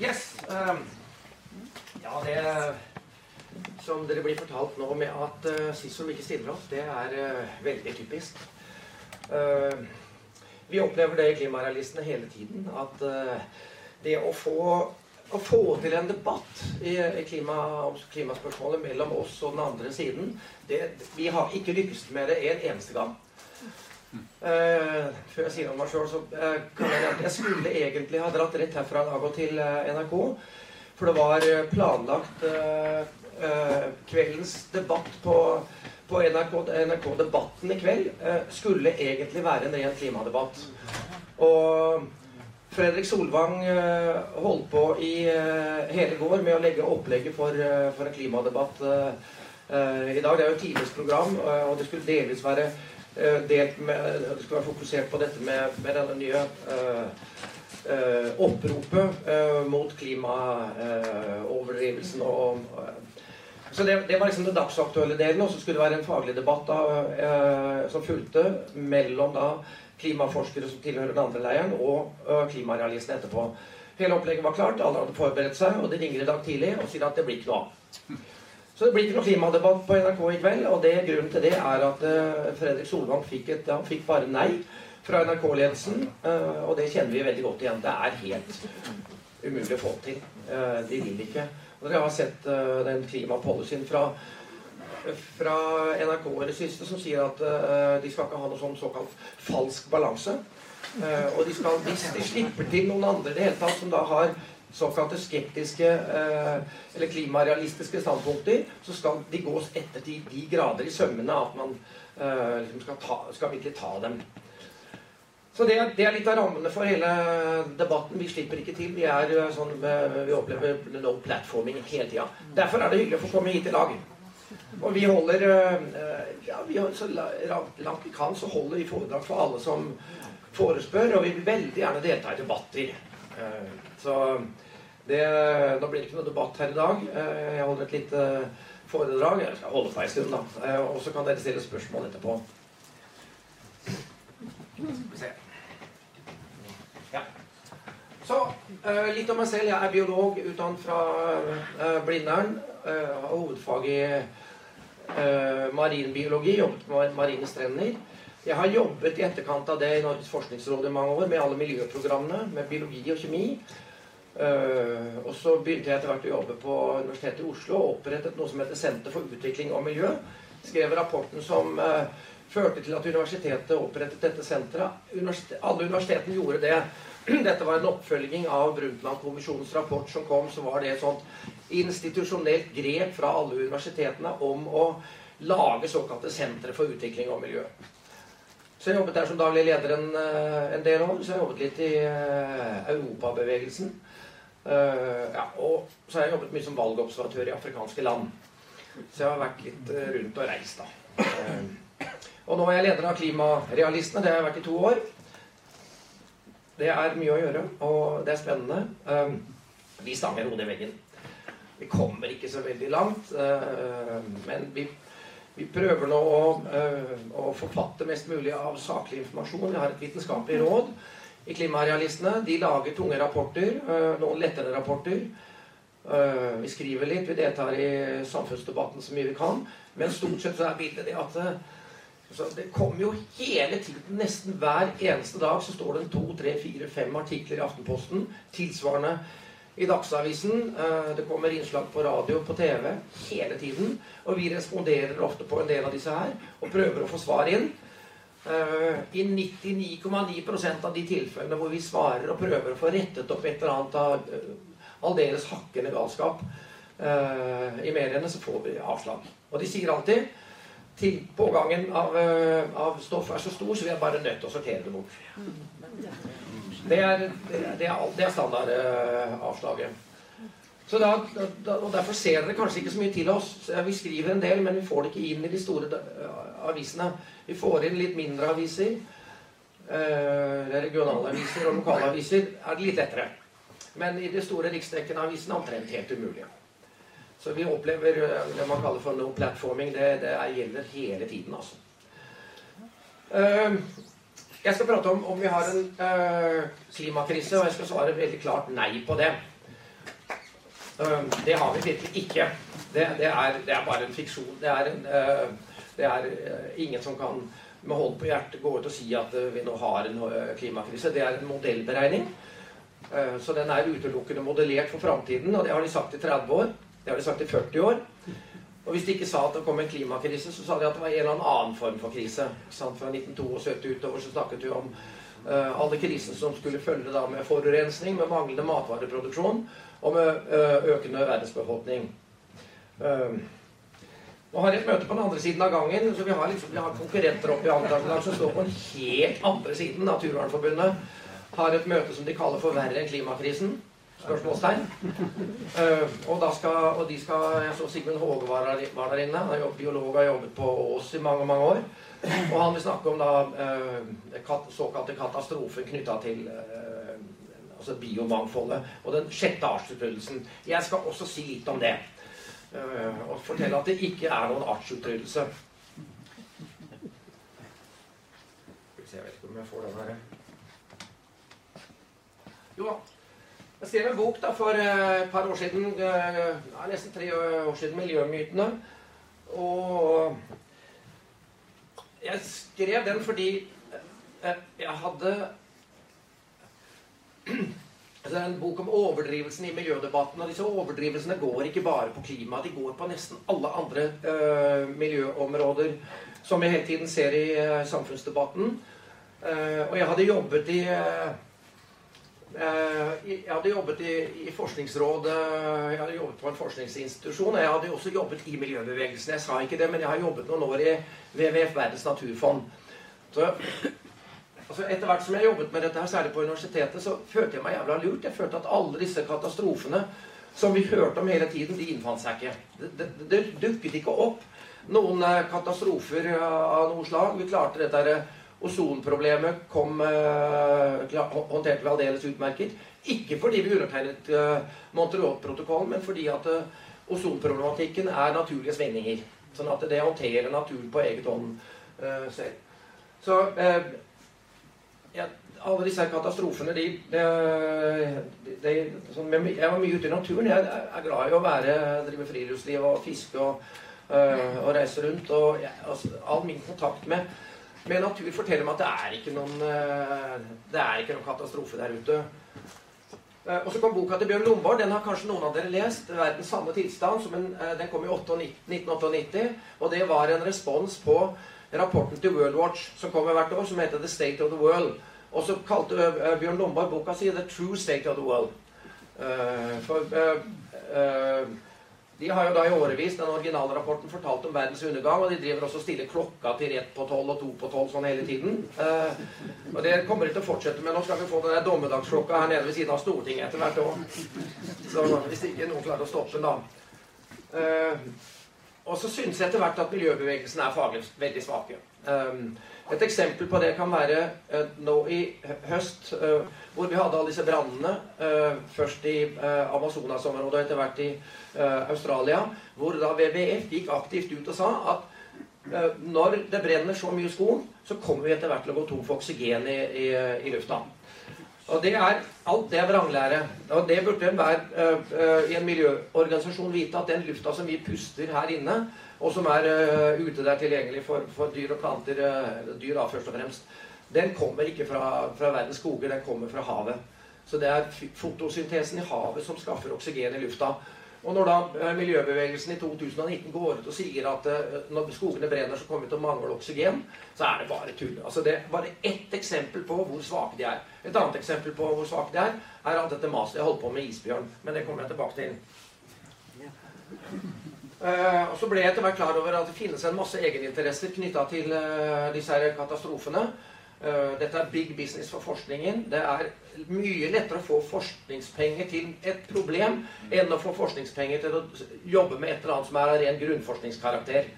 Yes. Um, ja, det som dere blir fortalt nå med at uh, SISOM ikke stiller opp, det er uh, veldig typisk. Uh, vi opplever det i klimarealistene hele tiden. At uh, det å få, å få, til en debatt i, i klima, om klimaspørsmålet mellom oss og den andre siden det, Vi har ikke lykkes med det en eneste gang. Uh, før jeg sier om meg sjøl, så uh, kan jeg at jeg skulle egentlig ha dratt rett herfra i dag og til uh, NRK. For det var planlagt kveldens debatt på, på NRK, NRK, Debatten i kveld skulle egentlig være en ren klimadebatt. Og Fredrik Solvang holdt på i hele går med å legge opplegget for, for en klimadebatt i dag. Det er jo et tidligst program, og det skulle delvis være delt med, det skal være fokusert på dette med, med denne nye uh, uh, oppropet uh, mot klimaoverdrivelsen og så det, det, var liksom den dagsaktuelle delen, og så skulle det være en faglig debatt da, som fulgte mellom da klimaforskere som tilhører den andre leiren, og klimarealistene etterpå. Hele opplegget var klart, alle hadde forberedt seg, og de ringer i dag tidlig og sier at det blir ikke noe av. Så det blir ikke noe klimadebatt på NRK i kveld. Og det, grunnen til det er at uh, Fredrik Solvang fikk, et, han fikk bare nei fra NRK-ledelsen. Uh, og det kjenner vi veldig godt igjen. Det er helt umulig å få til. Uh, de vil ikke. Og dere har sett den klimapolicyen fra, fra NRK i det siste som sier at de skal ikke ha noe sånn såkalt falsk balanse. og de skal, hvis de slipper til noen andre i det hele tatt som da har såkalte skeptiske eh, eller klimarealistiske standpunkter, så skal de gås etter til de grader i sømmene at man eh, liksom skal, ta, skal, virkelig ta dem. Så det, det, er litt av rammene for hele debatten. Vi slipper ikke til. Vi, er, eh, sånn, vi opplever no platforming hele tida. Derfor er det hyggelig å få komme hit i lag. Og vi holder ja, vi har, så langt vi kan, så holder vi foredrag for alle som forespør, og vi vil veldig gjerne delta i debatter. Så det, nå blir det ikke noe debatt her i dag. Eh, jeg holder et lite foredrag. Jeg skal holde på en stund, da. Eh, og så kan dere stille spørsmål etterpå. Ja. Så eh, litt om meg selv. Jeg er biolog utdannet fra Blindern. Har hovedfag i marinbiologi. Jobbet med marine strender. Jeg har jobbet i etterkant av det i Norges forskningsråd i mange år med alle miljøprogrammene, med biologi og kjemi. Uh, og så begynte jeg etter hvert å jobbe på Universitetet i Oslo og opprettet noe som heter Senter for utvikling og miljø. Skrev rapporten som uh, førte til at universitetet opprettet dette senteret. Alle universitetene gjorde det. Dette var en oppfølging av Brundtland-kommisjonens rapport som kom. Så var det et sånt institusjonelt grep fra alle universitetene om å lage såkalte sentre for utvikling og miljø. Så jeg jobbet der som daglig leder en, eh, en del år. Så jeg jobbet litt i Europabevegelsen. Uh, ja, og så har jeg jobbet mye som valgobservatør i afrikanske land. Så jeg har vært litt uh, rundt og reist, da. Uh, og nå er jeg leder av Klimarealistene. Det har jeg vært i to år. Det er mye å gjøre, og det er spennende. vi stanger hodet i veggen. Vi kommer ikke så veldig langt, men vi, vi, prøver nå å, å forfatte mest mulig av saklig informasjon. Jeg har et vitenskapelig råd i Klimarealistene. De lager tunge rapporter, øh, noen lettere rapporter. Øh, vi skriver litt, vi deltar i samfunnsdebatten så mye vi kan. Men stort sett så er bildet det at øh, det kommer jo hele tiden, nesten hver eneste dag, så står det en to, tre, fire, fem artikler i Aftenposten. Tilsvarende i Dagsavisen. Det kommer innslag på radio på TV hele tiden. Og vi responderer ofte på en del av disse her og prøver å få svar inn. Uh, I 99,9% av de tilfellene hvor vi svarer og prøver å få rettet opp et eller annet av uh, aldeles hakkende galskap uh, i mediene, så får vi avslag. Og de sier alltid til pågangen av, av stoff er så stor, så vi er bare nødt til å sortere det bort. Det er, det er, det er standardavslaget. Så da, da, og Derfor ser dere kanskje ikke så mye til oss. Vi skriver en del, men vi får det ikke inn i de store avisene. Vi får inn litt mindre aviser. Eh, regionalaviser og lokale aviser er det litt lettere. Men i de store riksdekkende avisene omtrent helt umulig. Så vi opplever eh, det man kaller for no platforming. Det, det gjelder hele tiden, altså. Eh, jeg skal prate om om vi har en klimakrise, og jeg skal svare veldig klart nei på det. Det har vi virkelig ikke. Det, det, er, det er, bare en fiksjon. Det er, en, det er ingen som kan med hånd på hjertet gå ut og si at vi nå har en klimakrise. Det er en modellberegning. Så den er utelukkende modellert for framtiden, og det har de sagt i 30 år. Det har de sagt i 40 år. Og hvis de ikke sa at det kom en klimakrise, så sa de at det var en eller annen form for krise. Fra 1972 utover så snakket vi om alle krisene som skulle følge da med forurensning, med manglende matvareproduksjon og med økende verdensbefolkning. Nå har et møte på den andre siden av gangen, så vi har, liksom, vi har konkurrenter oppe i Antarktis som står på den helt andre siden. Naturvernforbundet har et møte som de kaller for 'verre enn klimakrisen' spørsmålstegn. Uh, og, skal, og, de skal Jeg så Sigmund Håge var der, var der inne. Han er biolog og har jobbet på Ås i mange mange år. Og han vil snakke om da uh, såkalte katastrofen knytta til uh, altså biomangfoldet og den sjette artsutryddelsen. Jeg skal også si litt om det. Og fortelle at det ikke er noen artsutryddelse. Jeg vet ikke om jeg får den her. Jo da. Jeg skrev en bok da for eh, et par år siden, eh, ja, nesten tre år siden, 'Miljømytene'. Og jeg skrev den fordi eh, jeg hadde altså en bok om overdrivelsen i miljødebatten. Og disse overdrivelsene går ikke bare på klima, de går på nesten alle andre uh, miljøområder som vi hele tiden ser i uh, samfunnsdebatten. Uh, og jeg hadde jobbet i jeg hadde jobbet i, i Forskningsrådet, jeg hadde jobbet på en forskningsinstitusjon. Og jeg hadde også jobbet i miljøbevegelsen. Jeg sa ikke det, men jeg har jobbet noen år i WWF, Verdens naturfond. Så, altså etter hvert som jeg jobbet med dette, her, særlig på universitetet, så følte jeg meg jævla lurt. Jeg følte at alle disse katastrofene som vi hørte om hele tiden, de innfant seg ikke. Det, det, det dukket ikke opp noen eh, katastrofer av noe slag. Vi klarte dette her Ozonproblemet kom uh, håndterte vi aldeles utmerket. Ikke fordi vi undertegnet Montreal-protokollen, men fordi at ozonproblematikken er naturlige svingninger. Sånn at det håndterer naturen på eget hånd selv. Så ja, alle disse katastrofene, de, de, de sånn, Jeg var mye ute i naturen. Jeg er glad i å være, drive friluftsliv og fiske og, og reise rundt. Og jeg, altså, all min kontakt med med natur forteller meg at det er ikke noen, eh, det er ikke noen katastrofe der ute. Eh, og så kom boka til Bjørn Lombard. Den har kanskje noen av dere lest. 'Verdens samme tilstand'. En, den kom i 1998. Og det var en respons på rapporten til World Watch som kommer hvert år, som heter 'The State of the World'. Og så kalte Bjørn Lomborg boka si 'The True State of the World'. For de har jo da i årevis den originale rapporten fortalt om verdens undergang, og de driver også og stiller klokka til rett på tolv og to på tolv sånn hele tiden. Eh, og det kommer de til å fortsette med. Nå skal vi få den der dommedagsklokka her nede ved siden av Stortinget etter hvert òg. Så hvis ikke noen klarer å stoppe den, da. Eh, og så syns jeg etter hvert at miljøbevegelsen er faglig veldig svake. Eh, et eksempel på det kan være uh, nå i høst, uh, hvor vi hadde alle disse brannene. Uh, først i Amazonasområdet og etter hvert i Australia. Hvor da WWF gikk aktivt ut og sa at når det brenner så mye skog, så kommer vi etter hvert til å gå tom for oksygen i, i, i lufta. Og det er, Alt det er vranglære. Og det burde enhver i en miljøorganisasjon vite, at den lufta som vi puster her inne, og som er uh, ute der tilgjengelig for, for dyr og planter, uh, dyr da først og fremst, den kommer ikke fra, fra, verdens skoger, den kommer fra havet. Så det er fotosyntesen i havet som skaffer oksygen i lufta. Og når da uh, miljøbevegelsen i 2019 går ut og sier at når skogene brenner, så kommer vi til å mangle oksygen, så er det bare tull. Altså det er bare ett eksempel på hvor svake de er. Et annet eksempel på hvor svak det er, er at dette maset jeg holdt på med isbjørn. Men det kommer jeg tilbake til. Uh, og Så ble jeg etter hvert klar over at det finnes en masse egeninteresser knytta til uh, disse her katastrofene. Uh, dette er big business for forskningen. Det er mye lettere å få forskningspenger til et problem enn å få forskningspenger til å jobbe med et eller annet som er av ren grunnforskningskarakter.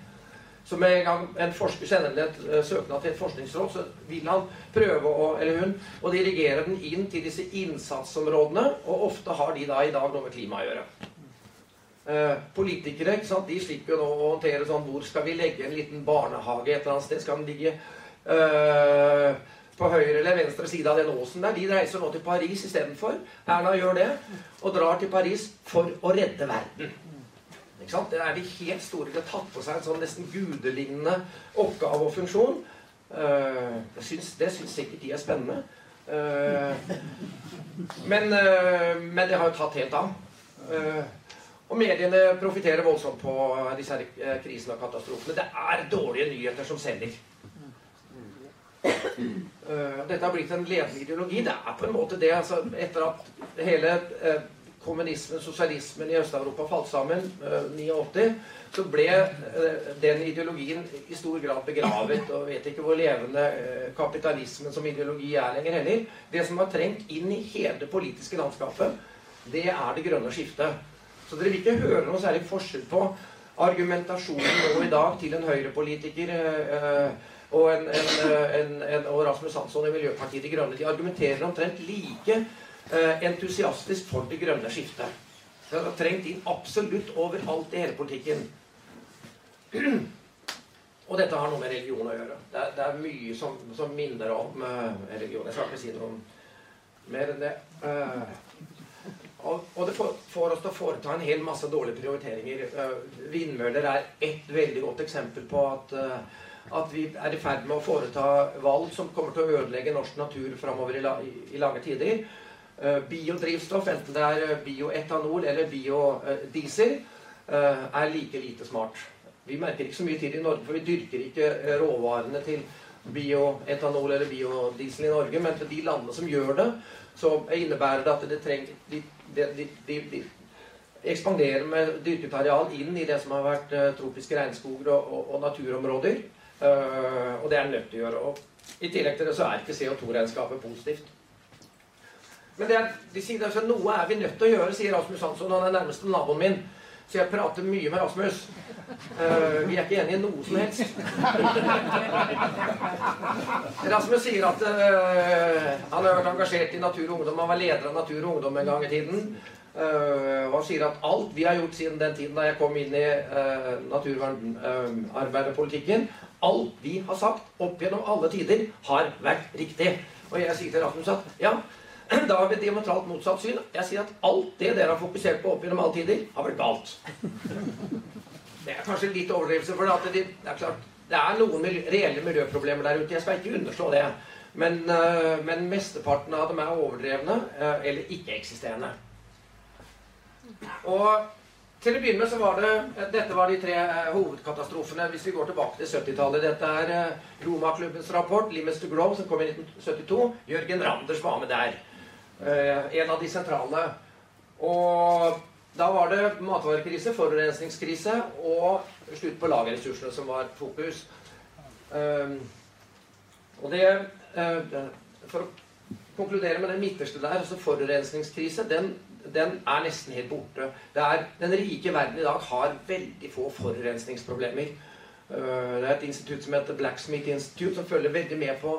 Så med en gang en forsker sender en søknad til et forskningsråd, så vil han prøve å, eller hun, å dirigere den inn til disse innsatsområdene, og ofte har de da i dag noe med klima å gjøre. Eh, politikere ikke sant? de slipper jo nå å håndtere sånn Hvor skal vi legge en liten barnehage et eller annet sted? Skal den ligge eh, på høyre eller venstre side av den åsen der, de reiser nå til Paris istedenfor. Erna gjør det, og drar til Paris for å redde verden. Det er de helt store. De har tatt på seg en sånn nesten gudelignende oppgave og funksjon. Uh, det, syns, det syns sikkert de er spennende. Uh, men, uh, men, det har jo tatt helt av. og mediene profitterer voldsomt på disse her krisene og katastrofene. Det er dårlige nyheter som selger. dette har blitt en ledende ideologi. Det er på en måte det. Altså, etter at hele kommunismen, sosialismen i Øst-Europa falt sammen, eh, 89, så ble eh, den ideologien i stor grad begravet. Og vet ikke hvor levende eh, kapitalismen som ideologi er lenger heller. Det som har trengt inn i hele det politiske landskapet, det er det grønne skiftet. Så dere vil ikke høre noe særlig forskjell på argumentasjonen nå i dag til en høyrepolitiker og, en, en, en, og Rasmus Hansson i Miljøpartiet De Grønne. De argumenterer omtrent like Eh, entusiastisk for det grønne skiftet. Det har trengt inn absolutt overalt i hele politikken. Og dette har noe med religion å gjøre. Det er, det er mye som, som, minner om uh, religion. Jeg skal ikke si noe mer enn det. Uh, og, og, det får, får, oss til å foreta en hel masse dårlige prioriteringer. Vindmøller er ett veldig godt eksempel på at, at vi er i ferd med å foreta valg som kommer til å ødelegge norsk natur framover i, i, i lange tider. Eh, biodrivstoff, enten det er eh, bioetanol eller biodiesel, eh, er like lite smart. Vi merker ikke så mye til i Norge, for vi dyrker ikke råvarene til bioetanol eller biodiesel i Norge. Men for de landene som gjør det, så innebærer det at det trenger, de, de, de, de ekspanderer med dyrket areal inn i det som har vært tropiske regnskoger og, og, og naturområder. Og det er nødt til å gjøre. Og I tillegg til det så er ikke CO2-regnskapet positivt. Men er, de sier altså, noe er vi nødt til å gjøre, sier Rasmus Hansson. Han er nærmeste naboen min. Så jeg prater mye med Rasmus. Uh, vi er ikke enige i noe som helst. Rasmus sier at uh, han har vært engasjert i Natur og Ungdom. Han var leder av Natur og Ungdom en gang i tiden. Uh, og han sier at alt vi har gjort siden den tiden da jeg kom inn i uh, naturvernarbeiderpolitikken, alt vi har sagt opp gjennom alle tider, har vært riktig. Og jeg sier til Rasmus at ja, Da har vi diametralt motsatt syn. Jeg sier at alt det dere har fokusert på opp gjennom alle tider, har vært galt. Det er kanskje litt overdrivelse, for det, er klart, det er noen miljø, reelle miljøproblemer der ute. Jeg skal ikke underslå det. Men, uh, men mesteparten av dem er overdrevne uh, eller ikke-eksisterende. Og til å begynne med så var det Dette var de tre hovedkatastrofene hvis vi går tilbake til 70-tallet. Dette er Roma-klubbens rapport, 'Limits to Grow', som kom i 1972. Jørgen Randers var med der. Eh, en av de sentrale. Og da var det matvarekrise, forurensningskrise og slutt på lagerressursene som var fokus. Um, og det uh, For å konkludere med den midterste der, altså forurensningskrise, den, den, er nesten helt borte. Er, den rike verden i dag har veldig få forurensningsproblemer. Uh, det er et institutt som heter Blacksmith Institute, som følger veldig med på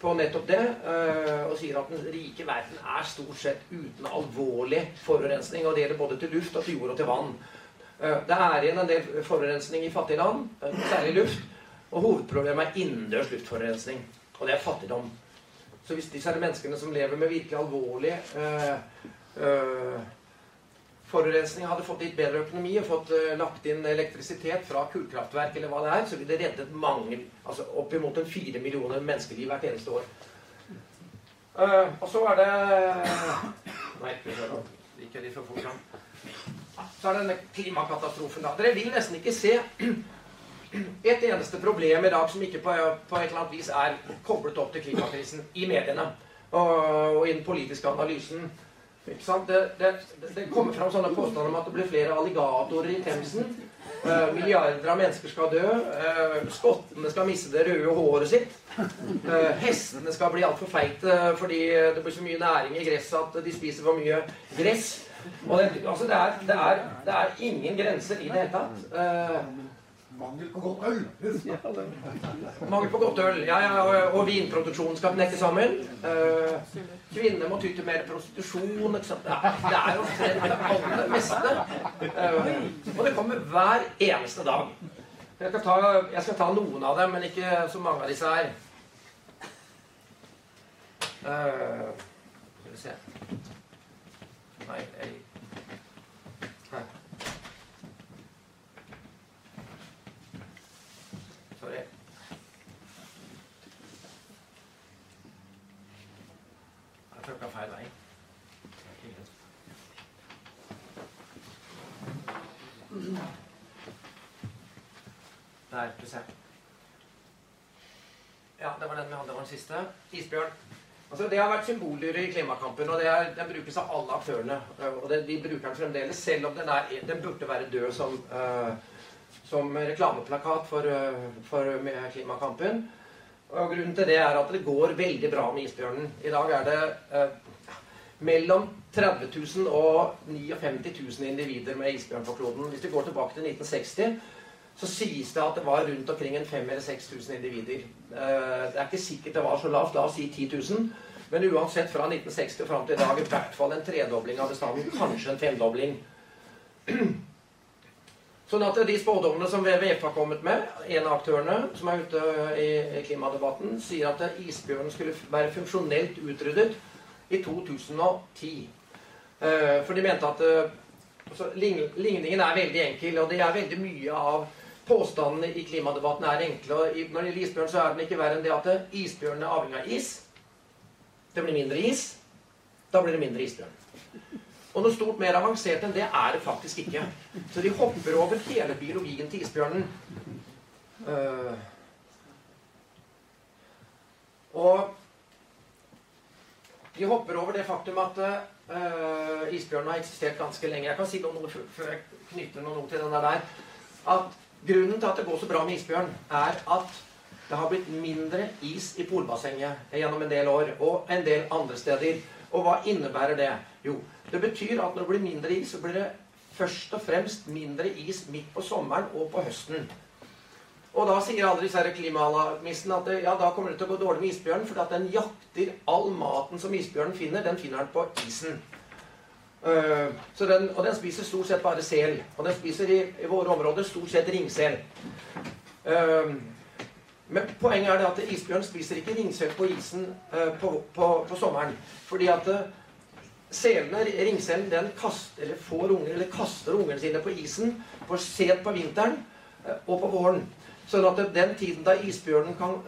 på nettopp det, eh, og sier at den rike verden er stort sett uten alvorlig forurensning. Og det gjelder både til luft og til jord og til vann. Eh, det er igjen en del forurensning i fattige land, eh, særlig luft. Og hovedproblemet er innendørs luftforurensning. Og det er fattigdom. Så hvis disse er menneskene som lever med virkelig alvorlig øh, øh, forurensning hadde fått litt bedre økonomi og fått uh, lagt inn elektrisitet fra kullkraftverk, eller hva det er, så ville det reddet mange, altså oppimot en fire millioner menneskeliv hvert eneste år. Uh, og så er det Nei, jeg litt for fort fram. Så er det denne klimakatastrofen. da. Dere vil nesten ikke se et eneste problem i dag som ikke på, på et eller annet vis er koblet opp til klimakrisen i mediene og, og i den politiske analysen. Det, det, det, kommer fram sånne påstander om at det blir flere alligatorer i Themsen. Uh, milliarder av mennesker skal dø. Uh, skottene skal miste det røde håret sitt. Uh, hestene skal bli altfor feite fordi det blir så mye næring i gresset at de spiser for mye gress. Det, altså er, er, det er ingen grenser i det hele tatt. Mangel på godt øl. Mangel på godt øl, ja, ja, og, og vinproduksjonen skal knekke sammen. Eh, kvinner må ty til mer prostitusjon. Ikke sant? Det er jo det aller meste. Eh, og det kommer hver eneste dag. Jeg skal, ta, jeg skal, ta, noen av dem, men ikke så mange av disse her. Eh, skal vi se Nei, jeg Her. Sorry. Trykka feil vei. Der, skal vi se. Ja, det var den vi hadde, var den siste. Isbjørn. Altså, Det har vært symboler i klimakampen, og er, den brukes av alle aktørene. Og det, de bruker den fremdeles, selv om den, er, den burde være død som, uh, som reklameplakat for, uh, for klimakampen. Og Grunnen til det er at det går veldig bra med isbjørnen. I dag er det eh, mellom 30 000 og 59 000 individer med isbjørn på kloden. Hvis vi går tilbake til 1960 så sies det at det var rundt omkring en 5000 eller 6000 individer. Eh, det er ikke sikkert det var så lavt. La oss si 10 000. Men uansett, fra 1960 og fram til i dag i hvert fall en tredobling av bestanden. Kanskje en femdobling. Sånn at de spådommene som WWF har kommet med, en av aktørene som er ute i klimadebatten, sier at isbjørnen skulle være funksjonelt utryddet i 2010. Eh, for de mente at altså, Ligningen er veldig enkel, og det er veldig mye av påstandene i klimadebatten er enkle. og Når det gjelder isbjørn, så er den ikke verre enn det at isbjørnen er avhengig av is. Det blir mindre is. Da blir det mindre isbjørn. Og noe stort mer avansert enn det er det faktisk ikke. Så de hopper over hele biologien til isbjørnen. Uh, og de hopper over det faktum at uh, isbjørnen har eksistert ganske lenge. Jeg kan si noe før jeg knytter noe til den der. At Grunnen til at det går så bra med isbjørn, er at det har blitt mindre is i polbassenget gjennom en del år, og en del andre steder. Og hva innebærer det? Jo, det betyr at når det blir mindre is, så blir det først og fremst mindre is midt på sommeren og på høsten. Og da sier alle disse klimaalarmistene at ja, da kommer det til å gå dårlig med isbjørnen, for at den jakter all maten som isbjørnen finner, den finner den på isen. Uh, den, og den spiser stort sett bare sel. Og den spiser i, i våre områder stort sett ringsel. Uh, men poenget er det at isbjørn spiser ikke ringsel på isen uh, på, på, på, sommeren. Fordi at selene, ringselen, den kaster, eller får unger, eller kaster ungene sine på isen for sent på vinteren og på våren. Sånn at den tiden da isbjørnen kan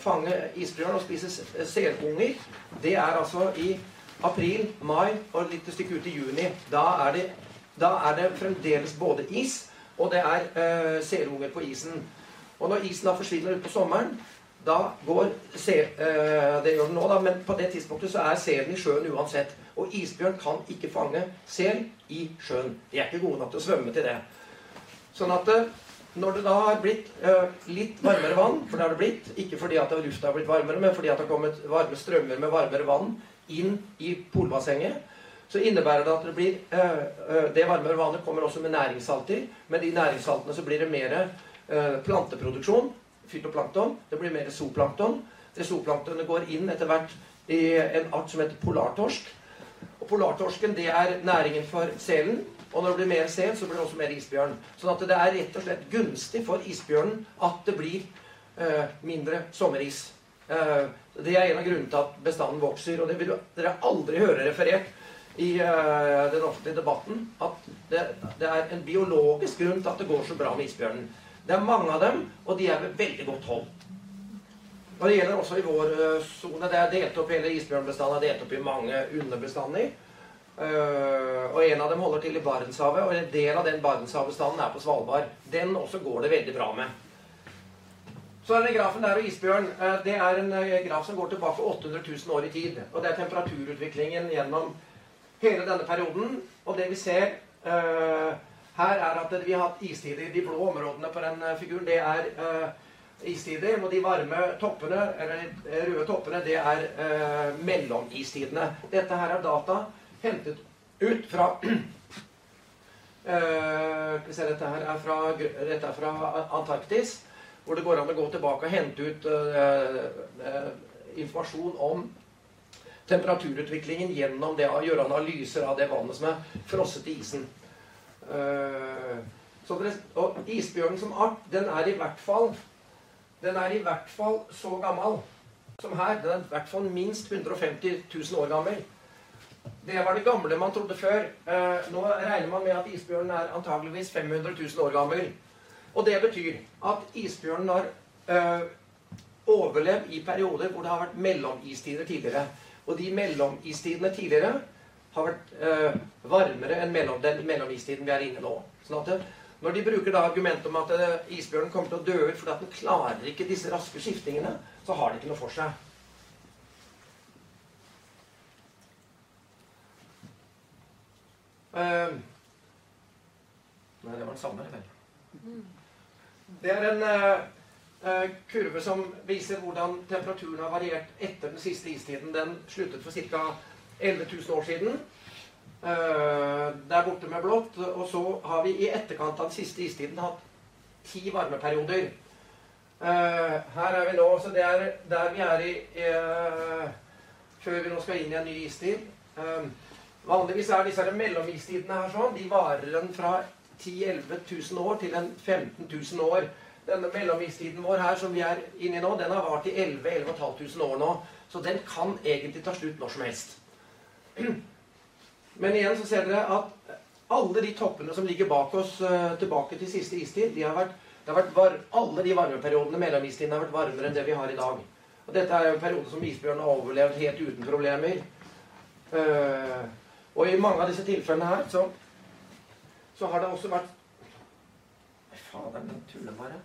fange isbjørn og spise selunger, det er altså i april, mai og et lite stykke ut i juni. Da er det, da er det fremdeles både is, og det er øh, selunger på isen. Og når isen da forsvinner utpå sommeren, da går sel, øh, Det gjør den nå, da, men på det tidspunktet så er selen i sjøen uansett. Og isbjørn kan ikke fange sel i sjøen. De er ikke gode nok til å svømme til det. Sånn at uh, når det da har blitt uh, litt varmere vann, for det har det blitt, ikke fordi at lufta har blitt varmere, men fordi at det har kommet varme strømmer med varmere vann inn i polbassenget, så innebærer det at det blir øh, Det varmere vannet kommer også med næringssalter. Med de næringssaltene så blir det mer planteproduksjon, fytoplankton. Det blir mer zooplankton. Det zooplanktonet går inn etter hvert i en art som heter polartorsk. Polartorsken det er næringen for selen. Og når det blir mer sel, så blir det også mer isbjørn. Sånn at det er rett og slett gunstig for isbjørnen at det blir uh, mindre sommeris. Uh, det er en av grunnene til at bestanden vokser. Og det vil dere aldri høre referert i uh, den offentlige debatten. At det, det, er en biologisk grunn til at det går så bra med isbjørnen. Det er mange av dem, og de er ved veldig godt hold. Og Det gjelder også i vår uh, sone. Det er delt opp hele isbjørnbestanden er delt opp i mange underbestander. Uh, og En av dem holder til i Barentshavet, og en del av den Barentshavbestanden er på Svalbard. Den også går det veldig bra med. Så er det grafen der og isbjørn Uh, det er en uh, graf som går tilbake 800 000 år i tid. Og det er temperaturutviklingen gjennom hele denne perioden. Og det vi ser her, er at vi har hatt istider. De blå områdene på den figuren, det er istider. Og de varme toppene, eller røde toppene, det er eh, mellomistidene. Dette her er data hentet ut fra uh, Dette her er fra, dette er fra Antarktis hvor det går an å gå tilbake og hente ut eh, uh, informasjon om temperaturutviklingen gjennom det å gjøre analyser av det vannet som er frosset i isen. Uh, det, og isbjørnen som art, den er i hvert fall den er i hvert fall så gammel som her, den er i hvert fall minst 150 000 år gammel. Det var det gamle man trodde før. Eh, nå regner man med at isbjørnen er antageligvis 500 000 år gammel. Og det betyr at isbjørnen har eh, overlevd i perioder hvor det har vært mellomistider tidligere. Og de mellomistidene tidligere har vært eh, varmere enn mellom, den mellomistiden vi er inne nå. Sånn at når de bruker da argumentet om at eh, isbjørnen kommer til å dø ut fordi at den klarer ikke disse raske skiftingene, så har det ikke noe for seg. Uh, nei, det var den samme, vel. Det er en uh, kurve som viser hvordan temperaturen har variert etter den siste istiden. Den sluttet for ca. 11 000 år siden. Uh, der borte med blått. Og så har vi i etterkant av den siste istiden hatt ti varmeperioder. Uh, her er vi nå, så det er der vi er i uh, Før vi nå skal inn i en ny istid. vanligvis er disse mellomistidene her sånn. De varer en fra 10 000-11 000 år til en 15 000 år. Denne mellomistiden vår her som vi er inne i nå, den har vart i 11 11 år nå. Så den kan egentlig ta slutt når som helst. Men igjen så ser dere at alle de toppene som ligger bak oss uh, tilbake til siste istid, de har vært, har vært var, alle de varmeperiodene mellomistiden har vært varmere enn det vi har i dag. Og dette er jo en periode som isbjørnen har overlevd helt uten problemer. Uh, og i mange av disse tilfellene her så, så har det også vært Fader, den tuller bare.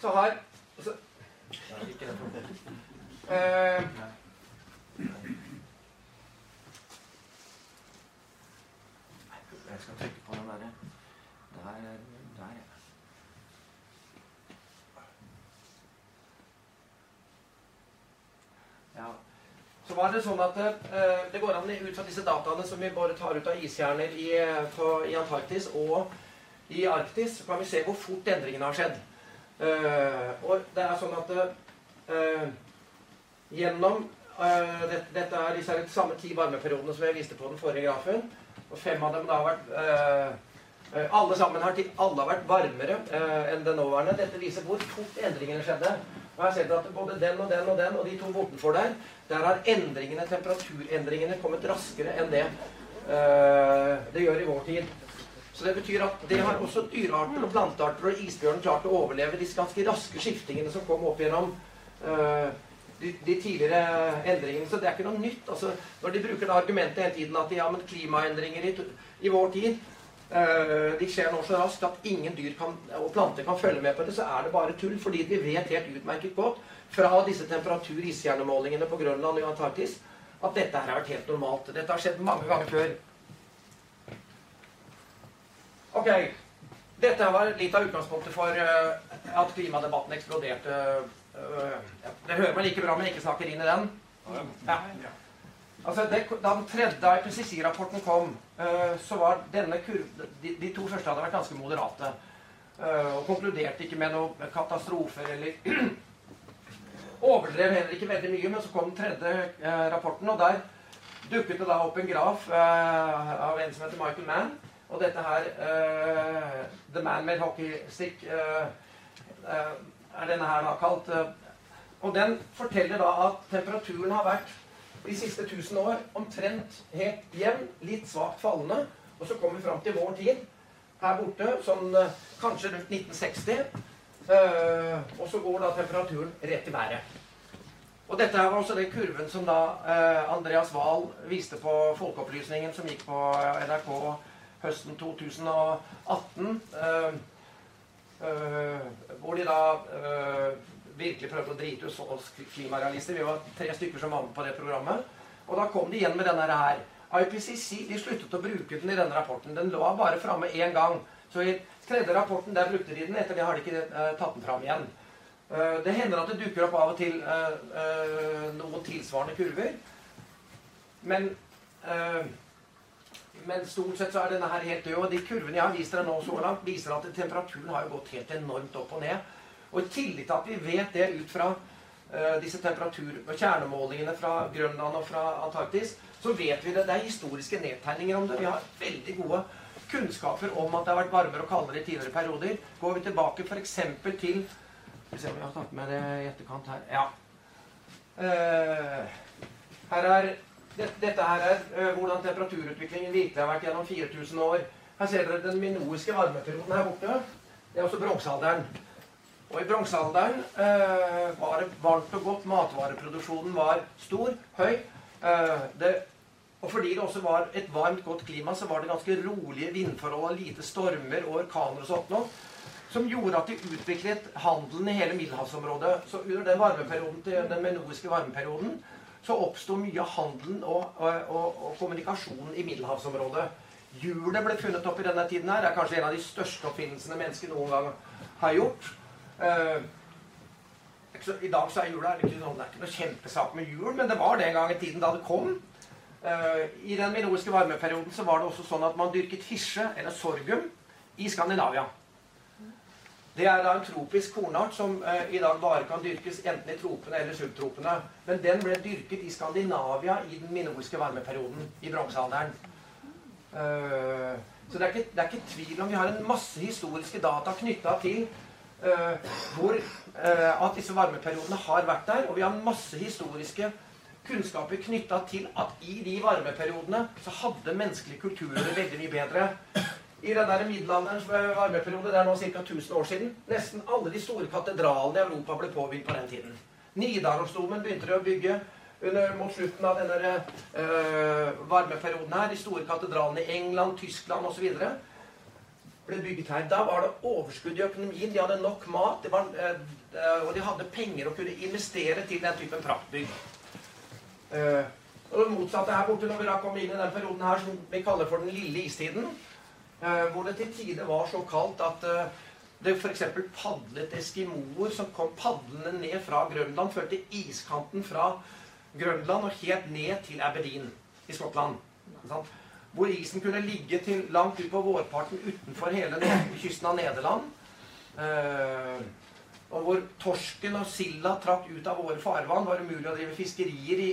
Så her eh, Jeg skal trykke på den derre Der, der, ja. ja. Så var det sånn at eh, det går an ut fra disse dataene som vi bare tar ut av iskjerner i, i Antarktis og i Arktis, kan vi se hvor fort endringene har skjedd. Uh, og det er sånn at uh, gjennom eh, dette, dette, er disse er samme ti varmeperiodene som jeg viste på den forrige grafen. Og fem av dem da har vært Alle sammen har alle har vært varmere enn den nåværende. Dette viser hvor fort endringene skjedde. Og jeg har sett at både den og den og den og de to bortenfor der, der har endringene, temperaturendringene kommet raskere enn det det gjør i vår tid. Så det betyr at det har også dyrearter og plantearter og isbjørn klart å overleve disse ganske raske skiftingene som kom opp gjennom de, de, tidligere endringene. Så det er ikke noe nytt. Altså, når de bruker det argumentet hele tiden at ja, men klimaendringer i, i vår tid uh, de skjer nå så raskt at ingen dyr kan, og planter kan følge med på det, så er det bare tull. Fordi vi vet helt utmerket godt fra disse temperatur-isstjernemålingene på Grønland og Antarktis at dette her har vært helt normalt. Dette har skjedd mange ganger før. Ok. Dette var litt av utgangspunktet for uh, at klimadebatten eksploderte. Det hører meg like bra jeg ikke snakker inn i den. Ja. Altså, det, da den tredje IPCC-rapporten kom, uh, så var denne kurven de, de, to første hadde vært ganske moderate. og konkluderte ikke med noen katastrofer eller Overdrev heller ikke veldig mye, men så kom den tredje rapporten, og der dukket det da opp en graf av en som heter Michael Mann og dette her The Man Made Hockey Stick er denne her da kalt. og den forteller da at temperaturen har vært de siste 1000 år omtrent helt jevn, litt svakt fallende. Og så kommer vi fram til vår tid her borte, sånn kanskje rundt 1960. og så går da temperaturen rett i været. Og dette her var også den kurven som da Andreas Wahl viste på Folkeopplysningen, som gikk på NRK høsten 2018. Hvor de da øh, virkelig prøvde å drite ut oss klimarealister. Vi var tre stykker som var med på det programmet. Og da kom de igjen med denne her. IPCC de sluttet å bruke den i denne rapporten. Den lå bare framme én gang. Så i tredje rapporten der brukte de den. Etter det har de ikke uh, tatt den fram igjen. Uh, det hender at det dukker opp av og til uh, noen tilsvarende kurver. Men men stort sett så er denne her helt død. Og de kurvene jeg har vist dere nå så langt, viser at temperaturen har gått helt enormt opp og ned. Og i tillegg til at vi vet det ut fra uh, disse temperatur- og kjernemålingene fra Grønland og fra Antarktis, så vet vi det. Det er historiske nedtegninger om det. Vi har veldig gode kunnskaper om at det har vært varmere og kaldere i tidligere perioder. Går vi tilbake f.eks. til Skal vi se om jeg har tatt med det i etterkant her. Ja. Uh, her er, dette her er uh, hvordan temperaturutviklingen virkelig har vært gjennom 4000 år. Her ser dere den minoiske varmeperioden her borte. Det er også bronsealderen. Og i bronsealderen eh, var det varmt og godt. Matvareproduksjonen var stor, høy. det og fordi det også var et varmt, godt klima, så var det ganske rolige vindforhold og lite stormer og orkaner og sånt noe. Som gjorde at de utviklet handelen i hele middelhavsområdet. Så under den varmeperioden til den menoiske varmeperioden så oppsto mye av handelen og, og, og, og kommunikasjonen i middelhavsområdet. Hjulet ble funnet opp i denne tiden her. Det er kanskje en av de største oppfinnelsene mennesket noen gang har gjort. Uh, I dag så er hjulet det er ikke noe kjempesak med hjul, men det var den gang i tiden da det kom. Eh, I den minoiske varmeperioden så var det også sånn at man dyrket hirse, eller sorghum, i Skandinavia. Det er da en tropisk kornart som eh, i dag bare kan dyrkes enten i tropene eller subtropene. Men den ble dyrket i Skandinavia i den minoiske varmeperioden, i bronsealderen. Uh, så det er, ikke, det er, ikke, tvil om Vi har en masse historiske data knytta til hvor, at disse varmeperiodene har vært der. Og vi har masse historiske kunnskaper knytta til at i de varmeperiodene så hadde menneskelige kulturer veldig mye bedre. I den der middelalderens varmeperiode, det er nå ca. 1000 år siden, nesten alle de store katedralene i Europa ble påbygd på den tiden. Nidarosdomen begynte de å bygge under, mot slutten av denne øh, varmeperioden her. De store katedralene i England, Tyskland osv. ble bygget her. Da var det overskudd i økonomien. De hadde nok mat, var, øh, og de hadde penger å kunne investere til den typen praktbygg. Uh, og det motsatte her borte, når vi da kom inn i den perioden her som vi kaller for den lille istiden, hvor det til tider var så kaldt at uh, det f.eks. padlet eskimoer som kom padlende ned fra Grønland, førte iskanten fra Grønland og helt ned til Aberdeen i Skottland. Hvor isen kunne ligge til langt ut på vårparten utenfor hele kysten av Nederland. og hvor torsken og silda trakk ut av våre farvann. var umulig å drive fiskerier i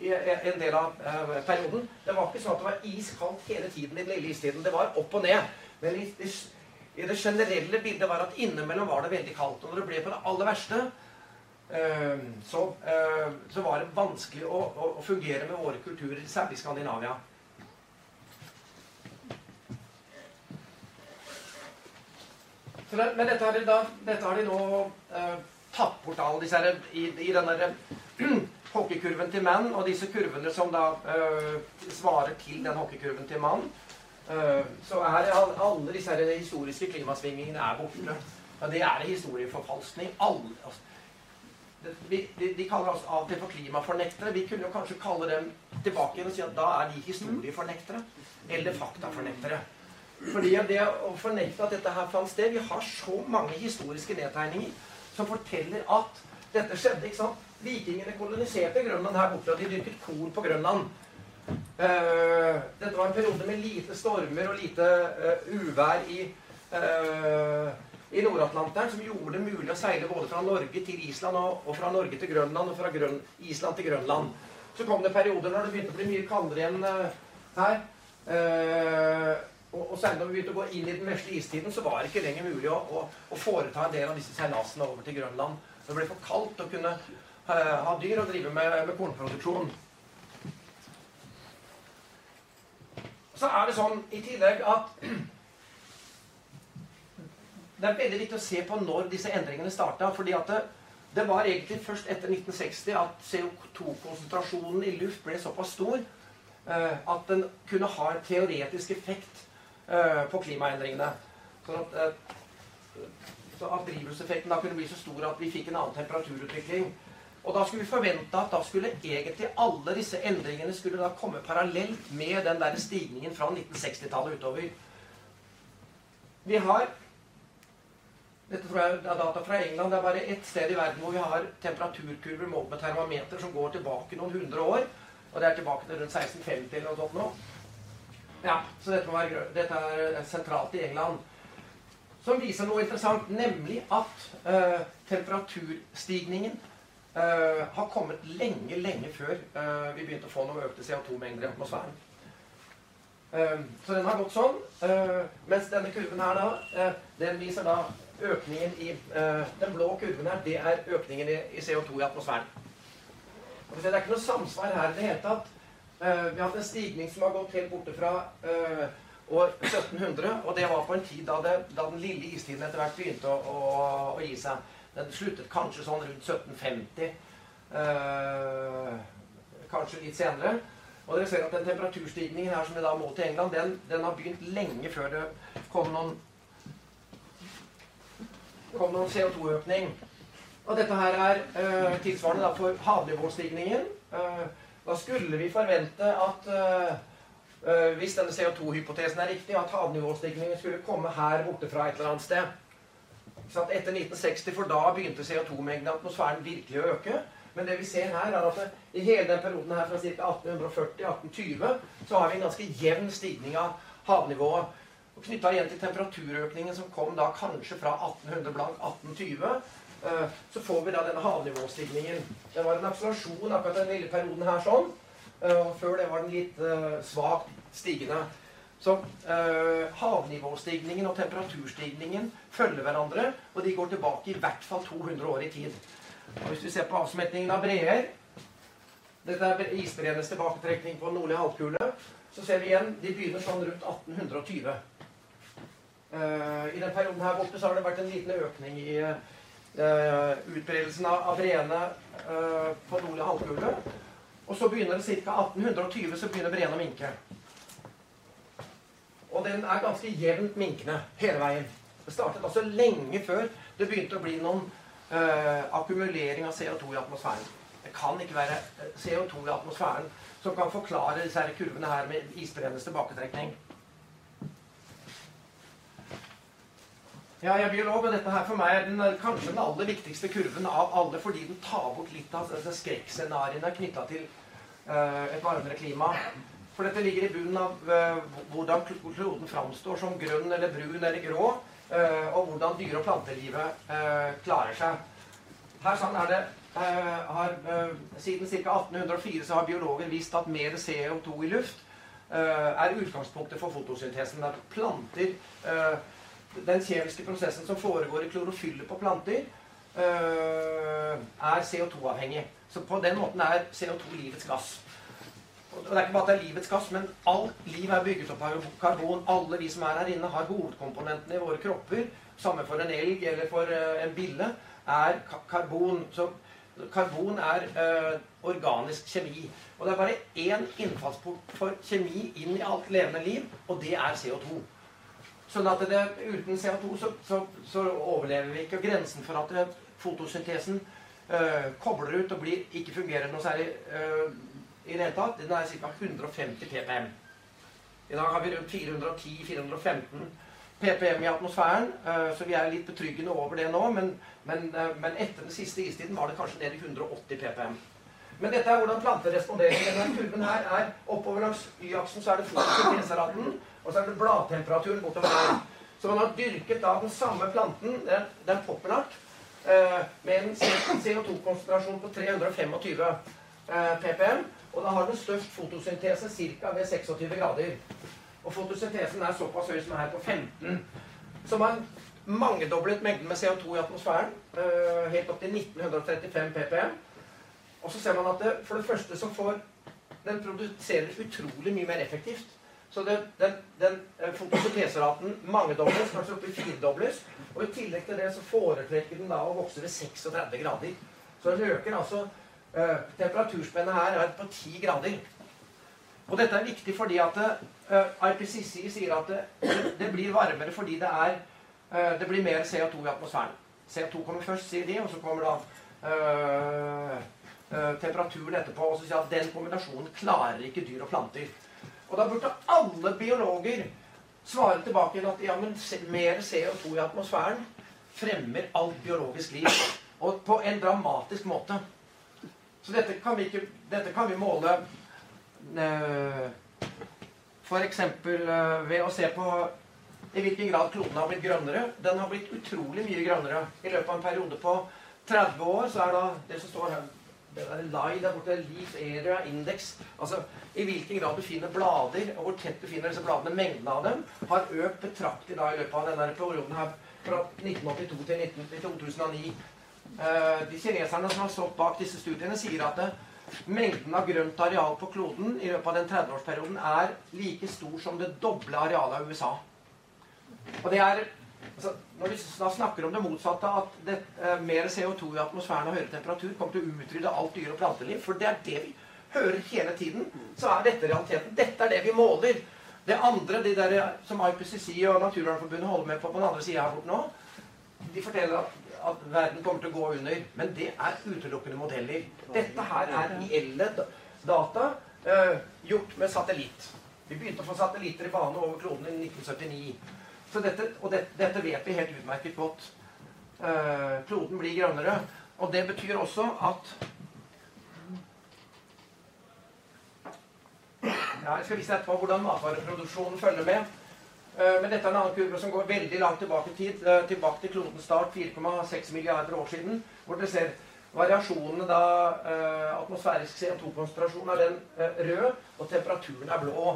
en del av uh, perioden. Det var ikke sånn at det var iskaldt hele tiden i den lille istiden. Det var opp og ned. Men i, i, i, det generelle bildet var at innimellom var det veldig kaldt. Og når det ble på det aller verste, uh, så, uh, så, var det vanskelig å, å, å, fungere med våre kulturer, særlig i Skandinavia. Men dette har de, da, dette har de nå tatt bort alle disse her, i, i den derre hockeykurven til menn, og disse kurvene som da øh, svarer til den hockeykurven til mann, øh, så er alle disse her historiske klimasvingningene er borte. Ja, det er historieforfalskning. Alle, altså, de, de, de, kaller oss av og til for klimafornektere. Vi kunne jo kanskje kalle dem tilbake igjen og si at da er de historiefornektere. Eller faktafornektere. Fordi det å fornekte at dette her fant sted Vi har så mange historiske nedtegninger som forteller at dette skjedde. ikke sant? Vikingene koloniserte Grønland her borte, og de dyrket korn på Grønland. Uh, dette var en periode med lite stormer og lite uh, uvær i, uh, i Nord-Atlanteren som gjorde det mulig å seile både fra Norge til Island og, og fra Norge til Grønland og fra Grøn, Island til Grønland. Så kom det perioder når det begynte å bli mye kaldere igjen her. og, og senere når vi begynte å gå inn i den vesle istiden, så var det ikke lenger mulig å, å, å foreta en del av disse seilasene over til Grønland. Det ble for kaldt å kunne ha dyr og drive med, med kornproduksjon. Så er det sånn i tillegg at det er veldig viktig å se på når disse endringene starta. fordi at det, det, var egentlig først etter 1960 at CO2-konsentrasjonen i luft ble såpass stor uh, at den kunne ha en teoretisk effekt uh, på klimaendringene. Sånn at, uh, så at drivhuseffekten da kunne bli så stor at vi fikk en annen temperaturutvikling. Og da skulle vi forvente at da skulle egentlig alle disse endringene skulle da komme parallelt med den der stigningen fra 1960-tallet utover. Vi har dette tror jeg er data fra England. Det er bare ett sted i verden hvor vi har temperaturkurver målt med termometer som går tilbake noen hundre år. Og det er tilbake til rundt 1650 eller noe sånt nå. Ja, så dette, være, dette, er sentralt i England. Som viser noe interessant, nemlig at uh, temperaturstigningen uh, har kommet lenge, lenge før uh, vi begynte å få noen økte CO2-mengder i atmosfæren. Uh, så den har gått sånn. Eh, mens denne kurven her da, den viser da økningen i Den blå kurven her, det er økningen i, i CO2 i atmosfæren. Og Det er ikke noe samsvar her i det hele tatt. Vi har hatt en stigning som har gått helt borte fra år 1700, og det var på en tid da, det, da den lille istiden etter hvert begynte å, å, å, gi seg. Den sluttet kanskje sånn rundt 1750. Eh, kanskje litt senere. Og dere ser at den temperaturstigningen her som vi da må til England, den, den, har begynt lenge før det kom noen, kom noen CO2-økning. Og dette her er eh, tilsvarende da for havnivåstigningen. Eh, da skulle vi forvente at uh, hvis denne CO2-hypotesen er riktig, at havnivåstigningen skulle komme her borte fra et eller annet sted. Etter 1960, for da begynte CO2-mengden i atmosfæren virkelig å øke. Men det vi ser her, er at i hele den perioden her fra ca. 1840-1820 så har vi en ganske jevn stigning av havnivået. Og Knytta igjen til temperaturøkningen som kom da kanskje fra 1800 blank 1820, eh, så får vi da denne havnivåstigningen. Det var en akselerasjon akkurat den lille perioden her sånn. Eh, og før det var den litt uh, svakt stigende. Så uh, havnivåstigningen og temperaturstigningen følger hverandre, og de går tilbake i hvert fall 200 år i tid. Og hvis vi ser på avsmetningen av breer Dette er isbreenes tilbaketrekning på nordlig halvkule. Så ser vi igjen de begynner sånn rundt 1820. Uh, eh, I den perioden her borte så har det vært en liten økning i uh, utbredelsen av, av breene uh, på nordlig halvkule. Og så begynner det ca. 1820 så begynner breene å minke. Og den er ganske jevnt minkende hele veien. Det startet altså lenge før det begynte å bli noen uh, akkumulering av CO2 i atmosfæren. Det kan ikke være eh, CO2 i atmosfæren som kan forklare disse her kurvene her med isbreenes tilbaketrekning. Ja, jeg er biolog, og dette her for meg er den, kanskje den aller viktigste kurven av alle, fordi den tar bort litt av skrekkscenarioene knytta til uh, et varmere klima. For dette ligger i bunnen av uh, hvordan kloden framstår som grønn eller brun eller grå. uh, og hvordan dyre- og plantelivet uh, klarer seg. Her sånn er det har, Siden ca. 1804 så har biologer vist at mer CO2 i luft er utgangspunktet for fotosyntesen. At planter Den kjemiske prosessen som foregår i klorofyllet på planter, er CO2-avhengig. Så på den måten er CO2 livets gass. Og det er ikke bare at det er livets gass, men alt liv er bygget opp av karbon. Alle vi som er her inne, har hovedkomponentene i våre kropper. Samme for en elg eller for uh, en bille. Er karbon. Så karbon er uh, organisk kjemi. Og det er bare én innfallsport for kjemi inn i alt levende liv, og det er CO2. Sånn at det, uten CO2 så, så, så, overlever vi ikke. Og grensen for at eh, fotosyntesen uh, kobler ut og blir, ikke fungerer noe særlig i det hele tatt. Den er ca. 150 ppm. I dag har vi rundt 410-415 ppm i atmosfæren, eh, så vi er litt betryggende over det nå. Men, men, eh, men etter den siste istiden var det kanskje ned i 180 ppm. Men dette er hvordan planter responderer. Denne kurven her er oppover langs Y-aksen så er det fotosynteseraten, og så er det bladtemperaturen bortover her. Så man har dyrket da den samme planten, den, den poppenart, eh, med en CO2-konsentrasjon på 325 ppm. Og da har den størst fotosyntese ca. ved 26 grader. Og fotosyntesen er såpass høy som er her på 15. Så man mangedoblet mengden med CO2 i atmosfæren uh, helt opp til 1935 ppm. Og så ser man at det, for det første så får den produserer utrolig mye mer effektivt. Så det, den, den uh, fotosynteseraten mangedobles, kanskje opp i firedobles. Og i tillegg til det så foretrekker den da å vokse ved 36 grader. Så den øker altså Uh, temperaturspennet her er på 10 grader. Og dette er viktig fordi at uh, IPCC sier at det, det, blir varmere fordi det, er, uh, det blir mer CO2 i atmosfæren. CO2 kommer først, sier de, og så kommer da temperaturen etterpå. Og så sier at den kombinasjonen klarer ikke dyr og planter. Og da burde alle biologer svare tilbake at ja, men mer CO2 i atmosfæren fremmer alt biologisk liv. Og på en dramatisk måte. Så dette kan vi, ikke, dette kan vi måle eh, f.eks. Eh, ved å se på i hvilken grad kloden har blitt grønnere. Den har blitt utrolig mye grønnere. I løpet av en periode på 30 år så er da det som står her det der lie der borte, Leaf Area Index, altså i hvilken grad du finner blader, og hvor tett du finner disse bladene, mengden av dem, har økt betraktelig da i løpet av denne perioden her fra 1982 til 19, 2009. Eh, de kineserne som har stått bak disse studiene, sier at mengden av grønt areal på kloden i løpet av den 30-årsperioden er like stor som det doble arealet av USA. Og det er altså, Når vi snakker om det motsatte, at det, eh, mer CO2 i atmosfæren og høyere temperatur kommer til å utrydde alt dyr- og planteliv, for det er det vi hører hele tiden, så er dette realiteten. Dette er det vi måler. Det andre, de der som IPCC og Naturvernforbundet holder med på på den andre sida her borte nå, de forteller at, at, verden kommer til å gå under. Men det er utelukkende modeller. Dette her er reelle data uh, gjort med satellitt. Vi begynte å få satellitter i bane over kloden i 1979. Så dette, og det, dette vet vi helt utmerket godt. Uh, kloden blir grønnere. Og det betyr også at ja, Jeg skal vise etterpå hvordan matvareproduksjonen følger med. Uh, men dette er en annen kurve som går veldig langt tilbake i tid. Uh, tilbake til klodens start, 4,6 milliarder år siden. Hvor dere ser variasjonene da atmosfærisk CO2-konsentrasjon er den rød, og temperaturen er blå.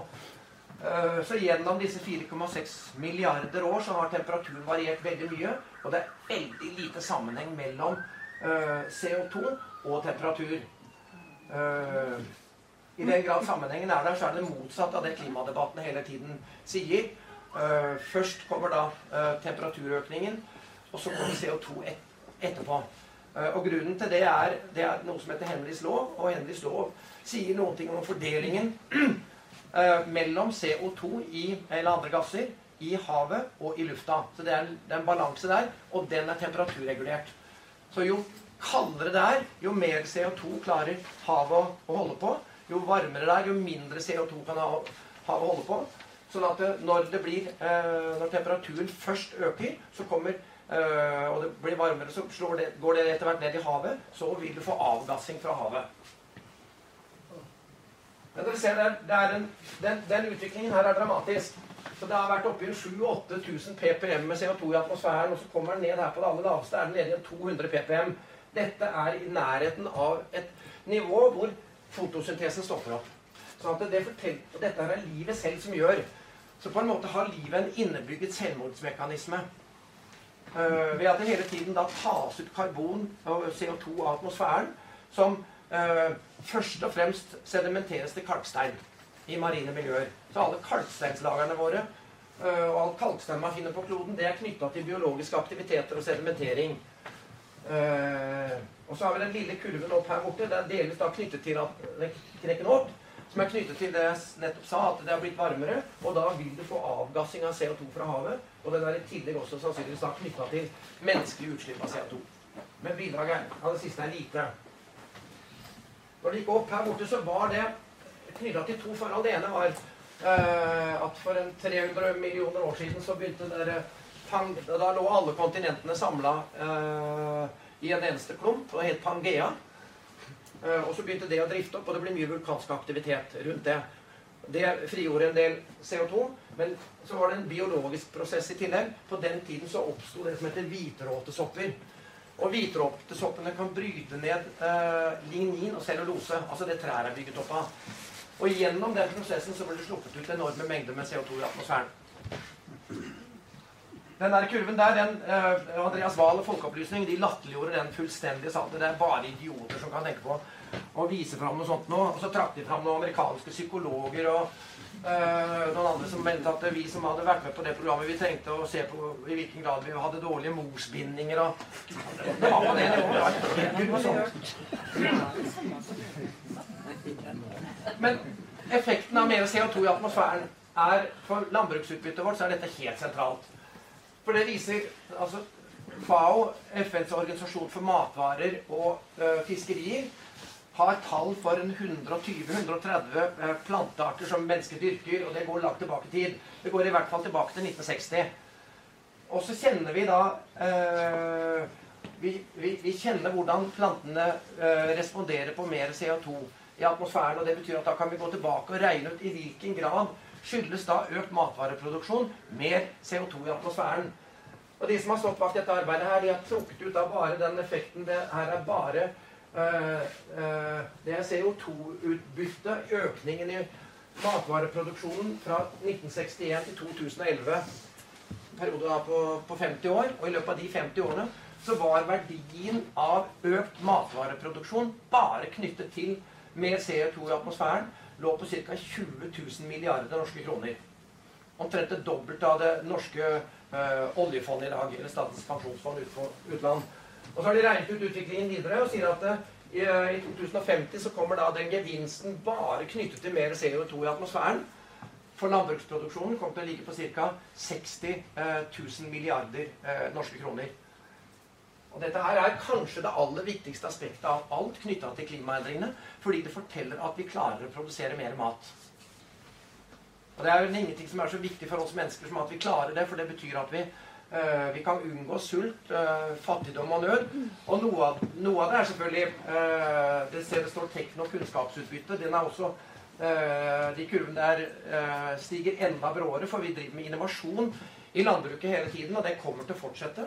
Eh, så gjennom disse 4,6 milliarder år så har temperaturen variert veldig mye. Og det er veldig lite sammenheng mellom eh, CO2 og temperatur. Eh, I den grad sammenhengen er der, så er det motsatt av det klimadebatten hele tiden sier. Først kommer da temperaturøkningen, og så kommer CO2 etterpå. Og grunnen til det er, det er noe som heter Henrys lov, og Henrys lov sier noen ting om fordelingen eh, mellom CO2 i, eller andre gasser i havet og i lufta. Så det er, det er en balanse der, og den er temperaturregulert. Så jo kaldere det er, jo mer CO2 klarer havet å holde på. Jo varmere det er, jo mindre CO2 kan havet holde på. Sånn at eh, når, blir, eh, når temperaturen først øker, så kommer Uh, og det blir varmere, så det, går det etter hvert ned i havet. Så vil du få avgassing fra havet. Men dere ser, det er en, den, den, utviklingen her er dramatisk. Så det har vært oppi 7000-8000 ppm med CO2 i atmosfæren, og så kommer den ned her på det aller laveste, er den nede i 200 ppm. Dette er i nærheten av et nivå hvor fotosyntesen stopper opp. Sånn at det forteller, Dette er livet selv som gjør. Så på en måte har livet en innebygget selvmordsmekanisme. Uh, ved at det hele tiden da tas ut karbon og CO2 av atmosfæren som uh, først og fremst sedimenteres til kalkstein i marine miljøer. Så alle kalksteinslagerne våre uh, og all kalkstein man finner på kloden, det er knytta til biologiske aktiviteter og sedimentering. Og så har vi den lille kurven opp her borte. Det er delvis da knyttet til at den knekker opp. Som er knyttet til det jeg nettopp sa, at det har blitt varmere. Og da vil du få avgassing av CO2 fra havet. Og den er i tillegg også sannsynligvis da knytta til menneskelig utslipp av CO2. Men bidraget av det siste er lite. Når det gikk opp her borte, så var det knytta til to forhold. Det ene var eh, at for en 300 millioner år siden så begynte dere Da lå alle kontinentene samla eh, i en eneste klump, og het Pangea. Uh, og så begynte det å drifte opp, og det ble mye vulkansk aktivitet rundt det. Det frigjorde en del CO2, men så var det en biologisk prosess i tillegg. På den tiden så oppsto det som heter hvitråtesopper. Og hvitråtesoppene kan bryte ned eh, lignin og cellulose, altså det trær er bygget opp av. Og gjennom den prosessen så ble det sluppet ut enorme mengder med CO2 i atmosfæren. Den der kurven der, den, eh, Andreas Wahl og Folkeopplysning de latterliggjorde den fullstendig. Sa at det er bare idioter som kan tenke på å vise fram noe sånt nå. Og så trakk de fram noen amerikanske psykologer og øh, noen andre som mente at vi som hadde vært med på det programmet, vi trengte å se på i hvilken grad vi hadde dårlige morsbindinger og Det var på det nivået. Men effekten av mer CO2 i atmosfæren er For landbruksutbyttet vårt så er dette helt sentralt. For det viser altså FAO, FNs organisasjon for matvarer og uh, fiskerier, har tall for 120-130 eh, plantearter som mennesker dyrker, og det går langt tilbake i tid. Det går i hvert fall tilbake til 1960. Og så kjenner vi da eh, vi, vi, vi, kjenner hvordan plantene eh, responderer på mer CO2 i atmosfæren. og Det betyr at da kan vi gå tilbake og regne ut i hvilken grad skyldes da økt matvareproduksjon mer CO2 i atmosfæren. Og De som har stått bak dette arbeidet, her, de har trukket ut av bare den effekten. Det her er bare det er CO2-utbytte, økningen i matvareproduksjonen fra 1961 til 2011, periode da på, på 50 år, og i løpet av de 50 årene så var verdien av økt matvareproduksjon bare knyttet til mer CO2 i atmosfæren, lå på ca. 20 000 milliarder norske kroner. Omtrent det dobbelte av det norske uh, oljefondet i dag, eller Statens pensjonsfond utland. Og så har de regnet ut utviklingen videre og sier at uh, i, uh, i 2050 så kommer da den gevinsten bare knyttet til mer CO2 i atmosfæren. For landbruksproduksjonen kommer til å ligge på ca. 60 000 milliarder norske kroner. Og dette her er kanskje det aller viktigste aspektet av alt knytta til klimaendringene, fordi det forteller at vi klarer å produsere mer mat. Og Det er jo ingenting som er så viktig for oss mennesker som at vi klarer det, for det betyr at vi, vi kan unngå sult, uh, fattigdom og nød. Og noe av, noe av det er selvfølgelig uh, Det ser det står tekno- og kunnskapsutbytte. Den er også De kurvene der stiger enda bråere, for vi driver med innovasjon i landbruket hele tiden, og det kommer til å fortsette.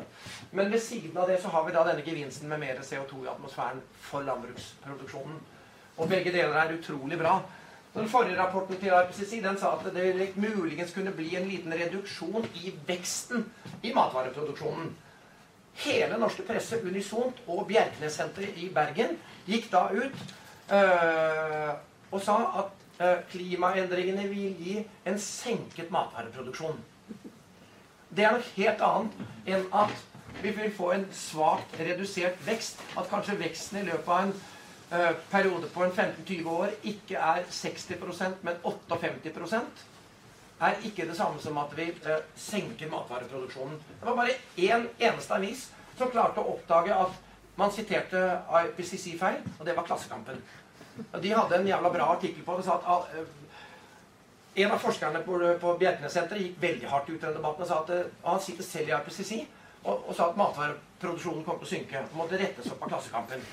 Men ved siden av det så har vi da denne gevinsten med mer CO2 i atmosfæren for landbruksproduksjonen. Og begge deler er utrolig bra. Den forrige rapporten til IPCC den sa at det muligens kunne bli en liten reduksjon i veksten i matvareproduksjonen. Hele norske presse unisont og Bjerknessenteret i Bergen gikk da ut øh, og sa at øh, klimaendringene vil gi en senket matvareproduksjon. Det er noe helt annet enn at vi vil få en svakt redusert vekst. At kanskje veksten i løpet av en periode på en 15-20 år ikke er 60% men 58% er ikke det samme som at vi uh, senker matvareproduksjonen. Det var bare én eneste avis som klarte å oppdage at man siterte IPCC feil, og det var Klassekampen. De hadde en jævla bra artikkel på det. sa at en av forskerne på, på Bjerknessenteret gikk veldig hardt ut i den debatten og sa at uh, han sitter selv i IPCC og, og sa at matvareproduksjonen kommer til å synke. og måtte rettes opp av Klassekampen.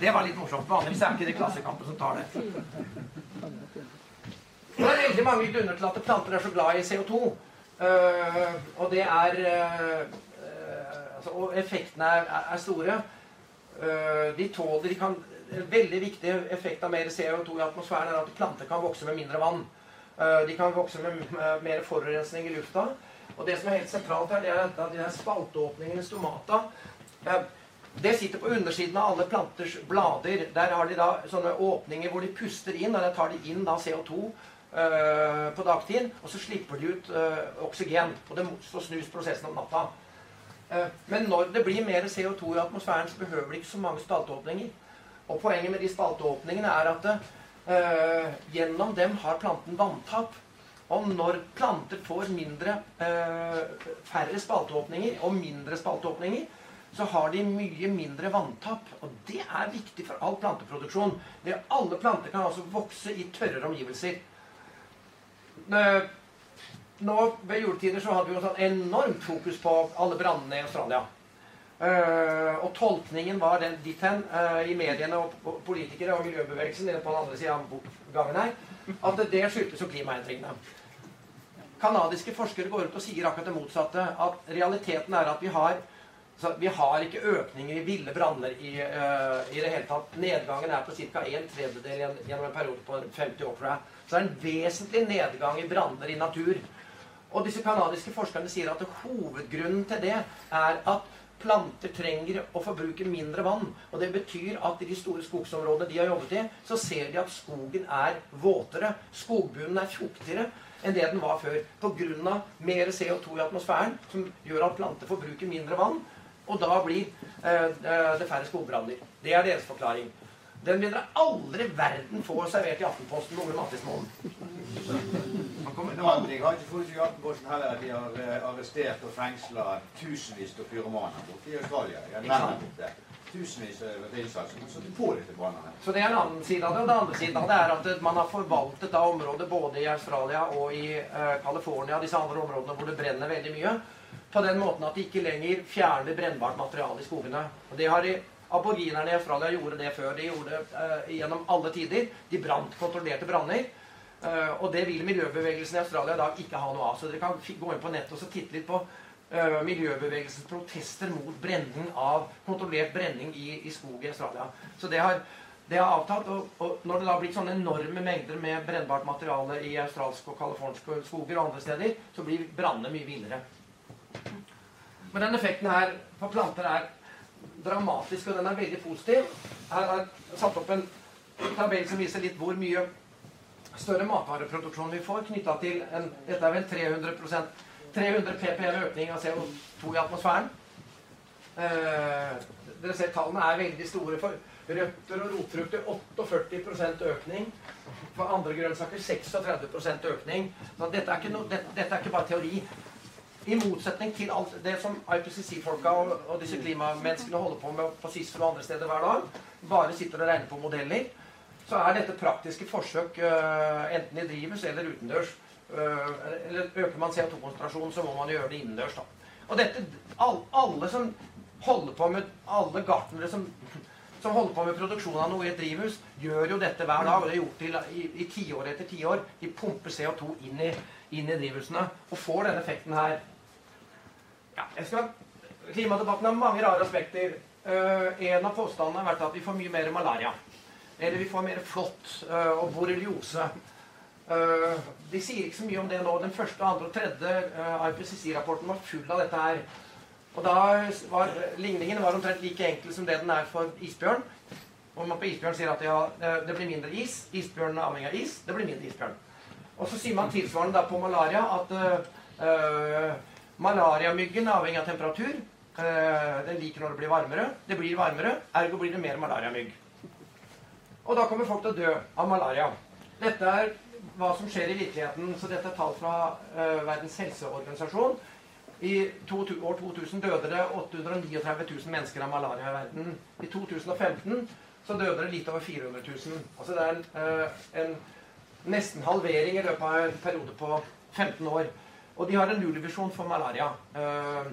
Det var litt morsomt. Vanligvis er det ikke det Klassekampen som tar det. Det er veldig mange grunner til at planter er så glad i CO2. Uh, eh, og det er uh, altså, Og effektene er, er store. de tåler de kan, En veldig viktig effekt av mer CO2 i atmosfæren er at planter kan vokse med mindre vann. De kan vokse med mer forurensning i lufta. Og det som er helt sentralt her, det er at de der spalteåpningene i stomata det sitter på undersiden av alle planters blader. Der har de da sånne åpninger hvor de puster inn, og der tar de inn da CO2 uh, på dagtid. Og så slipper de ut uh, oksygen. Og det, så snus prosessen om natta. Uh, men når det blir mer CO2 i atmosfæren, så behøver de ikke så mange spalteåpninger. Og poenget med de spalteåpningene er at Eh, gjennom dem har planten vanntap. Og når planter får mindre, eh, færre spalteåpninger og mindre spalteåpninger, så har de mye mindre vanntap. Og det er viktig for all planteproduksjon. Det, alle planter kan altså vokse i tørrere omgivelser. Eh, nå Ved juletider så hadde vi jo sånn enormt fokus på alle brannene i Australia. Uh, og tolkningen var den dit hen uh, i mediene og, politikere og miljøbevegelsen på den andre sida av gangen her, at det skyldtes jo klimaendringene. Kanadiske forskere går ut og sier akkurat det motsatte. At realiteten er at vi har vi har ikke økninger i ville branner i, uh, i, det hele tatt. Nedgangen er på ca. en tredjedel gjennom en periode på 50 år. jeg. Så det er en vesentlig nedgang i branner i natur. Og disse kanadiske forskerne sier at hovedgrunnen til det er at planter trenger å forbruke mindre vann. Og det betyr at i de store skogsområdene de har jobbet i, så ser de at skogen er våtere. Skogbunnen er tjuktere enn det den var før. Pga. mer CO2 i atmosfæren, som gjør at planter forbruker mindre vann. Og da blir eh, eh det færre skogbranner. Det er deres forklaring. Den vil dere aldri verden få servert i Aftenposten Ole Mattismoen. Men andre, jeg har ikke fått i Aftenposten heller at de har eh, arrestert og fengsla tusenvis av pyromaner borte i Australia. Tusenvis av innsatser. Så på disse brannene. Så det er en annen side av det. Og den andre siden av det er at man har forvaltet da området både i Australia og i uh, California, disse andre områdene hvor det brenner veldig mye, på den måten at de ikke lenger fjerner brennbart materiale i skogene. Og det har de Aboriginerne i Australia gjorde det før. De gjorde det uh, gjennom alle tider. De brant kontrollerte branner. Uh, og det vil miljøbevegelsen i Australia i dag ikke ha noe av. Så dere kan gå inn på nettet og titte litt på uh, miljøbevegelsens protester mot brenning av kontrollert brenning i, i skog i Australia. Så det har, det har avtatt. Og, og, når det da har blitt sånne enorme mengder med brennbart materiale i australske og californske skoger og andre steder, så blir brannene mye villere. Men den effekten her på planter er dramatisk, og den er veldig positiv. Her er satt opp en tabell som viser litt hvor mye større matvareproduksjon vi får knytta til en Dette er vel 300% 300 ppm økning av CO2 i atmosfæren. Eh, dere ser tallene er veldig store for røtter og rotfrukter. 48% økning. For andre grønnsaker 36% økning. Så dette er, no, dette, dette er ikke bare teori. I motsetning til alt det som IPCC-folka og, og, disse klimamenneskene holder på med på SISFEL og andre steder hver dag, bare sitter og regner på modeller, så er dette praktiske forsøk uh, enten i drivhus eller utendørs. Uh, eller Øker man CO2-konsentrasjonen, så må man gjøre det innendørs. da. Og dette, all, alle som holder på med Alle gartnere som, som, holder på med produksjon av noe i et drivhus, gjør jo dette hver dag. Og det er gjort til, i, i tiår etter tiår. De pumper CO2 inn i, inn i drivhusene og får den effekten her. Ja, jeg skal, klimadebatten har mange rare aspekter. Uh, en av påstandene har vært at vi får mye mer malaria. Eller vi får mer flått uh, og borreliose. Uh, de sier ikke så mye om det nå. Den første, andre og tredje IPCC-rapporten var full av dette her. Og da var ligningen var omtrent like enkel som det den er for isbjørn. Og man på isbjørn sier at ja, det blir mindre is. Isbjørn er avhengig av is. Det blir mindre isbjørn. Og så sier man tilsvarende da på malaria at malariamyggen er avhengig av temperatur. Uh, den liker når det blir varmere. Det blir varmere, ergo blir det mer malariamygg. Og da kommer folk til å dø av malaria. Dette er hva som skjer i virkeligheten. Så dette er tall fra uh, Verdens helseorganisasjon. I år 2000 døde det 839 000 mennesker av malaria i verden. I 2015 så døde det litt over 400 000. Altså det er en, uh, en nesten halvering i løpet av en periode på 15 år. Og de har en nullvisjon for malaria. Uh,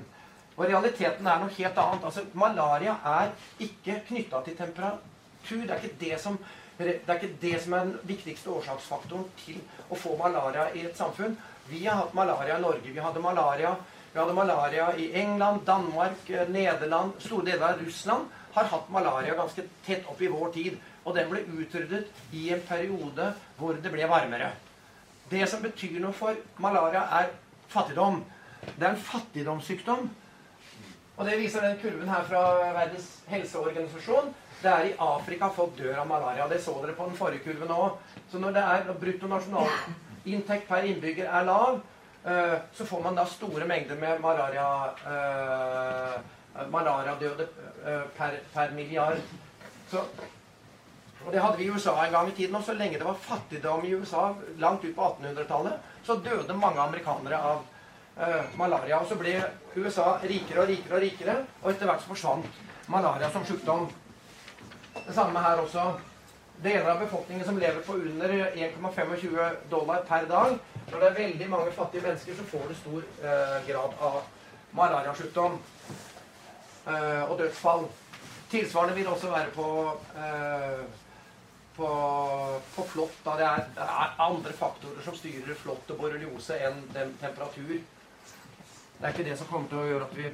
og realiteten er noe helt annet. Altså, malaria er ikke knytta til temperatur. Det er ikke det som det er ikke det som er den viktigste årsaksfaktoren til å få malaria i et samfunn. Vi har hatt malaria i Norge. Vi hadde malaria vi hadde malaria i England, Danmark, eh, Nederland, store deler av Russland har hatt malaria ganske tett opp i vår tid. Og den ble utryddet i en periode hvor det ble varmere. Det som betyr noe for malaria, er fattigdom. Det er en fattigdomssykdom. Og det viser den kurven her fra Verdens helseorganisasjon. Det er i Afrika folk dør av malaria. Det så dere på den forrige kurven òg. Så når det er brutto per innbygger er lav, Eh, så får man da store mengder med malaria uh, malariadøde uh, per, per, milliard. Så, og Det hadde vi i USA en gang i tiden. Og så lenge det var fattigdom i USA, langt ut på 1800-tallet, så døde mange amerikanere av uh, malaria. Og så ble USA rikere og rikere og rikere, og etter hvert så forsvant malaria som sykdom. Det samme her også. Deler av befolkningen som lever på under 1,25 dollar per dag, når det er veldig mange fattige mennesker, så får du stor eh, grad av malariasjukdom eh, og dødsfall. Tilsvarende vil det også være på, på, på flått. Da det er, det er, andre faktorer som styrer flått og borreliose enn den temperatur. Det er ikke det som kommer til å gjøre at vi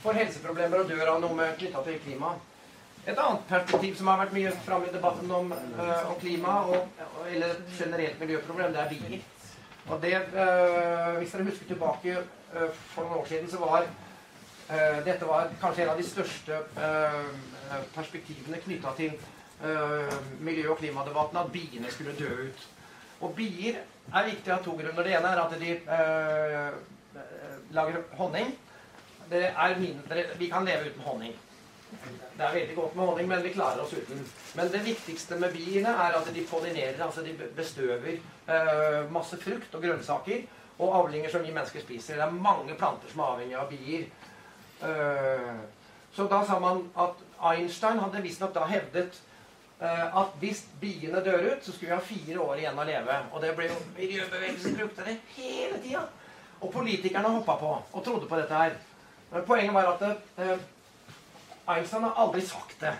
får helseproblemer og dør av noe knytta til klima. Et annet perspektiv som har vært mye framme i debatten om, øh, om klima, og, eller generelt miljøproblem, det er bier. Og det, øh, Hvis dere husker tilbake øh, for noen år siden, så var dette var kanskje en av de største perspektivene knytta til miljø- og klimadebatten, at biene skulle dø ut. Og bier er viktige av to grunner. Det ene er at de lager honning. Mindre, vi kan leve uten honning. Det er veldig godt med honning, men vi klarer oss uten. Men det viktigste med biene er at de pollinerer, altså de bestøver eh, masse frukt og grønnsaker og avlinger som vi mennesker spiser. Det er mange planter som er avhengig av bier. Eh, så da sa man at Einstein hadde visstnok da hevdet eh, at hvis biene dør ut, så skulle vi ha fire år igjen å leve. Og det ble jo Miljøbevegelsen brukte det hele tida. Og politikerne hoppa på og trodde på dette her. Men poenget var at det, Einstein har aldri sagt det.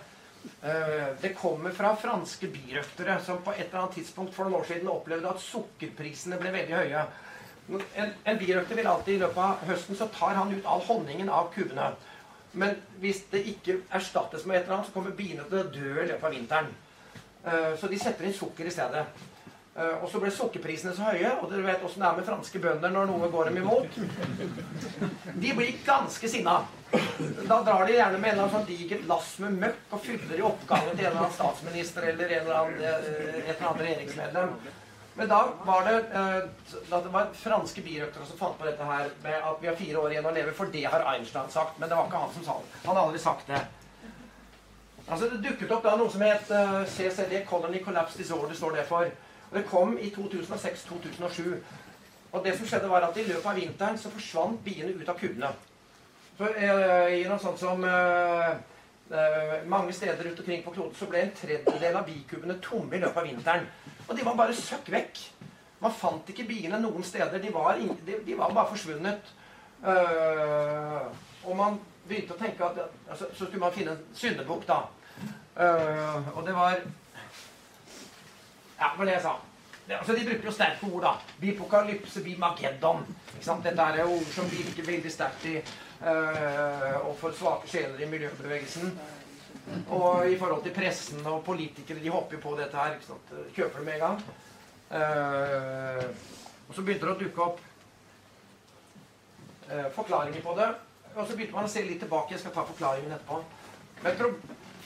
Eh, det kommer fra franske birøktere som på et eller annet tidspunkt for noen år siden opplevde at sukkerprisene ble veldig høye. En, en birøkter vil alltid i løpet av høsten så tar han ut all honningen av kubene. Men hvis det ikke erstattes med et eller annet, så kommer biene til å dø i løpet av vinteren. Eh, så de setter inn sukker i stedet. Eh, og så ble sukkerprisene så høye, og dere vet åssen det er med franske bønder når noe går dem imot. De blir ganske sinna. Da drar de gjerne med en eller annen sånn digert lass med møkk og fyller i oppgangen til en eller annen statsminister eller en eller annen, eh, et eller annet regjeringsmedlem. Men da var det, da det var franske birøktere som fant på dette her med at vi har fire år igjen å leve, for det har Einstein sagt. Men det var ikke han som sa det. Han har aldri sagt det. Altså Det dukket opp da noe som het uh, CCD, Colony Collapse Disorder, står det for. Og Det kom i 2006-2007. Og det som skjedde var at I løpet av vinteren så forsvant biene ut av kubene. Så eh, I noe sånt som uh, mange steder rundt omkring på kloden så ble en tredjedel av bikubene tomme i løpet av vinteren. Og de var bare søkk vekk. Man fant ikke biene noen steder. De var, de, de var bare forsvunnet. og man begynte å tenke at altså, Så skulle man finne en syndebukk, da. Uh, og det var Ja, det var det jeg sa. Det, altså, de bruker jo sterke ord, da. Bipokalypse, bimageddon. Dette er jo ord som virker veldig sterkt i uh, og for svake sjeler i miljøbevegelsen. Og i forhold til pressen og politikere, de hopper på dette her. ikke sant? Kjøper det med en gang. Uh, og så begynte det å dukke opp forklaringer på det. Og så begynte man å se litt tilbake. Jeg skal ta forklaringen etterpå. Men pro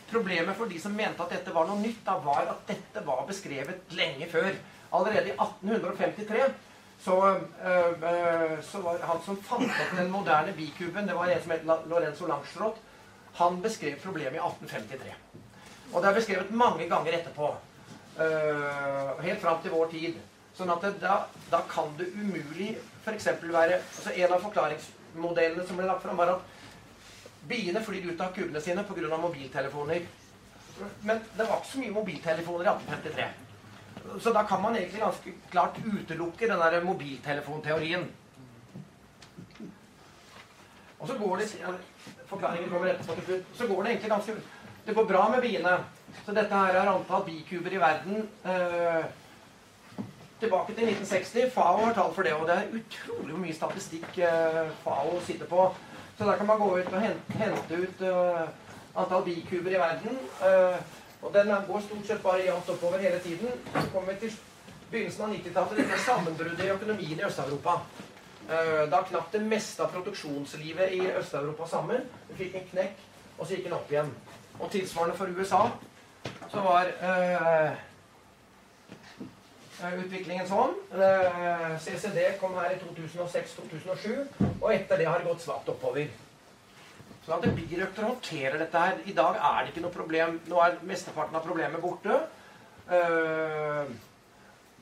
problemet for de som mente at dette var noe nytt, da var at dette var beskrevet lenge før. Allerede i 1853 så, øh, så var han som fant opp den moderne bikuben, det var en som het Lorenzo Langstrot, han beskrev problemet i 1853. Og det er beskrevet mange ganger etterpå. Øh, helt fram til vår tid. Sånn at da, da, kan det umulig f.eks. være altså En av forklaringsmodellene som ble lagt fram, var at Biene flyr ut av kubene sine pga. mobiltelefoner. Men det var ikke så mye mobiltelefoner i 1853. Så da kan man egentlig ganske klart utelukke den der mobiltelefonteorien. Og så går det Forklaringen kommer etterpå. Så går det egentlig ganske Det går bra med biene. Så dette her er antall bikuber i verden. Eh, tilbake til 1960. FAO har tall for det. Og det er utrolig mye statistikk eh, FAO sitter på. Så der kan man gå ut og hente, hente ut eh, antall bikuber i verden. Uh, og den går stort sett bare jevnt oppover hele tiden. Så kommer vi til begynnelsen av 90-tallet. Dette sammenbruddet i økonomien i Øst-Europa. Uh, da knapt det meste av produksjonslivet i Øst-Europa sammen. Vi fikk en knekk, og så gikk den opp igjen. Og tilsvarende for USA så var utviklingen sånn. CCD kom her i 2006-2007, og etter det har det gått svakt oppover. Så at birøkter håndterer dette her I dag er det ikke noe problem. Nå er mesteparten av problemet borte.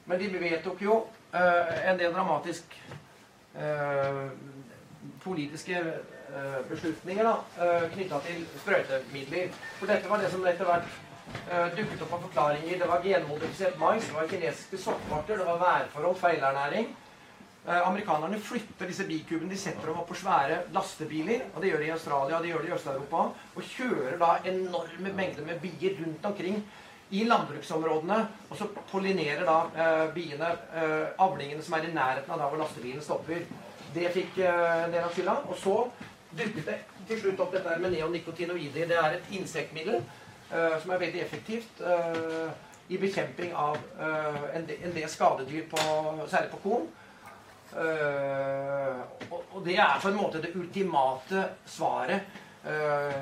Men de vedtok jo en del dramatisk politiske beslutninger da, knytta til sprøytemidler. For dette var det som etter hvert uh, dukket opp av forklaringer. Det var genmodifisert mais, det var kinesiske soppvarter, det var værforhold, feilernæring. Uh, amerikanerne flytter disse bikubene. De setter dem opp på svære lastebiler. og Det gjør de i Australia det gjør de i Øst-Europa. Og kjører da enorme mengder med bier rundt omkring i landbruksområdene. Og så pollinerer da eh, biene avlingene som er i nærheten av da hvor lastebilen stopper. Det fikk en del av skylda. Og så dukket det til slutt opp dette med neonicotinoider. Det er et insektmiddel Eh, som er veldig effektivt eh, i bekjemping av eh, en del skadedyr, på, særlig på korn. Og det er på en måte det ultimate svaret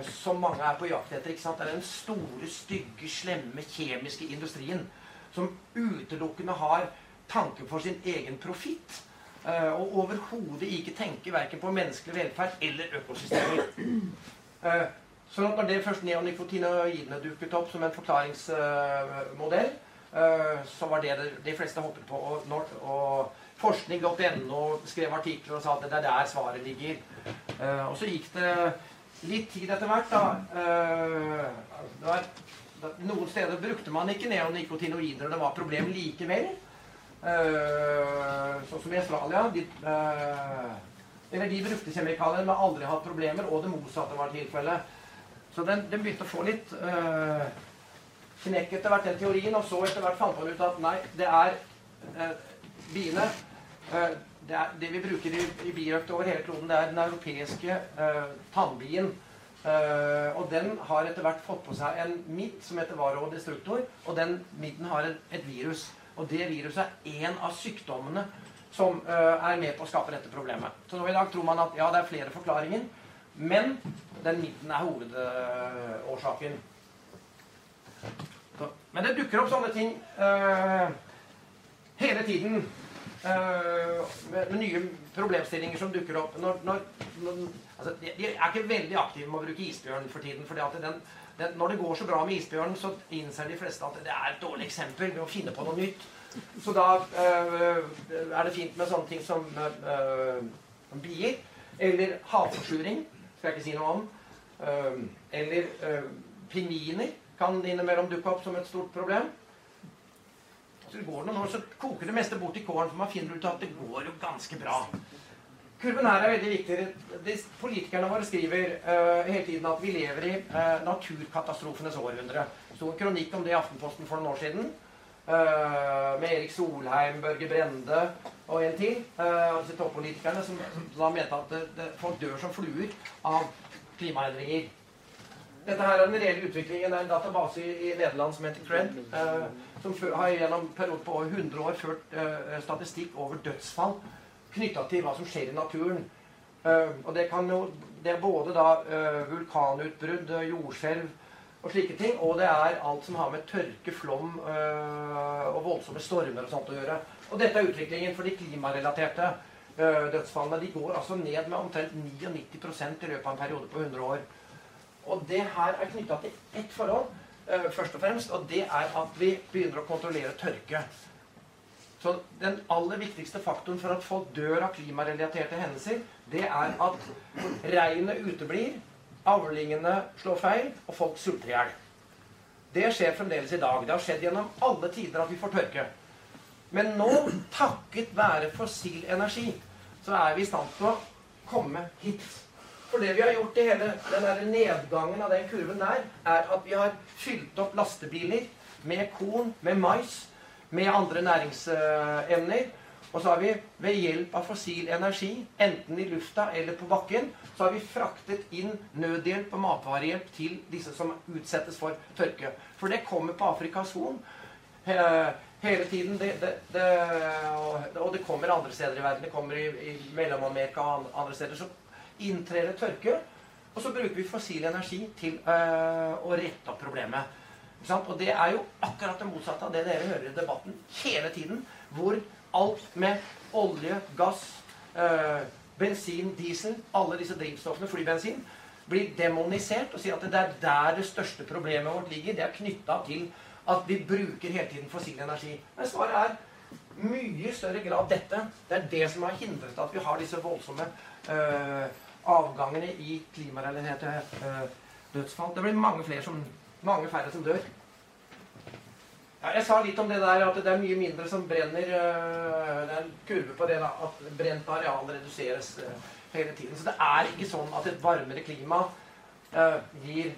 som mange er på jakt etter. ikke sant? Det er den store, stygge, slemme kjemiske industrien som utelukkende har tanke for sin egen profitt. og overhodet ikke tenker verken på menneskelig velferd eller økosystemer. Sånn at når det først neonikotinoidene dukket opp som en forklaringsmodell, uh, så var det de fleste hoppet på. Og, og forskning.no skrev artikler og sa at det er der svaret ligger. Uh, og så gikk det litt tid etter hvert, da. Var, noen steder brukte man ikke neonikotinoider, og det var problem likevel. sånn som i Australia. De, eller de brukte kjemikalier, men aldri hatt problemer, og det motsatte var tilfellet. Så den, den, begynte å få litt øh, knekk etter hvert, den teorien. Og så etter hvert fant man ut at nei, det er øh, biene det, er, det, vi bruker i, i biøkt over hele kloden, det er den europeiske uh, tannbien. Uh, og den har etter hvert fått på seg en midd som heter varodestruktor. Og den midden har en, et virus. Og det viruset er én av sykdommene som uh, er med på å skape dette problemet. Så nå i dag tror man at ja, det er flere forklaringer, men den midden er hovedårsaken. Men det dukker opp sånne ting uh, hele tiden. Uh, med, med, nye problemstillinger som dukker opp. Når, når, når, altså, de, de, er ikke veldig aktive med å bruke isbjørn for tiden. fordi at den, den, når det går så bra med isbjørnen, så innser de fleste at det er et dårlig eksempel med å finne på noe nytt. Så da øh, er det fint med sånne ting som øh, bier. Eller havforsuring, skal jeg ikke si noe om. Uh, eller øh, pingviner kan innimellom dukke opp som et stort problem. Så går og år, så koker det meste bort i kålen, for man finner ut at det går jo ganske bra. Kurven her er veldig viktig. Politikerne våre skriver uh, hele tiden at vi lever i naturkatastrofenes århundre. Det sto en kronikk om det i Aftenposten for noen år siden. Uh, med Erik Solheim, Børge Brende og en til. Uh, toppolitikerne som, da mente at det, det, folk dør som fluer av klimaendringer. Dette her er den reelle utviklingen. Det er en database i, Nederland som heter CRED. Uh, som har gjennom periode på 100 år ført statistikk over dødsfall knytta til hva som skjer i naturen. og det, kan jo, det er både da vulkanutbrudd, jordskjelv og slike ting. Og det er alt som har med tørke, flom og voldsomme stormer og sånt å gjøre. Og dette er utviklingen for de klimarelaterte dødsfallene. De går altså ned med omtrent 99% i løpet av en periode på 100 år. Og det her er knytta til ett forhold, øh, først og fremst, og det er at vi begynner å kontrollere tørke. Så den aller viktigste faktoren for at folk dør av klimarelaterte hendelser, det er at regnet uteblir, Avlingene slår feil, og folk sulter i hjel. Det skjer fremdeles i dag. Det har skjedd gjennom alle tider at vi får tørke. Men nå, takket være fossil energi, så er vi i stand til å komme hit. For det vi har gjort i hele den nedgangen av den kurven der, er at vi har fylt opp lastebiler med korn, med mais, med andre næringsemner. Og så har vi ved hjelp av fossil energi, enten i lufta eller på bakken, så har vi fraktet inn nødhjelp og matvarehjelp til disse som utsettes for tørke. For det kommer på Afrikas Horn hele tiden. Det, det, det, og det kommer andre steder i verden. Det kommer i, i Mellom-Amerika og andre steder. Så inntrer det tørke. Og så bruker vi fossil energi til øh, å rette opp problemet. Og det er jo akkurat det motsatte av det dere hører i debatten hele tiden. Hvor alt med olje, gass øh, bensin, diesel, alle disse drivstoffene, flybensin, blir demonisert og sier at det er der det største problemet vårt ligger. Det er knytta til at vi bruker hele tiden fossil energi. Men svaret er mye større grad dette. Det er det som har hindret at vi har disse voldsomme øh, avgangene i klimarelaterte øh, dødsfall. Det blir mange, som, mange færre som dør. Ja, jeg sa litt om det der at det er mye mindre som brenner. Øh, det er en kurve på det da, at brent areal reduseres øh, hele tiden. Så det er ikke sånn at et varmere klima uh, gir,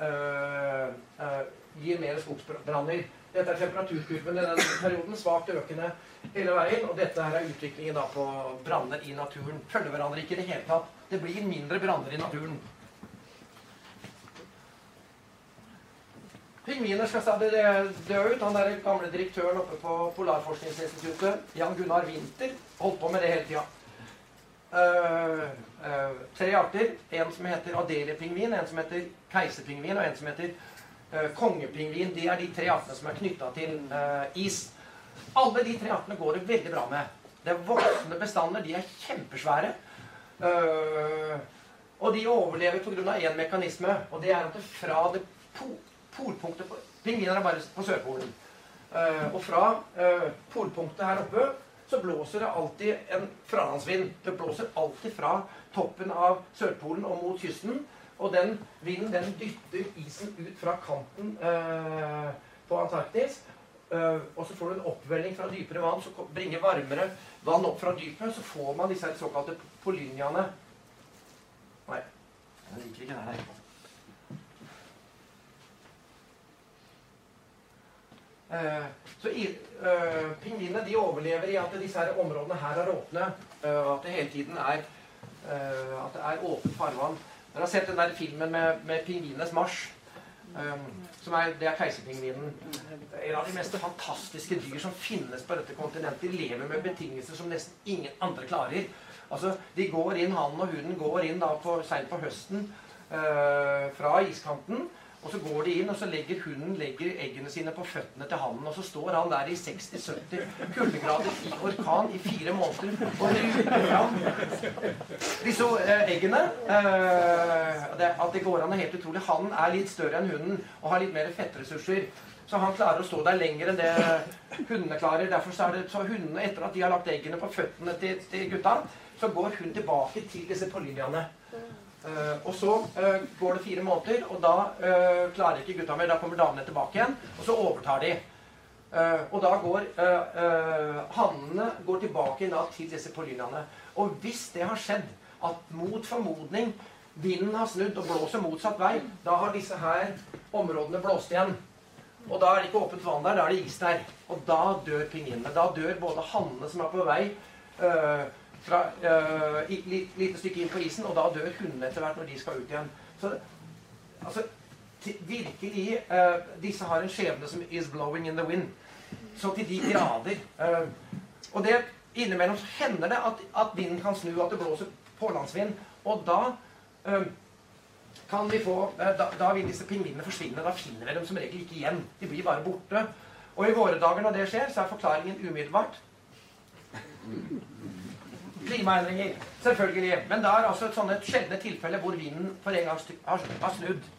uh, uh, gir mer skogsbranner. Dette er temperaturkurven i denne perioden. Svakt økende hele veien. Og dette her er utviklingen da på branner i naturen. Følger hverandre ikke i det hele tatt. Det blir mindre branner i naturen. Pingviner skal stadig dø ut. Han der gamle direktøren oppe på Polarforskningsinstituttet, Jan Gunnar Winther, holdt på med det hele tida. Uh, uh, tre arter. En som heter adeliepingvin, en som heter keiserpingvin, og en som heter uh, kongepingvin. De er de tre artene som er knytta til is. Alle de tre artene går det veldig bra med. Det er voksne bestander. De er kjempesvære. Og de overlever pga. én mekanisme, og det er at det fra det polpunktet på Pingviner er bare på Sørpolen. Uh, og fra uh, polpunktet her oppe så blåser det alltid en fralandsvind. Det blåser alltid fra toppen av Sørpolen og mot kysten. Og den vinden den dytter isen ut fra kanten eh, på Antarktis. og så får du en oppvelling fra dypere vann som bringer varmere vann opp fra dypet. Så får man disse såkalte polynjaene. Nei, jeg liker ikke det her. Eh, så uh, Pingvinene de overlever i at disse her områdene her er åpne. og at det hele tiden er at det er åpent farvann. Dere har sett den der filmen med, med pingvinenes marsj. Som er, det er keiserpingvinen. En av de mest fantastiske dyr som finnes på dette kontinentet. De lever med betingelser som nesten ingen andre klarer. Altså, De går inn, han og hunden går inn da på, seint på høsten fra iskanten. Og så går de inn, og så legger hunden legger eggene sine på føttene til hannen. Og så står han der i 60-70 kuldegrader i orkan i fire måneder og ruter fram disse eh, eggene. Eh, det, at det går an er helt utrolig. Hannen er litt større enn hunden og har litt mer fettressurser. Så han klarer å stå der lenger enn det hundene klarer. Derfor så er det så hundene, etter at de har lagt eggene på føttene til, til gutta, så går hun tilbake til disse poliniaene. Uh, og så uh, går det fire måneder, og da uh, klarer ikke gutta mer. Da kommer damene tilbake igjen, og så overtar de. og da går hannene går tilbake da, til disse polynene. Og hvis det har skjedd at mot formodning vinden har snudd og blåser motsatt vei, da har disse her områdene blåst igjen. Og da er det ikke åpent vann der, da er det is der. Og da dør pingvinene. Da dør både hannene som er på vei fra uh, et lite stykke inn på isen, og da dør hundene etter hvert når de skal ut igjen. Så altså, virkelig uh, Disse har en skjebne som is blowing in the wind. Så til de grader. Uh, og det innimellom så hender det at, at, vinden kan snu, at det blåser pålandsvind. Og da kan vi få da, da, vil disse pingvinene forsvinne. Da finner vi dem som regel ikke igjen. De blir bare borte. Og i våre dager når det skjer, så er forklaringen umiddelbart Klimaendringer. Selvfølgelig. Men det er altså et sånne sjeldne tilfelle hvor vinden for en gang har, snudd.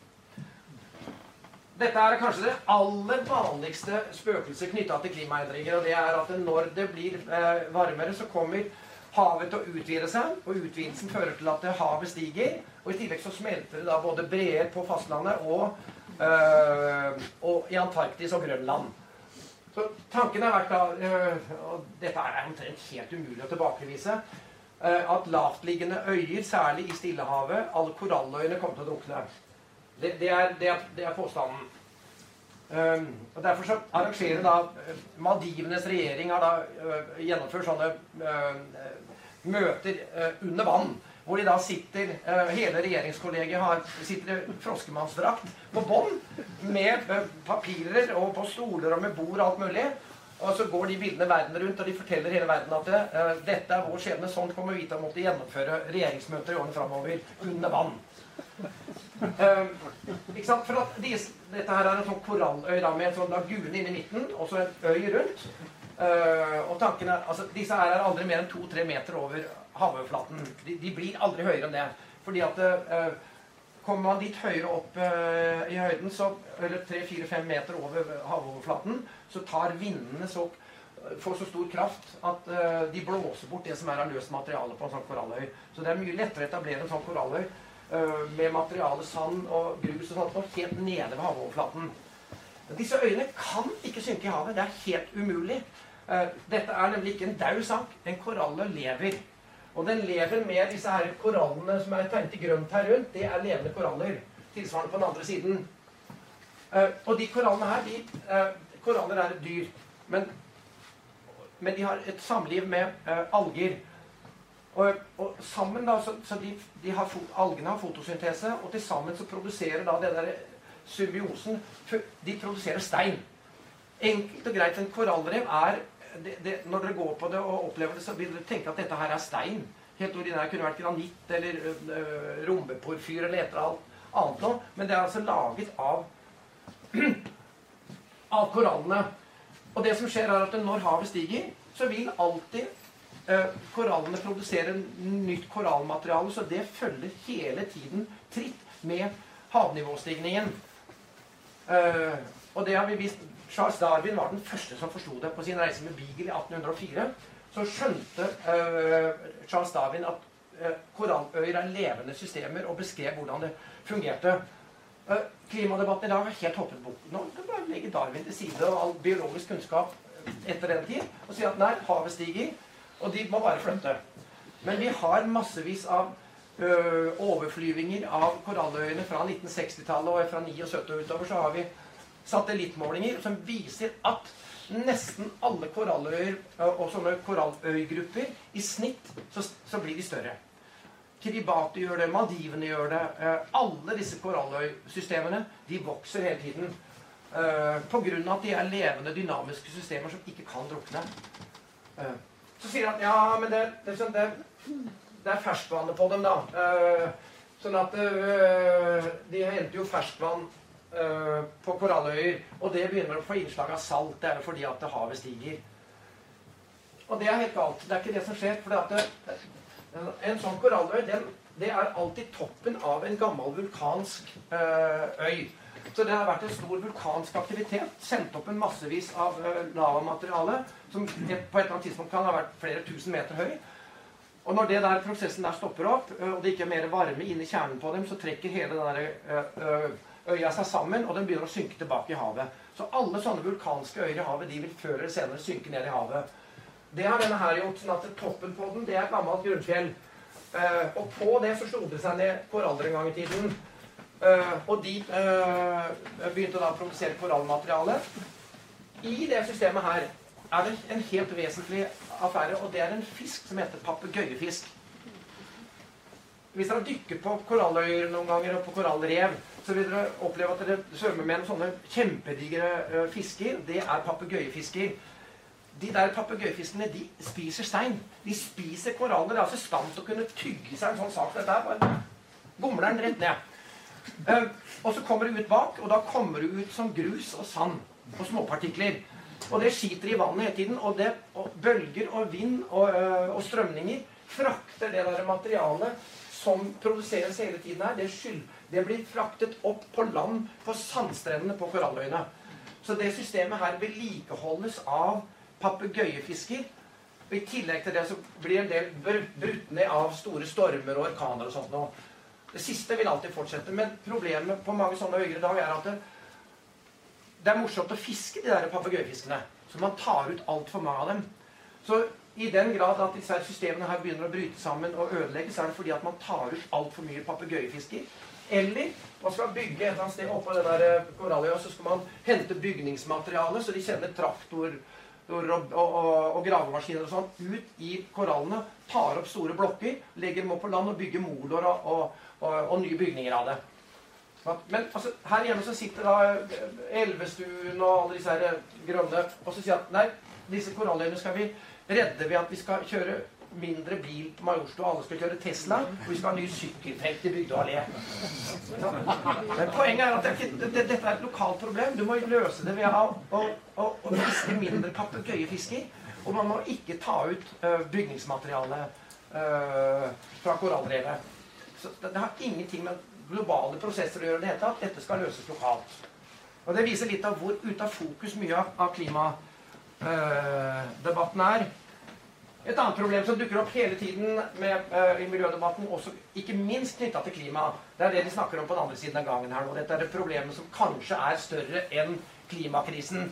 Dette er kanskje det aller vanligste spøkelset knytta til klimaendringer. Og det er at når det blir eh, varmere, så kommer havet til å utvide seg. Og utvidelsen fører til at havet stiger. Og i tillegg så smelter det da både breer på fastlandet og, øh, og i Antarktis og Grønland. Så tanken har vært da, øh, og dette er omtrent helt umulig å tilbakevise, øh, at lavtliggende øyer, særlig i Stillehavet, alle koralløyene kommer til å drukne. Det, det, er, det, er, påstanden. Um, og Derfor så arrangerer da Maldivenes regjering har da gjennomført sånne møter under vann hvor de da sitter uh, Hele regjeringskollegiet har, sitter i froskemannsdrakt på bånd med uh, papirer og på stoler og med bord og alt mulig. Og så går de bildene verden rundt, og de forteller hele verden at uh, dette er vår skjebne. Sånn kommer vi til å måtte gjennomføre regjeringsmøter i årene framover under vann. ikke sant? For at de, Dette her er en sånn koralløy da, med en sånn lagune inni midten og så en øy rundt. og tankene, altså Disse her er aldri mer enn to-tre meter over havoverflaten. De, de, blir aldri høyere enn det. Fordi at eh, Kommer man litt høyere opp eh, i høyden, så, eller 3-4-5 meter over havoverflaten, så tar vindene så, får så stor kraft at eh, de blåser bort det som er av løst materiale på en sånn koralløy. Så det er mye lettere å etablere en sånn koralløy med materiale sand og grus og sånt, og helt nede ved havoverflaten. Disse øyene kan ikke synke i havet. Det er helt umulig. Dette er nemlig ikke en daud sak. En koralløy lever. Og den lever med disse her korallene som er tegnet i grønt her rundt. Det er levende koraller. Tilsvarende på den andre siden. Uh, og de korallene her de, uh, Koraller er et dyr. Men, men, de har et samliv med uh, alger. Og, og, sammen da, så, så de, de har, Algene har fotosyntese, og til sammen så produserer da den der symbiosen De produserer stein. Enkelt og greit. En korallrev er det, det, når dere går på det og opplever det, så vil dere tenke at dette her er stein. Helt ordinær kunne vært granitt eller øh, rombeporfyr eller et eller annet noe. Men det er altså laget av, av korallene. Og det som skjer, er at når havet stiger, så vil alltid øh, korallene produsere nytt korallmateriale. Så det følger hele tiden tritt med havnivåstigningen. Uh, og det har vi vist Charles Darwin var den første som forsto det. På sin reise med Beagle i 1804 så skjønte uh, Charles Darwin at uh, koralløyer er levende systemer, og beskrev hvordan det fungerte. Uh, klimadebatten i dag har helt hoppet bort. Nå kan bare legge Darwin til side og all biologisk kunnskap etter den tid og si at nei, havet stiger, og de må bare flytte. Men vi har massevis av overflyvinger av koralløyene fra 1960-tallet og fra 79 og utover så har vi satellittmålinger som viser at nesten alle koralløyer og sånne koralløygrupper i snitt så, så blir de større. Kiribati gjør det, Maldivene gjør det. Alle disse koralløysystemene de vokser hele tiden. Uh, Pga. at de er levende, dynamiske systemer som ikke kan drukne. Uh, så sier han ja, men det, det, det, det er ferskvannet på dem, da. Sånn at de henter jo ferskvann på koralløyer. Og det begynner å få innslag av salt. Det er jo fordi at havet stiger. Og det er helt galt. Det er ikke det som skjer. For det, en sånn koralløy den, det er alltid toppen av en gammel vulkansk øy. Så det har vært en stor vulkansk aktivitet. Sendt opp en massevis av uh, lavamateriale som på et eller annet tidspunkt kan ha vært flere tusen meter høy. Og når det der prosessen der stopper opp, og det ikke er mer varme inni kjernen på dem, så trekker hele den der, øya seg sammen, og den begynner å synke tilbake i havet. Så alle sånne vulkanske øyer i havet de vil før eller senere synke ned i havet. Det har denne her gjort, sånn at toppen på den det er gammelt grunnfjell. og på det så det seg ned koraller en gang i tiden. Eh, og de eh, begynte da å produsere korallmateriale. I det systemet her er det en helt vesentlig affære, og det er en fisk som heter papegøyefisk. Hvis dere dykker på koralløyer noen ganger og på korallrev, dere oppleve at dere svømmer med en sånne kjempedigre fisker. Det er papegøyefisker. De der papegøyefiskene de spiser stein. De spiser koraller. Det er altså stand til å kunne tygge seg en sånn sak. Dette er bare gomler rett ned. Uh, og så kommer det ut bak, og da kommer det ut som grus og sand og småpartikler. Og det skiter i vannet hele tiden. Og, det, og bølger og vind og, uh, og, strømninger frakter det der materialet som produseres hele tiden her. Det, skyld, det blir fraktet opp på land på sandstrendene på koralløyene. Så det systemet her vedlikeholdes av papegøyefisker. I tillegg til det så blir en del brutt ned av store stormer og orkaner og sånt noe. Det siste vil alltid fortsette. Men problemet på mange sånne øyer i dag er at det, det er morsomt å fiske de der papegøyefiskene. Så man tar ut altfor mange av dem. Så i den grad at disse systemene her begynner å bryte sammen og ødelegge, så er det fordi at man tar ut altfor mye papegøyefisker. Eller man skal bygge et eller annet sted oppå den der og koralløya, så skal man hente bygningsmateriale, så de kjenner traktor og, og, og, gravemaskiner og sånn ut i korallene. Tar opp store blokker, legger dem opp på land og bygger moloer og, og, og nye bygninger av det. Men altså, her hjemme så sitter da eh, Elvestuen og alle disse her eh, grønne og så sier at nei, disse koralløyene skal vi redde ved at vi skal kjøre mindre bil på Majorstua. Alle skal kjøre Tesla. Og vi skal ha ny sykkelfelt i Bygdø allé. Men poenget er at det, det, dette er et lokalt problem. Du må løse det ved å, å, å, å fiske mindre papegøyefisker. Og man må ikke ta ut uh, bygningsmateriale uh, fra korallrevet. Så det, har ingenting med globale prosesser å gjøre. det hele tatt. Dette skal løses lokalt. Og Det viser litt av hvor ute av fokus mye av, klimadebatten uh, er. Et annet problem som dukker opp hele tiden med, uh, i miljødebatten, også ikke minst knytta til klima, det er det de snakker om på den andre siden av gangen her nå. Dette er et problem som kanskje er større enn klimakrisen.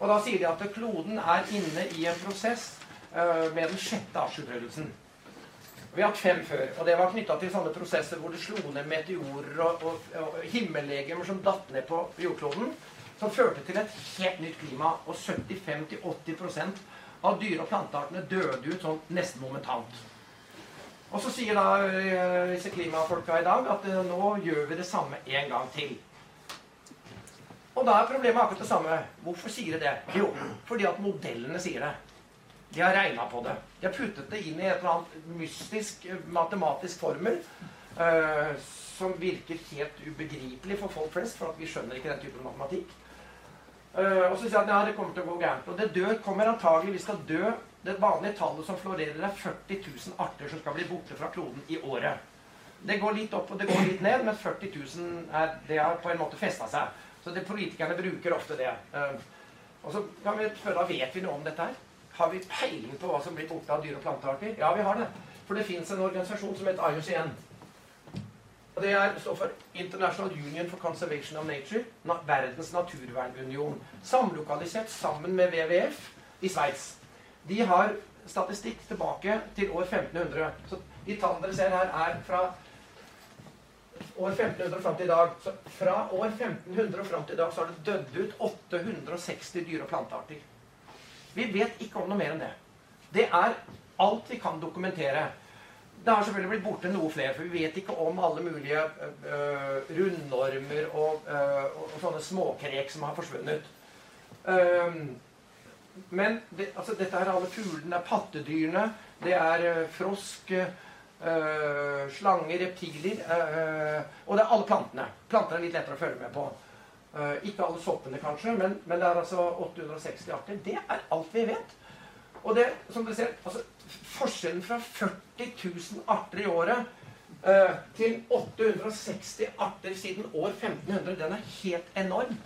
Og da sier de at kloden er inne i en prosess uh, med den sjette artsutryddelsen. Vi har hatt fem før, og det var knytta til sånne prosesser hvor det slo ned meteorer og, og, og himmellegemer som datt ned på jordkloden, som førte til et helt nytt klima. Og 75-80 av dyre- og planteartene døde ut sånn nesten momentant. Og så sier da eh, disse klimafolka i dag at eh, nå gjør vi det samme en gang til. Og da er problemet akkurat det samme. Hvorfor sier de det? Jo, fordi at modellene sier det. De har regna på det. De har puttet det inn i et eller annet mystisk eh, matematisk formel uh, som virker helt ubegripelig for folk flest, for at vi skjønner ikke den typen matematikk. Uh, og så sier han ja, det kommer til å gå gærent. Og det dør kommer antagelig, vi skal dø Det vanlige tallet som florerer, er 40 000 arter som skal bli borte fra kloden i året. Det går litt opp og det går litt ned, men 40 000 er, det har på en måte festa seg. Så det, politikerne bruker ofte det. Uh, og så kan vi spørre, vet vi noe om dette her? Har vi peiling på hva som blir borte av dyre- og plantearter? Ja, vi har det. For det fins en organisasjon som heter IUCN. Og Det er, står for International Union for Conservation of Nature. Verdens naturvernunion. Samlokalisert sammen med WWF i Sveits. De har statistikk tilbake til år 1500. Så de tallene dere ser her, er fra år 1500 og fram til i dag så Fra år 1500 og fram til i dag så har det dødd ut 860 dyre- og plantearter. Vi vet ikke om noe mer enn det. Det er alt vi kan dokumentere. Det har selvfølgelig blitt borte noe flere, for vi vet ikke om alle mulige uh, rundormer og, uh, og, sånne småkrek som har forsvunnet. Um, men det, altså, dette er alle fuglene, det er pattedyrene, det er uh, frosk, slanger, reptiler Og det er alle plantene. Plantene er litt lettere å følge med på. Ikke alle soppene, kanskje, men, men, det er altså 860 arter. Det er alt vi vet. Og det, som dere ser, altså, forskjellen fra 40 000 arter i året eh, til 860 arter siden år 1500, den er helt enorm.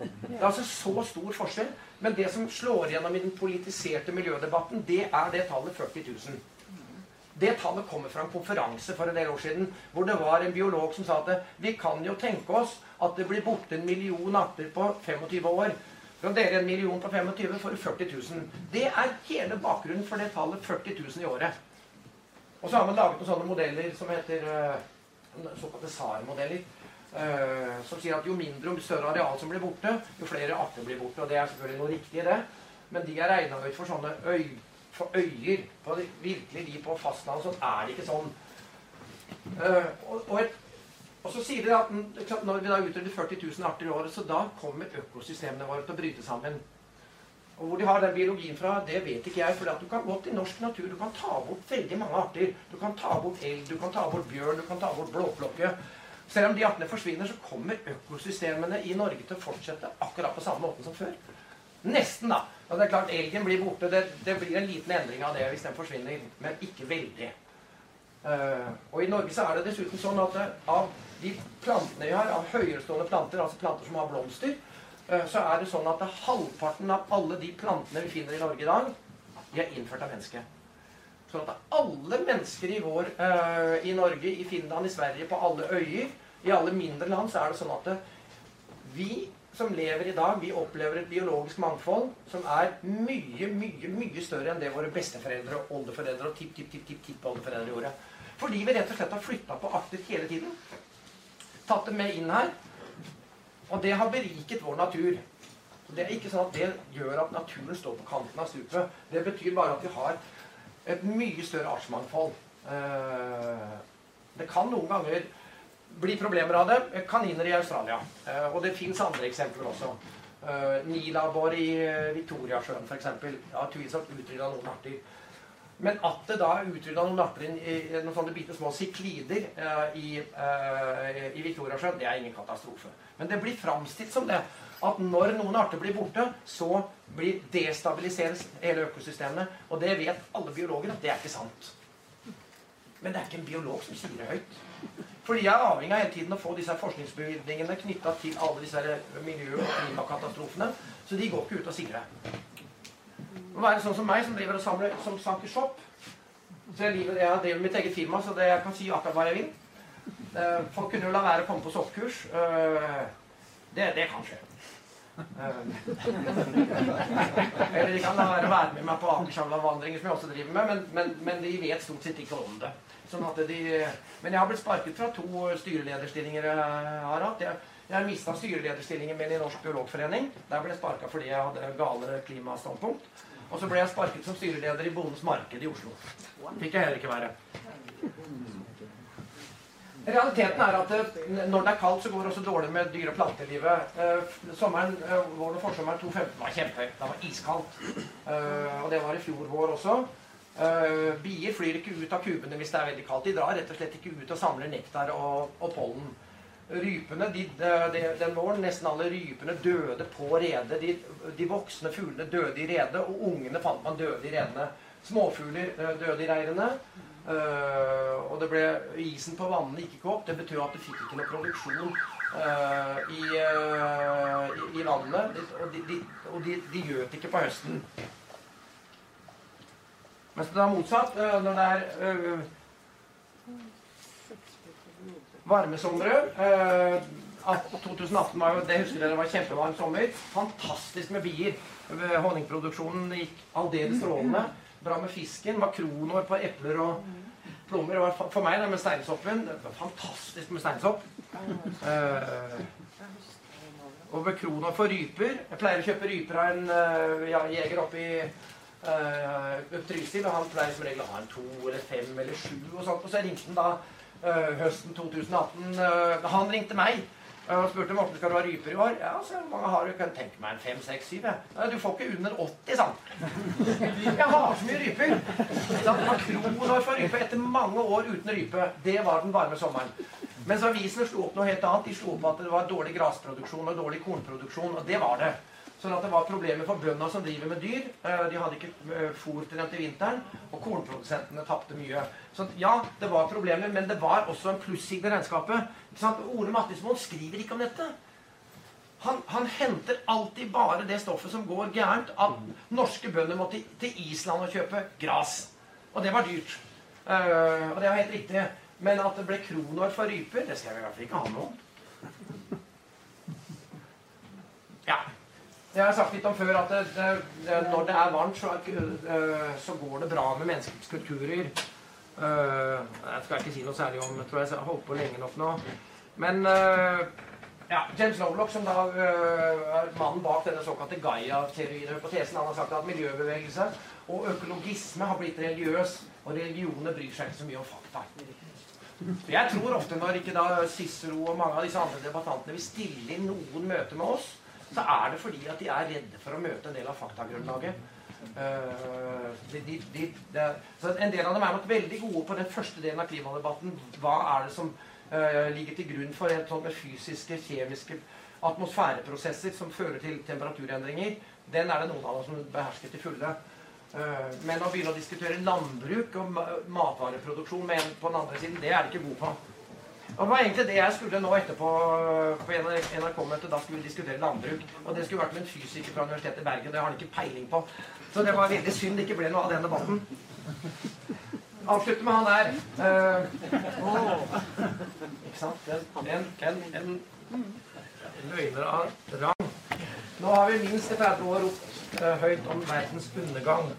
Det er altså så stor forskjell. Men det som slår gjennom i den politiserte miljødebatten, det er det tallet 40 000. Det tallet kommer fra en konferanse for en del år siden hvor det var en biolog som sa at vi kan jo tenke oss at det blir borte en million arter på 25 år. For dere en million på 25 får du 40 000. Det er hele bakgrunnen for det tallet 40 000 i året. Og så har man laget noen sånne modeller som heter uh, såkalte SAR-modeller. Uh, som sier at jo mindre og større areal som blir borte, jo flere arter blir borte. Og det er selvfølgelig noe riktig i det. Men de er regna ut for sånne øy, for øyer på virkelig de på fastlandet. så er det ikke sånn. Og, og et og så sier de at når vi da utrydder 40 000 arter i året, så da kommer økosystemene våre til å bryte sammen. Og hvor de har den biologien fra, det vet ikke jeg. For du kan gå til norsk natur. Du kan ta bort veldig mange arter. Du kan ta bort elg, du kan ta bort bjørn, du kan ta bort blåklokke. Selv om de artene forsvinner, så kommer økosystemene i Norge til å fortsette akkurat på samme måte som før. Nesten, da. Og det er klart, Elgen blir borte. Det, det blir en liten endring av det hvis den forsvinner. Men ikke veldig. Uh, og i Norge så er det dessuten sånn at uh, av de plantene vi har, av høyerestående planter, altså planter som har blomster, eh, så er det sånn at halvparten av alle de plantene vi finner i Norge i dag, de er innført av mennesket. Sånn at alle mennesker i, vår, i Norge, i Finland, i Sverige, på alle øyer, i alle mindre land, så er det sånn at vi som lever i dag, vi opplever et biologisk mangfold som er mye, mye mye større enn det våre besteforeldre og oldeforeldre og tipp-tipp-tipp-tipp-oldeforeldre gjorde. Fordi vi rett og slett har flytta på arter hele tiden tatt det med inn her. Og det har beriket vår natur. Det er ikke sånn at det gjør at naturen står på kanten av stupet. Det betyr bare at vi har et mye større artsmangfold. Eh, det kan noen ganger bli problemer av det. Kaniner i Australia. Eh, og det fins andre eksempler også. Eh, Nilabbor i Victoriasjøen f.eks. har tvilsomt utrydda noen arter. Men at det da er utrydda noen arter i, noen sånne bitte små siklider eh, i, eh, i Viktoriasjøen, det er ingen katastrofe. Men det blir framstilt som det. At når noen arter blir borte, så blir destabiliseres hele økosystemet. Og det vet alle biologer at det er ikke sant. Men det er ikke en biolog som sier det høyt. Fordi jeg er avhengig av hele tiden å få disse forskningsbevilgningene knytta til alle disse miljø- og klimakatastrofene. Så de går ikke ut og sier det må være sånn som meg, som driver og samler som sanker sopp. Så jeg, driver, jeg driver mitt eget firma, så det, jeg kan si akkurat hva jeg vil. Uh, folk kunne jo la være å komme på soppkurs. Uh, det, det kan skje. Uh, eller de kan la være å være med meg på Akersamla-vandringer, som jeg også driver med, men, men, men, de vet stort sett ikke om det. Sånn de, men jeg har blitt sparket fra to styrelederstillinger jeg har hatt. Jeg, jeg mista styrelederstillingen min i Norsk biologforening. Der ble jeg sparka fordi jeg hadde galere klimastandpunkt. Og så ble jeg sparket som styreleder i Bondens Marked i Oslo. Fikk jeg heller ikke være. Realiteten er at eh, når det er kaldt, så går det også dårlig med dyre- og plantelivet. Eh, sommeren, eh, våren og forsommeren 2015 var kjempehøy. Det var iskaldt. Og det var i fjor vår også. Bier flyr ikke ut av kubene hvis det er veldig kaldt. De drar rett og slett ikke ut og samler nektar og, og pollen. Rypene, de, de, Den våren nesten alle rypene døde på redet. De, de, voksne fuglene døde i redet, og ungene fant man døde i redene. Småfugler eh, døde i reirene. Uh, og det ble, isen på vannene gikk ikke opp. Det betød at du fikk ikke noe produksjon uh, i, uh, i, i, vannet. Og de, og de, de ikke på høsten. Mens det er motsatt. når det er varmesomre. Eh, 2018 var jo, det husker dere var kjempevarm sommer. Fantastisk med bier. Honningproduksjonen gikk aldeles strålende. Bra med fisken. Var kronår på epler og plommer. var for meg det med steinsoppen det var Fantastisk med steinsopp. Eh, og kroner for ryper Jeg pleier å kjøpe ryper av en uh, jeger oppe i uh, Trysil. Og han pleier som regel å ha en to eller fem eller sju. Og sånt, og så ringte han da høsten 2018. Uh, han ringte meg og spurte Morten skal du ha ryper i år. Ja, så mange har du? Kan tenke meg en fem, seks, syv. Ja. Du får ikke under 80, sa han. Jeg har så mye ryper. Det var kronår for rype etter mange år uten rype. Det var den varme sommeren. Mens avisene slo opp noe helt annet. De slo opp at det var dårlig grasproduksjon og dårlig kornproduksjon. Og det var det. Sånn at det var problemer for bøndene som driver med dyr. Eh, de hadde ikke eh, fôr til dem til vinteren, og kornprodusentene tapte mye. Så ja, det var problemer, men det var også en plusside i regnskapet. Ole Mattismoen skriver ikke om dette. Han, han, henter alltid bare det stoffet som går gærent. At norske bønder måtte til, Island og kjøpe gras. Og det var dyrt. Uh, og det var helt riktig. Men at det ble kronår for ryper, det skal jeg i hvert fall ikke ha noe om. Ja. Jeg har sagt litt om før at det, det, når det er varmt, så, uh, så, går det bra med menneskets kulturer. Uh, jeg skal ikke si noe særlig om tror jeg har holdt på lenge nok nå. Men uh, ja, James Lovelock, som da er mannen bak denne såkalte Gaia-teorien, hypotesen, han har sagt at miljøbevegelse og økologisme har blitt religiøs, og religionene bryr seg ikke så mye om fakta. Jeg tror ofte når ikke da Cicero og mange av disse andre debattantene vil stille inn noen møter med oss, så er det fordi at de er redde for å møte en del av faktagrunnlaget. Uh, de, de, de, en del av dem er nok veldig gode på den første delen av klimadebatten. Hva er det som uh, ligger til grunn for et sånt med fysiske, kjemiske atmosfæreprosesser som fører til temperaturendringer? Den er det noen av dem som behersker til fulle. Uh, men å begynne å diskutere landbruk og matvareproduksjon på den andre siden, det er de ikke gode på. Og det var egentlig det jeg skulle nå etterpå på NRK-møtet. Da skulle vi diskutere landbruk. Og det skulle vært med en fysiker fra Universitetet i Bergen. Det har han ikke peiling på. Så det var veldig synd det ikke ble noe av den debatten. Avslutte med han der. Uh, oh. Ikke sant? En, en, en, løgner av rang. Nå har vi minst i 30 år ropt uh, høyt om verdens undergang.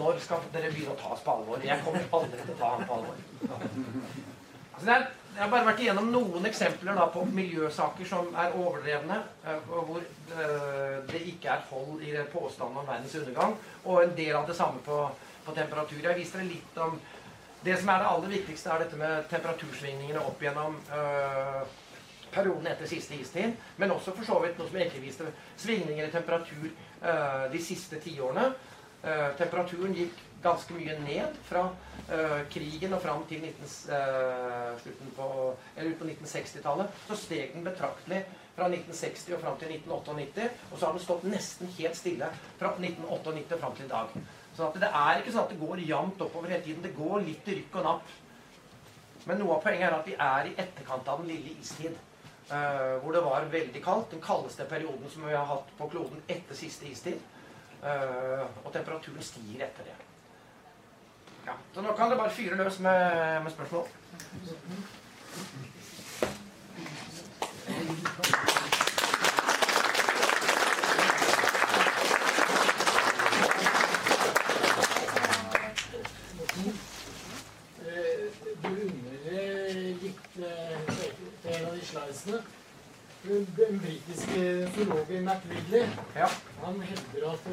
Når skal dere begynne å ta oss på alvor? Jeg kommer aldri til å ta ham på alvor. Altså, det er jeg har bare vært igjennom noen eksempler da, på miljøsaker som er overdrevne, eh, hvor uh, det ikke er hold i påstanden om verdens undergang, og en del av det samme på, på temperatur. Jeg viste dere litt om Det som er det aller viktigste, er dette med temperatursvingningene opp gjennom øh, perioden etter siste istid, men også for så vidt noe som ikke viste, svingninger i temperatur øh, de siste tiårene. Uh, temperaturen gikk ganske mye ned fra uh, krigen og fram til 19, uh, slutten på, eller ut på 1960-tallet. Så steg den betraktelig fra 1960 og fram til 1998. Og så har den stått nesten helt stille fra 1998 og fram til i dag. Så det er ikke sånn at det går jevnt oppover hele tiden. Det går litt rykk og napp. Men noe av poenget er at vi er i etterkant av den lille istid. Uh, hvor det var veldig kaldt. Den kaldeste perioden som vi har hatt på kloden etter siste istid. Og temperaturen stiger etter det. Ja, Så nå kan det bare fyre løs med, med spørsmål. Du undergikk en av de slidesene. Den britiske zoologen McRidley ja. han hevder at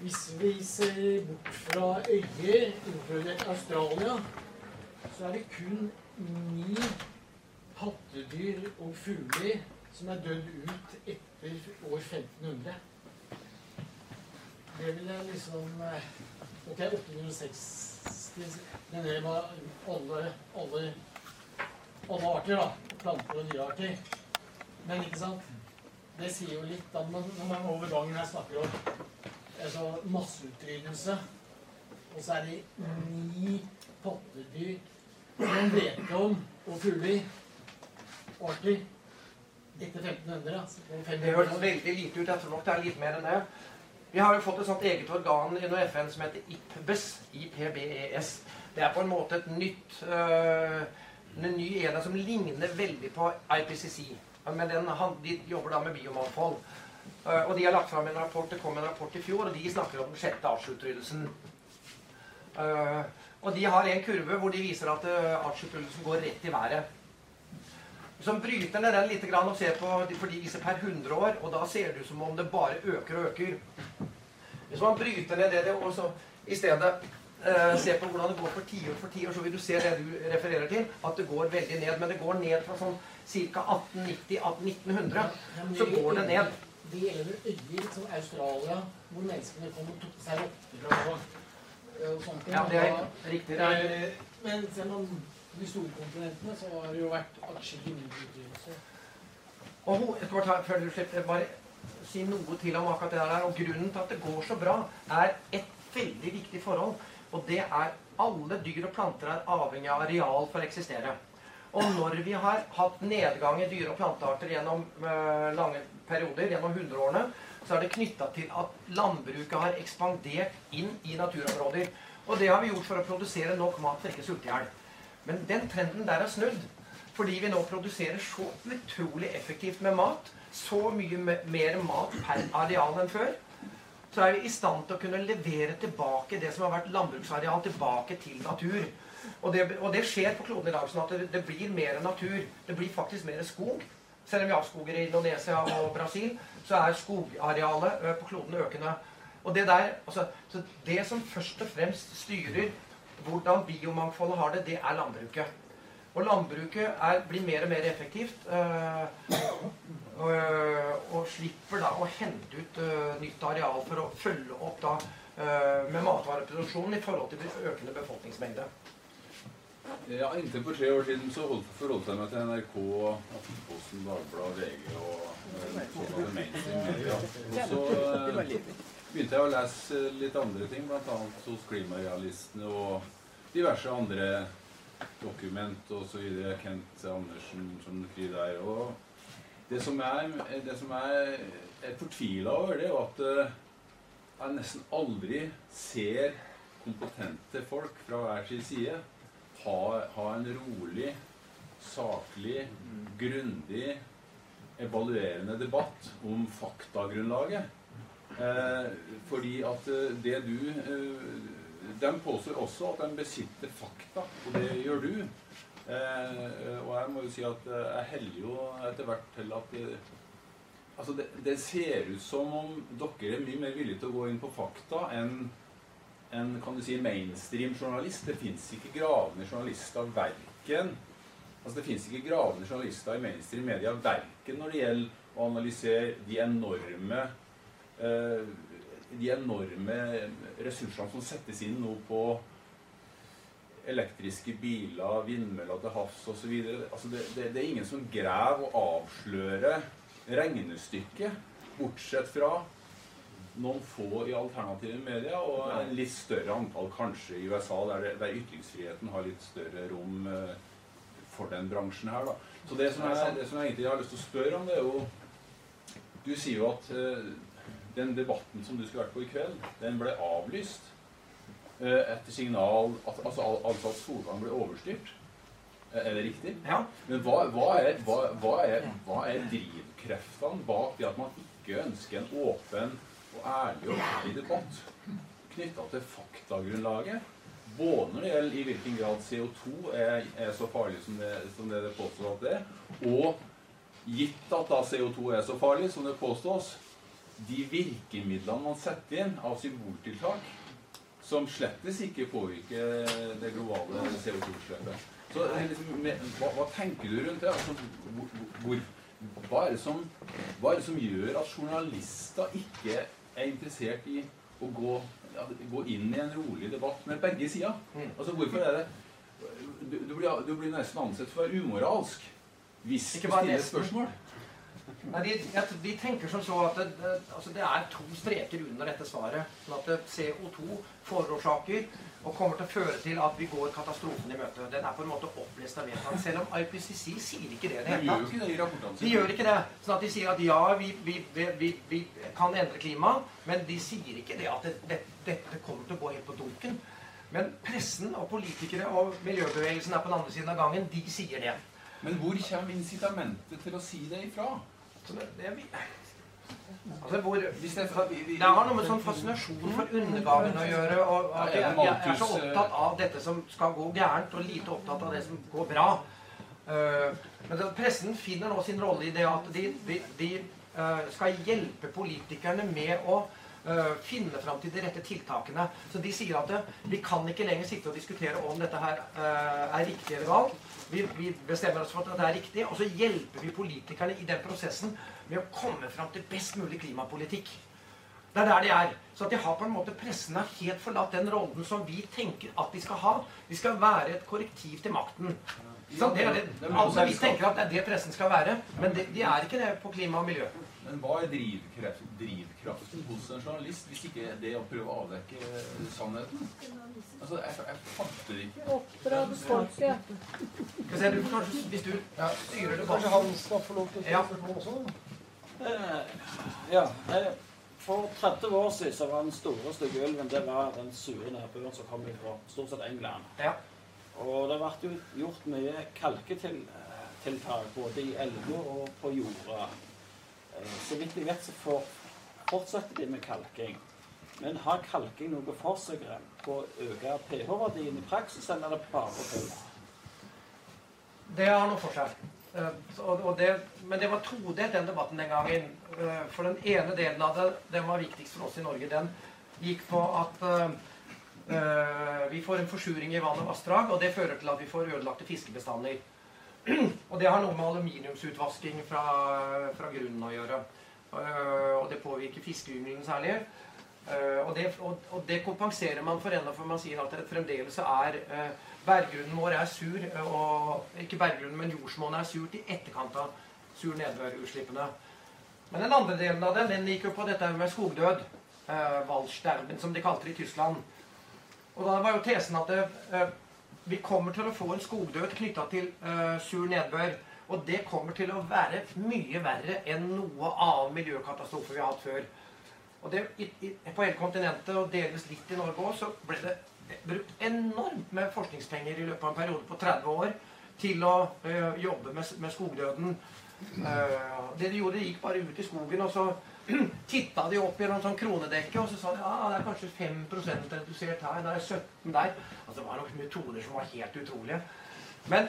hvis vi ser bort fra øyer, inkludert Australia, så er det kun ni pattedyr og fugler som er dødd ut etter år 1500. Det vil jeg liksom eh, Ok, 860 Men det var alle, alle, alle arter, da. Planter og dyrearter. Men ikke sant? Det sier jo litt da, når man over gangen her snakker om altså masseutryddelse. Og så er det ni pattedyr man vet om, og fugler. Arter. Etter 1500. Altså, det høres veldig lite ut. Jeg tror nok det er litt mer enn det. Vi har jo fått et sånt eget organ under FN som heter IPBES. IPBES. Det er på en måte et nytt øh, en ny enhet som ligner veldig på IPCC. Men den, de jobber da med biomangfold. Uh, og de har lagt fram en rapport, Det kom en rapport i fjor, og de snakker om den sjette artsutryddelsen. Eh, og de har en kurve hvor de viser at artsutryddelsen går rett i været. Så bryter ned den litt og ser på, for de viser per 100 år, og da ser det ut som om det bare øker og øker. Hvis man bryter ned det og så i stedet eh, ser på hvordan det går for tiår for tiår, så vil du se det du refererer til, at det går veldig ned. Men det går ned fra sånn ca. 1890-1900. Så går det ned. Det gjelder øyer som Australia, hvor menneskene kommer seg rotter og sånt. Ja, det er riktig. Det er... Men selv om de store kontinentene, så har det jo vært atskillig mindre utdrivelse. Og før du slipper, bare si noe til om akkurat det der. Og grunnen til at det går så bra, er et veldig viktig forhold. Og det er alle dyr og planter er avhengig av areal for å eksistere. Og når vi har hatt nedgang i dyre- og plantearter gjennom uh, lange perioder, gjennom hundreårene, så er det knytta til at landbruket har ekspandert inn i naturområder. Og det har vi gjort for å produsere nok mat til ikke sulte i hjel. Men den trenden der er snudd. Fordi vi nå produserer så utrolig effektivt med mat. Så mye mer mat per areal enn før. Så er vi i stand til å kunne levere tilbake det som har vært landbruksareal, tilbake til natur. Og det, og det skjer på kloden i dag. sånn at det, det blir mer natur. Det blir faktisk mer skog. Selv om vi avskoger i Indonesia og Brasil, så er skogarealet på kloden økende. Og det der, altså, så det som først og fremst styrer hvordan biomangfoldet har det, det er landbruket. Og landbruket er, blir mer og mer effektivt. Øh, øh, og slipper da å hente ut øh, nytt areal for å følge opp da med matvareproduksjonen i forhold til økende befolkningsmengde. Ja, Inntil for tre år siden så forholdt jeg meg til NRK, Aftenposten, Dagbladet, VG og sånne mainstream media. Og så eh, begynte jeg å lese litt andre ting, bl.a. hos Klimarealistene og diverse andre dokument osv. Kent Andersen som skriver der. Og det som jeg, det som er, er fortvila over, det er jo at eh, jeg nesten aldri ser kompetente folk fra hver sin side ha, ha en rolig, saklig, grundig, evaluerende debatt om faktagrunnlaget. Eh, fordi at eh, det du eh, De påstår også at de besitter fakta, og det gjør du. Eh, og jeg må jo si at eh, jeg heller jo etter hvert til at det, altså det, det, ser ut som om dere er mye mer villige til å gå inn på fakta enn en kan du si, mainstream journalist. Det fins ikke gravende journalister verken altså Det fins ikke gravende journalister i mainstream media verken når det gjelder å analysere de enorme eh, de enorme ressursene som settes inn nå på elektriske biler, vindmøller til havs osv. Altså det, det, det er ingen som graver og avslører regnestykket, bortsett fra noen få i alternative medier, og en litt større antall kanskje i USA, der, det, der ytringsfriheten har litt større rom eh, for den bransjen her. da. Så det som, jeg, det som jeg egentlig har lyst til å spørre om, det er jo Du sier jo at eh, den debatten som du skulle vært på i kveld, den ble avlyst eh, etter signal at, altså, altså at Solvang ble overstyrt. Er det riktig? Ja. Men hva, hva, er, hva, hva, er, er drivkreftene bak det at man ikke ønsker en åpen og ærlig og ærlig debatt knytta til faktagrunnlaget. Både når det gjelder i hvilken grad CO2 er, er så farlig som det, som det, det påstås at det er, og gitt at da CO2 er så farlig som det påstås, de virkemidlene man setter inn av symboltiltak, som slettes ikke påvirker det globale CO2-utslippet. Så liksom, hva, hva, tenker du rundt det? Altså, hvor, hvor, hva, er som, hva, er det som, gjør at journalister ikke er interessert i å gå, ja, gå inn i en rolig debatt med begge sider. Mm. Altså, hvorfor er det Du, du, blir, du blir, nesten ansett for å være umoralsk hvis du stiller spørsmål. Nei, de, de, tenker som så at det, det, altså det, er to streker under dette svaret. Sånn at CO2 forårsaker og kommer til å føre til at vi går katastrofen i møte. Den er på en måte opplest av vedtatt. Selv om IPCC sier ikke det det hele tatt. De gjør ikke det. Sånn at de sier at ja, vi, vi, vi, vi kan endre klimaet, men de sier ikke det at det, dette kommer til å gå helt på dunken. Men pressen og politikere og miljøbevegelsen er på den andre siden av gangen. De sier det. Men hvor kommer incitamentet til å si det ifra? Det, Altså hvor, Hvis jeg det har noe med sånn fascinasjon for undergaven å gjøre. og at jeg, jeg er så opptatt av dette som skal gå gærent, og lite opptatt av det som går bra. Eh, men pressen finner nå sin rolle i det at de, de, de eh, skal hjelpe politikerne med å eh, finne fram til de rette tiltakene. Så de sier at vi kan ikke lenger sitte og diskutere om dette her er riktig eller galt. Vi, vi bestemmer oss for at det er riktig, og så hjelper vi politikerne i den prosessen med å komme fram til best mulig klimapolitikk. Det er der de er. Så at de har på en måte pressen har helt forlatt den rollen som vi tenker at de skal ha. De skal være et korrektiv til makten. Så det er det, altså, vi tenker at det er det pressen skal være, men de, de er ikke det på klima og miljø. Men hva er drivkraft, drivkraften hos en journalist, hvis ikke det å prøve å avdekke sannheten? Altså, jeg, jeg fatter ikke. Oppdra folket. Skal vi kanskje, hvis du styrer det Kanskje han skal få lov til å Ja. stille spørsmål også? Eh, Ja. eh, For 30 år siden så var den store stygge ulven det var den sure nedbøren som kom fra stort sett England. Ja. Og det ble jo gjort mye kalketiltak både i elver og på jorda. Så vidt jeg vet, så for, fortsetter de med kalking. Men har kalking noe for seg på å øke pH-verdien i praksis, eller er det bare tull? Det har noe for seg. Eh, men det var todelt, den debatten den gangen. Eh, For den ene delen av det, den var viktigst for oss i Norge, den gikk på at eh, vi får en forsuring i vann og vassdrag, og det fører til at vi får ødelagte fiskebestander. Og det har noe med aluminiumsutvasking fra, fra grunnen å gjøre. Eh, Og det påvirker fiskeyngelen særlig. Eh, og, det, og, og det kompenserer man for ennå, for man sier at det fremdeles er eh, Berggrunnen vår er sur, og ikke berggrunnen, men jordsmonnet er surt i etterkant av sur nedbørutslippene. Men den andre delen av den den gikk jo på dette med skogdød. Eh, Waldsterben, som de kalte det i Tyskland. Og da var jo tesen at det, vi kommer til å få en skogdød knytta til uh, sur nedbør. Og det kommer til å være mye verre enn noe annen miljøkatastrofe vi har hatt før. Og det, i, i, På hele kontinentet, og delvis litt i Norge òg, så ble det brukt enormt med forskningspenger i løpet av en periode på 30 år til å uh, jobbe med, med skogdøden. Uh, det de gjorde, de gikk bare ut i skogen, og så titta de opp gjennom sånn kronedekke, og så sa de ja, det er kanskje 5% redusert her, det er 17 der. Altså, det var noen metoder som var helt utrolige. Men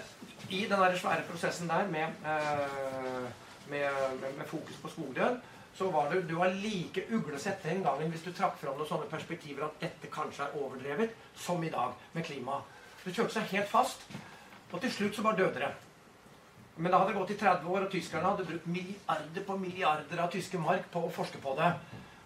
i den der svære prosessen der med, eh, med, med, med fokus på skogdød, så var det, du var like uglesett den gangen hvis du trakk fram noen sånne perspektiver at dette kanskje er overdrevet, som i dag med klima. Det kjørte seg helt fast, og til slutt så bare døde det. Men det hadde gått i 30 år, og tyskerne hadde brukt milliarder på milliarder av tyske mark på å forske på det.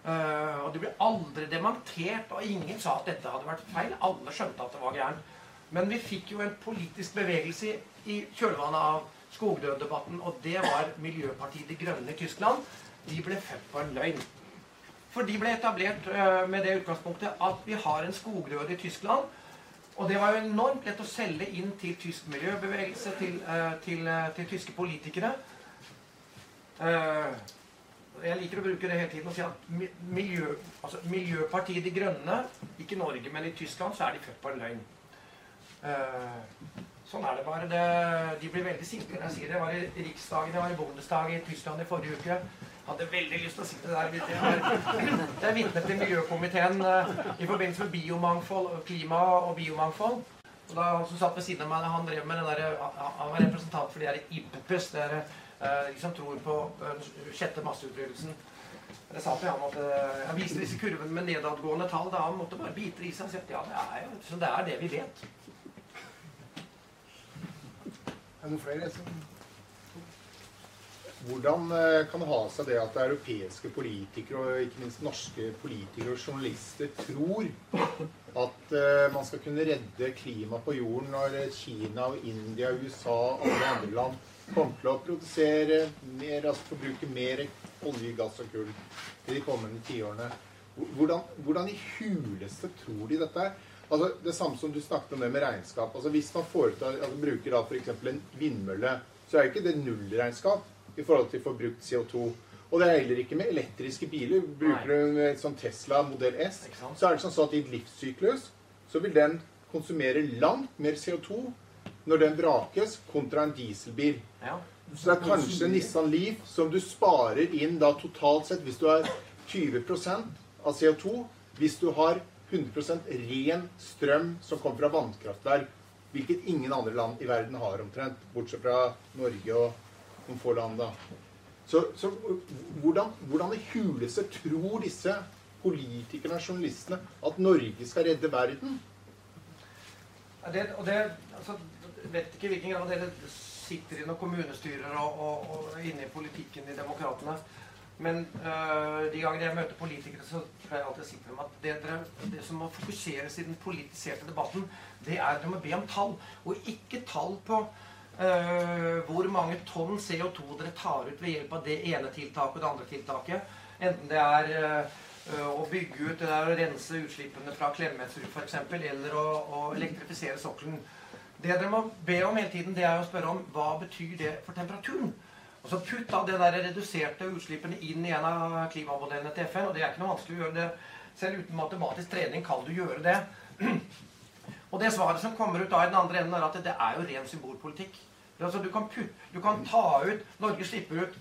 Eh, og det ble aldri dementert, og ingen sa at dette hadde vært feil. Alle skjønte at det var gærent. Men vi fikk jo en politisk bevegelse i, kjølvannet av skogdøddebatten, og det var Miljøpartiet De Grønne i Tyskland. De ble født på en løgn. For de ble etablert eh, med det utgangspunktet at vi har en skogdød i Tyskland. Og det var jo enormt lett å selge inn til tysk miljøbevegelse, til, eh, til, eh, til tyske politikere. Eh, jeg liker å bruke det hele tiden og si at miljø, altså Miljøpartiet De Grønne, ikke i Norge, men i Tyskland, så er de født på en løgn. Sånn er det bare. Det, de blir veldig sinte når jeg sier det. Jeg var i Riksdagen, jeg var i Bondestaget i Tyskland i forrige uke. Hadde veldig lyst til å sitte der. Jeg er, til miljøkomiteen eh, i forbindelse med biomangfold, klima og biomangfold. Og da Han som satt ved siden av meg, han drev med den der, han var representant for de der IPPES, er, eh, de som tror på eh, den sjette masseutryddelsen. Jeg sa til ham at eh, jeg viste disse kurvene med nedadgående tall. da Han måtte bare bite i seg og si at ja, det er jo så det er det vi vet. Er det noen flere som Hvordan eh, kan det ha seg det at europeiske politikere, og ikke minst norske politikere og journalister, tror at eh, man skal kunne redde klimaet på jorden når Kina, og India, USA og alle andre land kommer til å produsere mer, altså forbruke mer olje, gass og kull i de kommende tiårene? Hvordan, hvordan i huleste tror de dette er? Altså, det samme som du snakket om det med regnskap. Altså, hvis man foretar, altså, bruker da f.eks. en vindmølle, så er jo ikke det nullregnskap i forhold til forbrukt CO2. Og det er heller ikke med elektriske biler. Bruker du en sånn Tesla modell S, så er det sånn at i et livssyklus så vil den konsumere langt mer CO2 når den vrakes, kontra en dieselbil. Ja. Så det er kanskje Nissan Leaf som du sparer inn da totalt sett, hvis du har 20% av CO2, hvis du har 100% ren strøm som kommer fra vannkraftverk, hvilket ingen andre land i verden har omtrent, bortsett fra Norge og noen få land da. Så, så hvordan, hvordan i huleste tror disse politikerne og journalistene at Norge skal redde verden? Det, og det, altså, vet ikke hvilken grad dere sitter i noen kommunestyrer og, og, og inne i politikken i Demokratene. Men øh, de gangene jeg møter politikere, så pleier jeg alltid å si til dem at det, dere, det som må fokuseres i den politiserte debatten, det er at dere må be om tall. Og ikke tall på øh, hvor mange tonn CO2 dere tar ut ved hjelp av det ene tiltaket og det andre tiltaket. Enten det er uh, å bygge ut det der å rense utslippene fra Klemetsrud f.eks., eller å, å elektrifisere sokkelen. Det dere må be om hele tiden, det er å spørre om hva betyr det for temperaturen. Og så Putt da det der reduserte utslippene inn i en av klimamodellene til FN. og Det er ikke noe vanskelig å gjøre det. Selv uten matematisk trening kan du gjøre det. Og det svaret som kommer ut da i den andre enden, er at det er jo ren symbolpolitikk. Altså, du, kan putt, du kan ta ut Norge slipper ut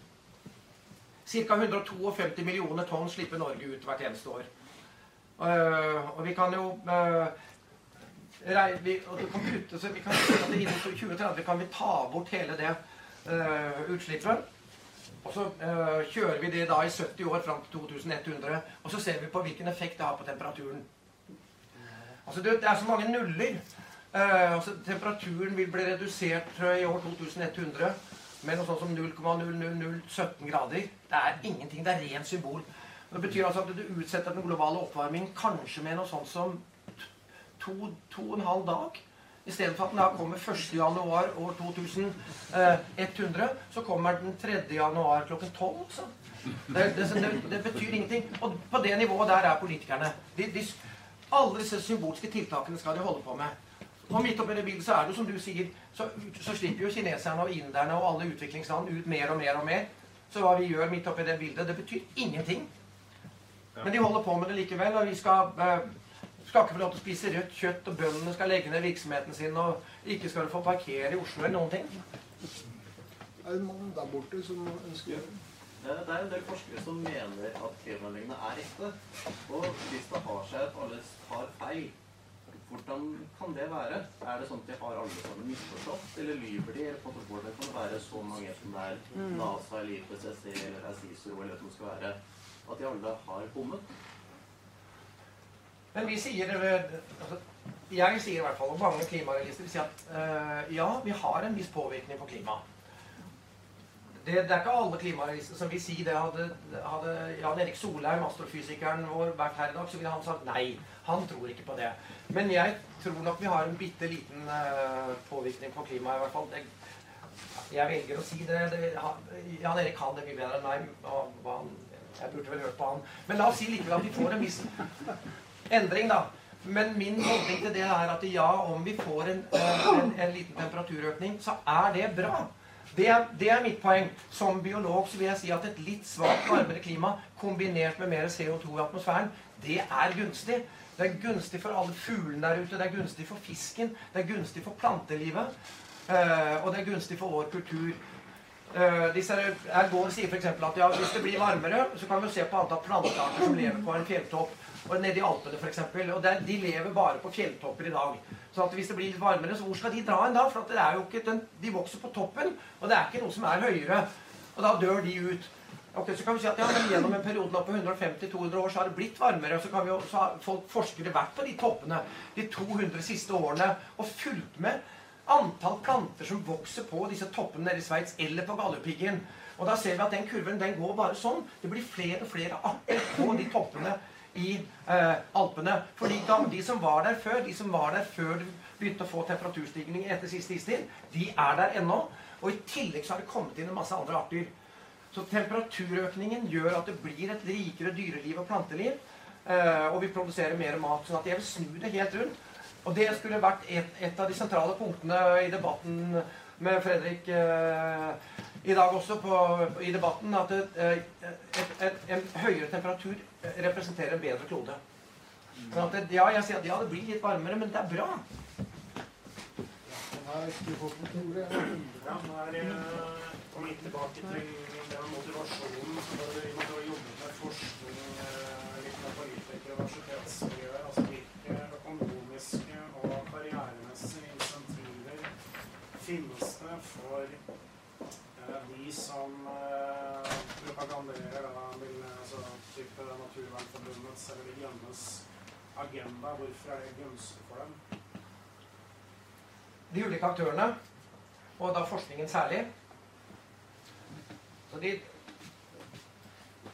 Ca. 152 millioner tonn slipper Norge ut hvert eneste år. Uh, og vi kan jo uh, rei- vi, og kan putte, så vi kan at Innen 2030 kan vi ta bort hele det uh, utslippet. Og så kjører vi det da i 70 år fram til 2100. Og så ser vi på hvilken effekt det har på temperaturen. Altså det, det er så mange nuller. Eh, altså temperaturen vil bli redusert tror jeg, i år 2100 med noe sånt som 0,00017 grader. Det er ingenting. Det er rent symbol. Det betyr altså at du utsetter den globale oppvarmingen kanskje med noe sånt som to, to og en halv dag. I stedet for at den da kommer 1. januar år 2100, så kommer den 3. januar klokken 12. Så. Det, det, det, det betyr ingenting. Og på det nivået der er politikerne. De, de, alle disse symbolske tiltakene skal de holde på med. Og midt oppi det bildet så er det jo som du sier, så, så slipper jo kineserne og inderne og alle utviklingsland ut mer og mer og mer. Så hva vi gjør midt oppi det bildet, det betyr ingenting. Men de holder på med det likevel, og vi skal, eh, skal ikke få lov til å spise rødt kjøtt, og bøndene skal legge ned virksomheten sin, og ikke skal du få parkere i Oslo eller noen ting. Er det en mann der borte som ønsker Det er en del forskere som mener at klimaendringene er ekte. Og hvis det har seg at alle tar feil, hvordan kan det være? Er det sånn at de har alle sammen misforstått, eller lyver de? Eller hvordan kan det være så mange som det er NASA eller IPCC eller CICERO eller hva det skal være, at de alle har bommet? Men vi sier altså, Jeg sier i hvert fall, og mange klimarealister sier at eh, ja, vi har en viss påvirkning på klimaet. Det, det er ikke alle klimarealister som vil si det. Hadde, hadde Jan Erik Solheim, astrofysikeren vår, vært her i dag, så ville han sagt nei. Han tror ikke på det. Men jeg tror nok vi har en bitte liten eh, påvirkning på klimaet, i hvert fall. Det, jeg velger å si det. det Jan Erik kan det mye bedre enn meg. og han, jeg burde vel hørt på han. Men la oss si likevel at vi får en viss endring, da. Men min holdning til det er at ja, om vi får en, en, en liten temperaturøkning, så er det bra. Det er, det er mitt poeng. Som biolog så vil jeg si at et litt svakt varmere klima kombinert med mer CO2 i atmosfæren, det er gunstig. Det er gunstig for alle fuglene der ute, det er gunstig for fisken, det er gunstig for plantelivet, eh, og det er gunstig for vår kultur. Uh, disse er går sier f.eks. at ja, hvis det blir varmere, så kan vi se på antall plantearter som lever på en fjelltopp. Og nede i Alpene f.eks. Og de lever bare på fjelltopper i dag. Så at hvis det blir litt varmere, så hvor skal de dra en da? For ikke de vokser på toppen, og det er ikke noe som er høyere. Og da dør de ut. Ok, Så kan vi si at ja, men gjennom en periode nå på 150-200 år så har det blitt varmere. Så, jo, så har folk forskere vært på de toppene de 200 siste årene og fulgt med antall planter som vokser på disse toppene nede i Sveits eller på Galdhøpiggen. Og da ser vi at den kurven den går bare sånn. Det blir flere og flere arter på de toppene i eh, Alpene. Fordi da, de som var der før, de som var der før du begynte å få temperaturstigning etter siste istid, de er der ennå. Og i tillegg så har det kommet inn en masse andre arter. Så temperaturøkningen gjør at det blir et rikere dyreliv og planteliv. Eh, og vi produserer mer mat. sånn at jeg vil snu det helt rundt. Og det skulle vært et, et av de sentrale punktene i debatten med Fredrik eh, i dag også på, i debatten, at et, et, et, en høyere temperatur representerer en bedre klode. Sånn at ja, jeg sier at ja, det blir litt varmere, men det er bra. Her skal du få kontoret. Ja, nå er det kom litt tilbake til den motivasjonen for å jobbe med forskning eh, litt med politikere og universitetsmiljøer. Altså hvilke økonomiske og karrieremessige insentiver finnes det for eh, som eh, propaganderer da, altså, type Naturvernforbundets eller De grønnes agenda? Hvorfor er det gunstig for dem? de ulike aktørene, og da forskningen særlig. Så de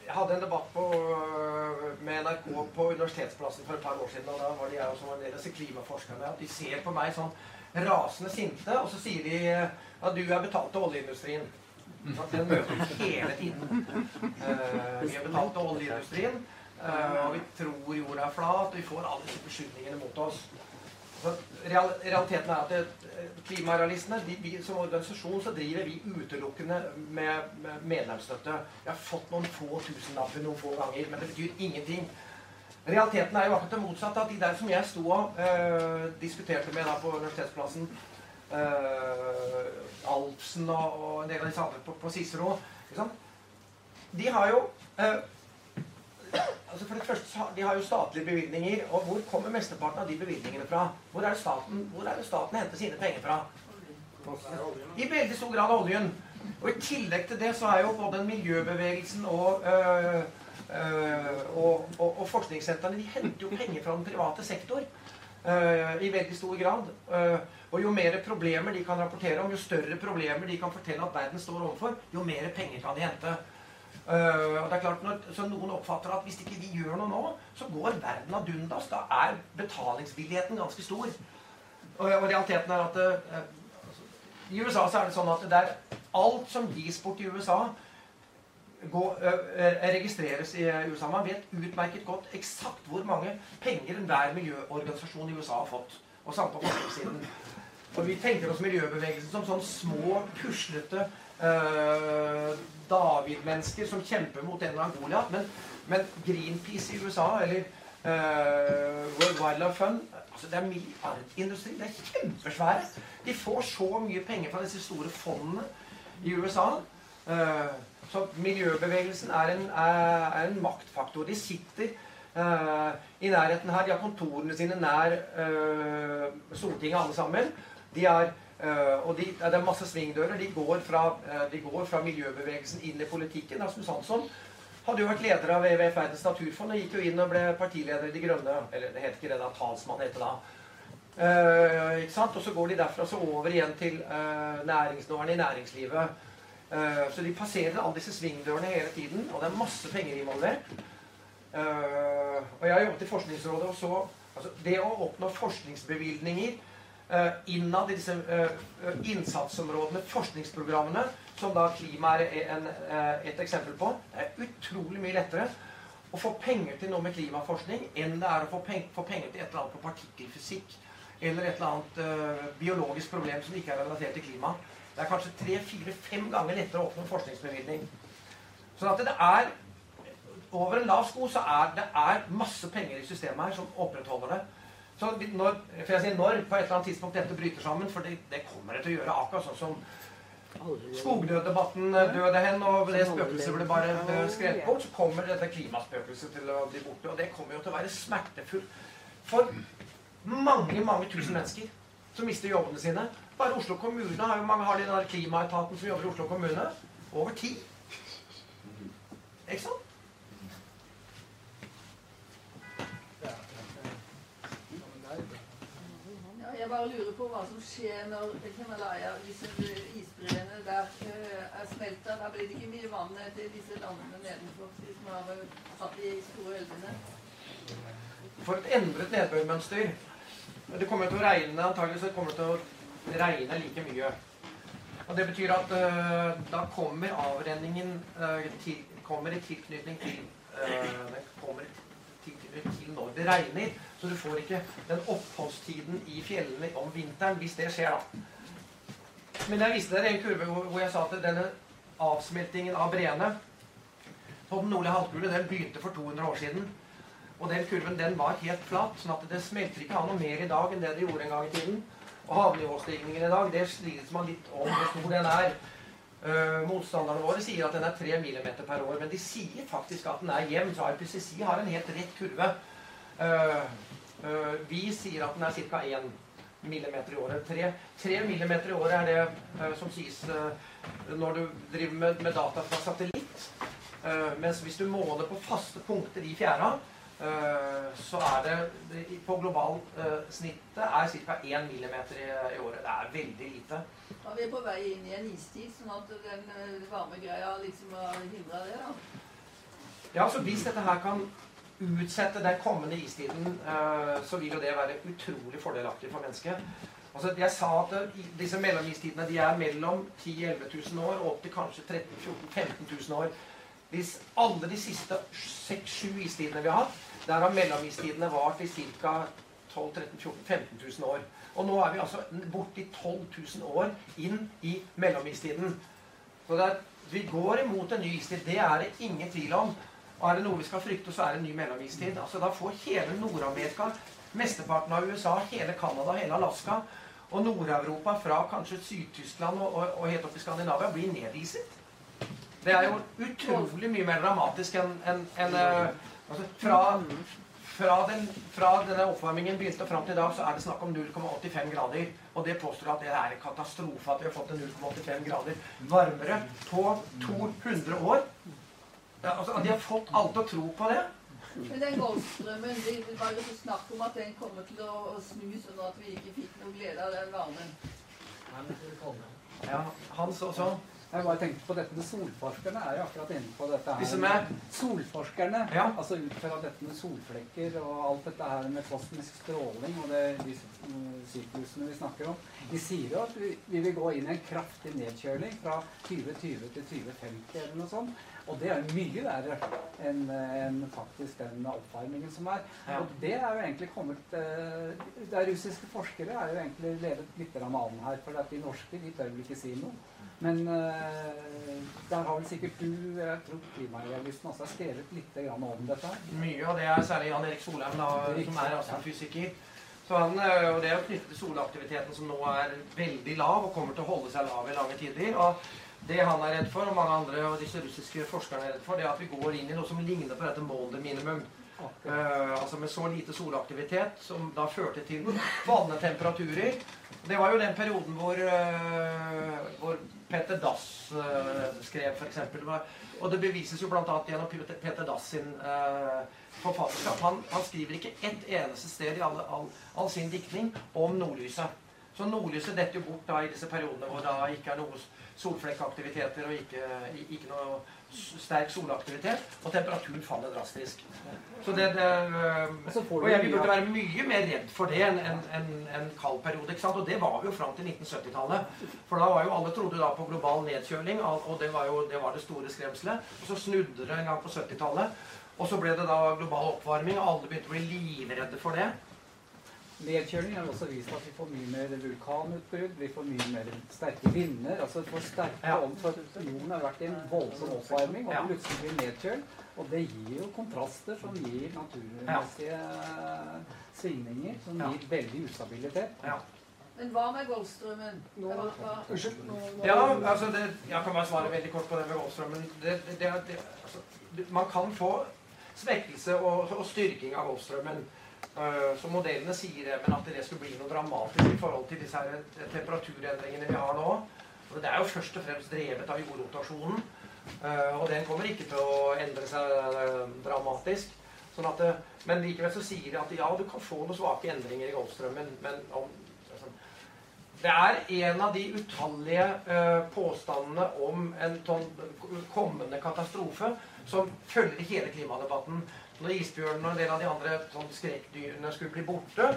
Jeg hadde en debatt på, med NRK på Universitetsplassen for et par år siden. og Da var det jeg var det disse klimaforskerne. At de ser på meg sånn rasende sinte, og så sier de at du er betalt av oljeindustrien. Så Den møter vi hele tiden. Eh, vi har betalt av oljeindustrien, eh, og vi tror jorda er flat, og vi får alle disse beskyldningene mot oss. Så real, realiteten er at det, Klimarealistene vi, som organisasjon så driver vi utelukkende med, med medlemsstøtte. Vi har fått noen få tusenlapper noen få ganger, men det betyr ingenting. Realiteten er jo akkurat det motsatte. At de der som jeg sto og øh, diskuterte med da på Universitetsplassen, Alfsen og, og en del av disse andre på, på Cicero liksom. De har jo øh, altså for det første, De har jo statlige bevilgninger. Og hvor kommer mesteparten av de bevilgningene fra? Hvor er det staten, hvor er det staten henter sine penger fra? I veldig stor grad oljen. Og i tillegg til det så er jo både miljøbevegelsen og, øh, øh, og, og, og forskningssentrene De henter jo penger fra den private sektor. øh, I veldig stor grad. Og jo mer problemer de kan rapportere om, jo større problemer de kan fortelle at verden står overfor, jo mer penger kan de hente. Uh, og det er klart når, så Noen oppfatter at hvis ikke vi gjør noe nå, så går verden ad undas. Da er betalingsvilligheten ganske stor. Og, og realiteten er at uh, i USA så er det sånn at det er alt som gis bort i USA, gå, ø, ø, registreres i USA. Man vet utmerket godt eksakt hvor mange penger enhver miljøorganisasjon i USA har fått. Og samme på forskningssiden. Og vi tenker oss miljøbevegelsen som sånn små, puslete uh, David-mennesker som kjemper mot en eller annen Goliat. Men, men Greenpeace i USA, eller uh, World Wildlife Fund altså Det er milliardindustri. Det er kjempesvære. De får så mye penger fra disse store fondene i USA. Uh, så miljøbevegelsen er en, er, en maktfaktor. De sitter i nærheten her. De har kontorene sine nær Stortinget, alle sammen. De er, eh, og de, det er masse svingdører. De går, fra, eh, de går fra miljøbevegelsen inn i politikken. Rasmus Hansson hadde jo vært leder av WWF Verdens naturfond og gikk jo inn og ble partileder i De Grønne. Eller det het ikke det da, talsmann het det da. Uh, ikke sant? Og så går de derfra så over igjen til uh, næringsnårene i næringslivet. Uh, så de passerer alle disse svingdørene hele tiden, og det er masse penger involvert. Uh, og jeg har jobbet i Forskningsrådet og så altså, Det å oppnå forskningsbevilgninger innad i disse eh, innsatsområdene, forskningsprogrammene, som da klima er en, eh, et eksempel på, det er utrolig mye lettere å få penger til noe med klimaforskning enn det er å få, peng få penger til et eller annet på partikkelfysikk eller et eller annet eh, biologisk problem som ikke er relatert til klima. Det er kanskje tre, fire, fem ganger lettere å oppnå forskningsbevilgning. Sånn at det er over en lav sko så er det er masse penger i systemet her som opprettholder det. Så når, for jeg sier når, på et eller annet tidspunkt dette bryter sammen, for det, det kommer det til å gjøre akkurat sånn som skogdøddebatten døde hen, og det spøkelset ble bare eh, skrevet bort, så kommer dette klimaspøkelset til å bli borte. Og det kommer jo til å være smertefullt for mange, mange tusen mennesker som mister jobbene sine. Bare Oslo kommune har jo mange har de den der klimaetaten som jobber i Oslo kommune. Over ti. Ikke sant? Jeg bare lurer på hva som skjer når Himalaya, disse isbreene der eh, er smelta. Da blir det ikke mye vann til disse landene nedenfor, de som har hatt de store elvene. For et endret nedbørmønster. Det kommer til å regne antagelig så kommer det til å regne like mye. Og Det betyr at uh, da kommer avrenningen uh, til, kommer i tilknytning til uh, Den kommer i tilknytning til når det regner. Så du får ikke den oppholdstiden i fjellene om vinteren hvis det skjer, da. Men jeg viste dere en kurve hvor jeg sa at denne avsmeltingen av breene på den nordlige halvkule den begynte for 200 år siden. Og den kurven den var helt flat, sånn at det smelter ikke av noe mer i dag enn det det gjorde en gang i tiden. Og havnivåstigningen i dag, det strides man litt om hvor stor den er. Eh, motstanderne våre sier at den er 3 mm per år, men de sier faktisk at den er jevn. Så IPCC har en helt rett kurve. Uh, uh, vi sier at den er ca. 1 mm i året. 3, 3 mm i året er det som sies når du driver med, med data fra satellitt. Mens hvis du måler på faste punkter i fjæra, så er det, på globalt snittet er ca. 1 mm i, i året. Det er veldig lite. Og vi er på vei inn i en istid, sånn at den varme greia liksom har hindra det, da. Ja, så Hvis dette her kan utsette den kommende istiden, eh, så vil jo det være utrolig fordelaktig for mennesket. Altså, Jeg sa at disse mellomistidene de er mellom 10 000-11 000 år og opp til kanskje 13 000-15 000 år. Hvis alle de siste 6-7 istidene vi har hatt, der har mellomistidene vart i ca. 12 13 14 15 000 år. Og nå er vi altså borti 12 000 år inn i mellomistiden. Så er, vi går imot en ny istid. Det er det ingen tvil om. Og er det noe vi skal frykte, så er det en ny mellomistid. Altså, da får hele Nord-Amerika, mesteparten av USA, hele Canada, hele Alaska og Nord-Europa fra kanskje Syd-Tyskland og, og, og helt opp i Skandinavia blir nediset. Det er jo utrolig mye mer dramatisk enn en, en, eh, altså, fra, fra, den, fra denne oppvarmingen begynte og fram til i dag, så er det snakk om 0,85 grader. Og det påstår at det er en katastrofe at vi har fått det 0,85 grader varmere på 200 år. Ja, altså, de har fått alle til å tro på det. Men den Golfstrømmen, det var jo så snakk om at den kommer til å å snu sånn at vi ikke fikk noe glede av den varmen. Ja, Hans også. Jeg bare tenkte på dette med Solforskerne er jo akkurat inne på dette her. Disse med- Solforskerne, Ja. altså ut fra dette med solflekker og alt dette her med kosmisk stråling og det, disse mm, syklusene vi snakker om, de sier jo at vi, vi vil gå inn i en kraftig nedkjøling fra 2020 til 2050 eller noe sånt. Og det er mye verre enn en faktisk den oppvarmingen som er. Ja. Og det er jo egentlig kommet De Det er russiske forskere er jo egentlig ledet litt av an her, for at de norske de tør vel ikke si noe. Men eh, der har vel sikkert du, jeg tror klimarealisten også har skrevet litt grann om dette. Mye av det er særlig Jan Erik Solheim, da, som er astrofysiker. Så han, øh, og Det er jo knyttet til solaktiviteten, som nå er veldig lav og kommer til å holde seg lav i lange tider. og Det han er redd for, og mange andre og disse russiske forskerne er redd for, det er at vi går inn i noe som ligner på dette Molde minimum. Uh, altså med så lite solaktivitet, som da førte til fallende temperaturer. Det var jo den perioden hvor, uh, hvor Peter Dass uh, skrev, f.eks. Og det bevises jo bl.a. gjennom Peter- Dass sin eh, forfatterskap. Han, han skriver ikke ett eneste sted i all, all, all sin diktning om nordlyset. Så nordlyset detter jo bort da i disse periodene hvor det ikke er noe solflekkaktiviteter og ikke, ikke noe sterk solaktivitet, og temperaturen faller drastisk. Så det, det Og jeg, vi burde være mye mer redd for det enn en, en, en kald periode. ikke sant? Og det var vi jo fram til 1970-tallet. For da var jo alle trodde da på global nedkjøling, og det var jo det, var det store skremselet. Og så snudde det en gang på 70-tallet. Og så ble det da global oppvarming, og alle begynte å bli livredde for det. Nedkjøling har også vist at vi får mye mer vulkanutbrudd, vi får mye mer sterke vinder. altså får sterke Ja. for Jorden har vært i en voldsom oppvarming, og plutselig blir nedkjølt. Og det gir jo kontraster som gir naturmessige svingninger, som Ja. gir veldig ustabilitet. Ja. Men hva med Golfstrømmen? Unnskyld, Ja, altså det, Jeg kan bare svare veldig kort på det med Golfstrømmen. Det, det, det, det, altså, man kan få svekkelse og, og styrking av Golfstrømmen. Uh, så modellene sier det, men at det skulle bli noe dramatisk i forhold til disse her temperaturendringene vi har nå. Og det er jo først og fremst drevet av jordrotasjonen. Og den kommer ikke til å endre seg dramatisk. Sånn at, men likevel så sier de at ja, du kan få noen svake endringer i Golfstrømmen. Men om, altså, det er en av de utallige uh, påstandene om en sånn kommende katastrofe som følger hele klimadebatten. Når isbjørnen og en del av de andre sånn skrekkdyrene skulle bli borte,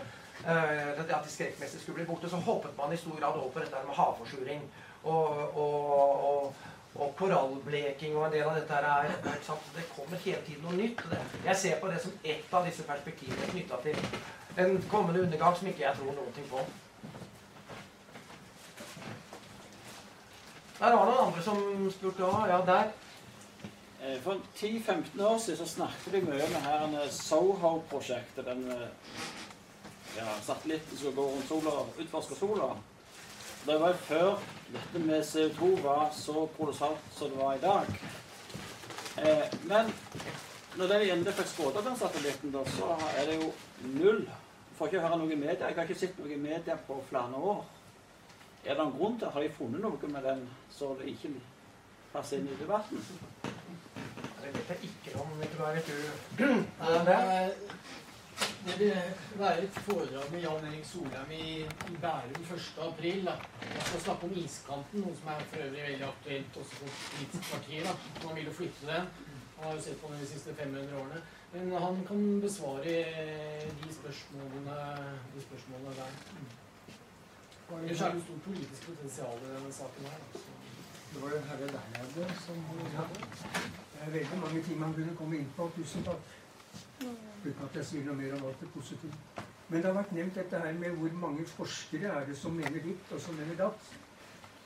eh, at de skrekkmessig skulle bli borte, så hoppet man i stor grad over dette med havforsuring. Og, og, og, og korallbleking og en del av dette her er sant? Det kommer hele tiden noe nytt. Jeg ser på det som ett av disse perspektivene knytta til en kommende undergang som ikke jeg tror noen ting på. Der var det noen andre som spurte òg. Ja, der. Eh, For 10-15 år siden så snakket vi mye om det her eh, Soho-prosjektet. Den eh, ja, satellitten som går rundt sola, utforsker sola. Det var før dette med CO2 var så kolossalt som det var i dag. Eh, men når de endelig fikk skåret den satellitten, da, så er det jo null. Får ikke høre noe i media. Jeg har ikke sett noe i media på flere år. Er det noen grunn til Har de funnet noe med den så det ikke passer inn i debatten? Det vet ikke om, Nikolai. Vet du Nei, men, Det vil være et foredrag med Jan Erik Solheim i, i Bærum 1. april. Da. Jeg skal snakke om iskanten, noe som er for øvrig veldig aktuelt også for Politisk partier. da. Man vil jo flytte den. Han har jo sett på den de siste 500 årene. Men han kan besvare de spørsmålene, de spørsmålene der. Ellers er det jo stort politisk potensial i denne saken her. Da. Det var den herre der nede som Det er veldig mange ting man kunne komme inn på. Tusen takk. Uten at jeg sier noe mer om alt det positive. Men det har vært nevnt dette her med hvor mange forskere er det som mener ditt og som mener datt.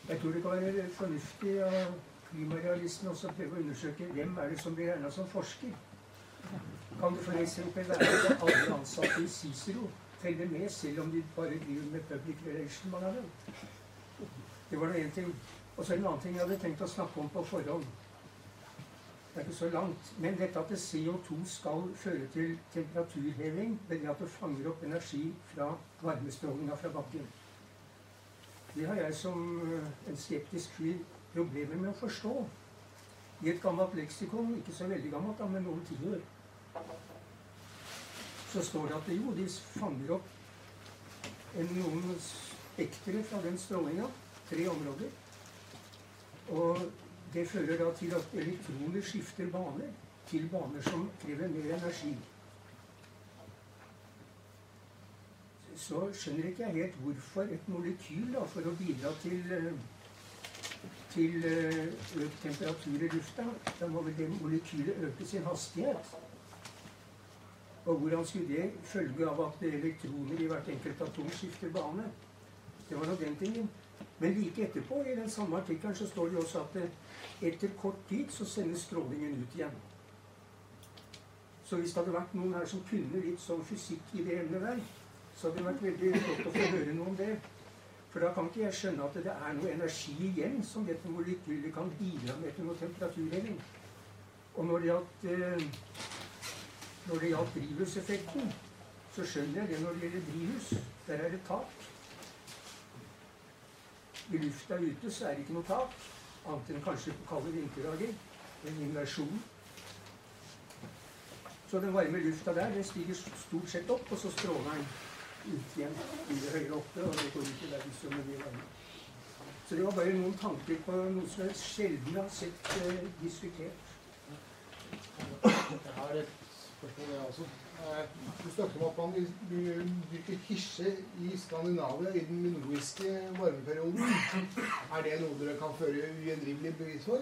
Jeg tror det kan være fornuftig av klimarealistene også å prøve å undersøke hvem er det som blir regna som forsker. Kan det f.eks. være at alle ansatte i Cicero teller med, selv om de bare driver med public relation, mange av dem? Det var nå én ting. Og så en annen ting jeg hadde tenkt å snakke om på forhånd. Det er ikke så langt. Men dette at CO2 skal føre til temperaturheving ved at det fanger opp energi fra varmestrålinga fra bakken. Det har jeg som en skeptisk fyr problemer med å forstå. I et gammelt leksikon, ikke så veldig gammelt, men noen tiår, så står det at jo, de fanger opp en, noen spektre fra den strålinga. Tre områder. Og det fører da til at elektroner skifter baner til baner som krever mer energi. Så skjønner ikke jeg helt hvorfor et molekyl, da, for å bidra til, til økt temperatur i lufta, da må vel det molekylet øke sin hastighet. Og hvordan skulle det følge av at elektroner i hvert enkelt atom skifter bane? Det var nå den tingen. Men like etterpå, i den samme artikkelen, så står det også at etter kort tid så sendes strålingen ut igjen. Så hvis det hadde vært noen her som kunne litt sånn fysikk i det emnet der, så hadde det vært veldig godt å få høre noe om det. For da kan ikke jeg skjønne at det er noe energi igjen som dette molekylet kan bidra med til noe temperaturheving. Og når det gjaldt, eh, når det gjaldt drivhuseffekten, så skjønner jeg det når det gjelder drivhus. Der er det tak. I lufta ute så er det ikke noe tak, annet enn kanskje på kalde vinterdager. En inversjon. Så den varme lufta der den stiger stort sett opp, og så stråler den ut igjen mye høyere oppe, og det går ut i verdensrommet mye varme. Så det var bare noen tanker på noe som jeg sjelden har sett eh, diskutert. Jeg har et spørsmål, jeg også. Eh, Du snakket om at man vil- hisse hirse i Skandinavia i den minoiske varmeperioden. Er det noe dere kan føre ugjendrivelig bevis for?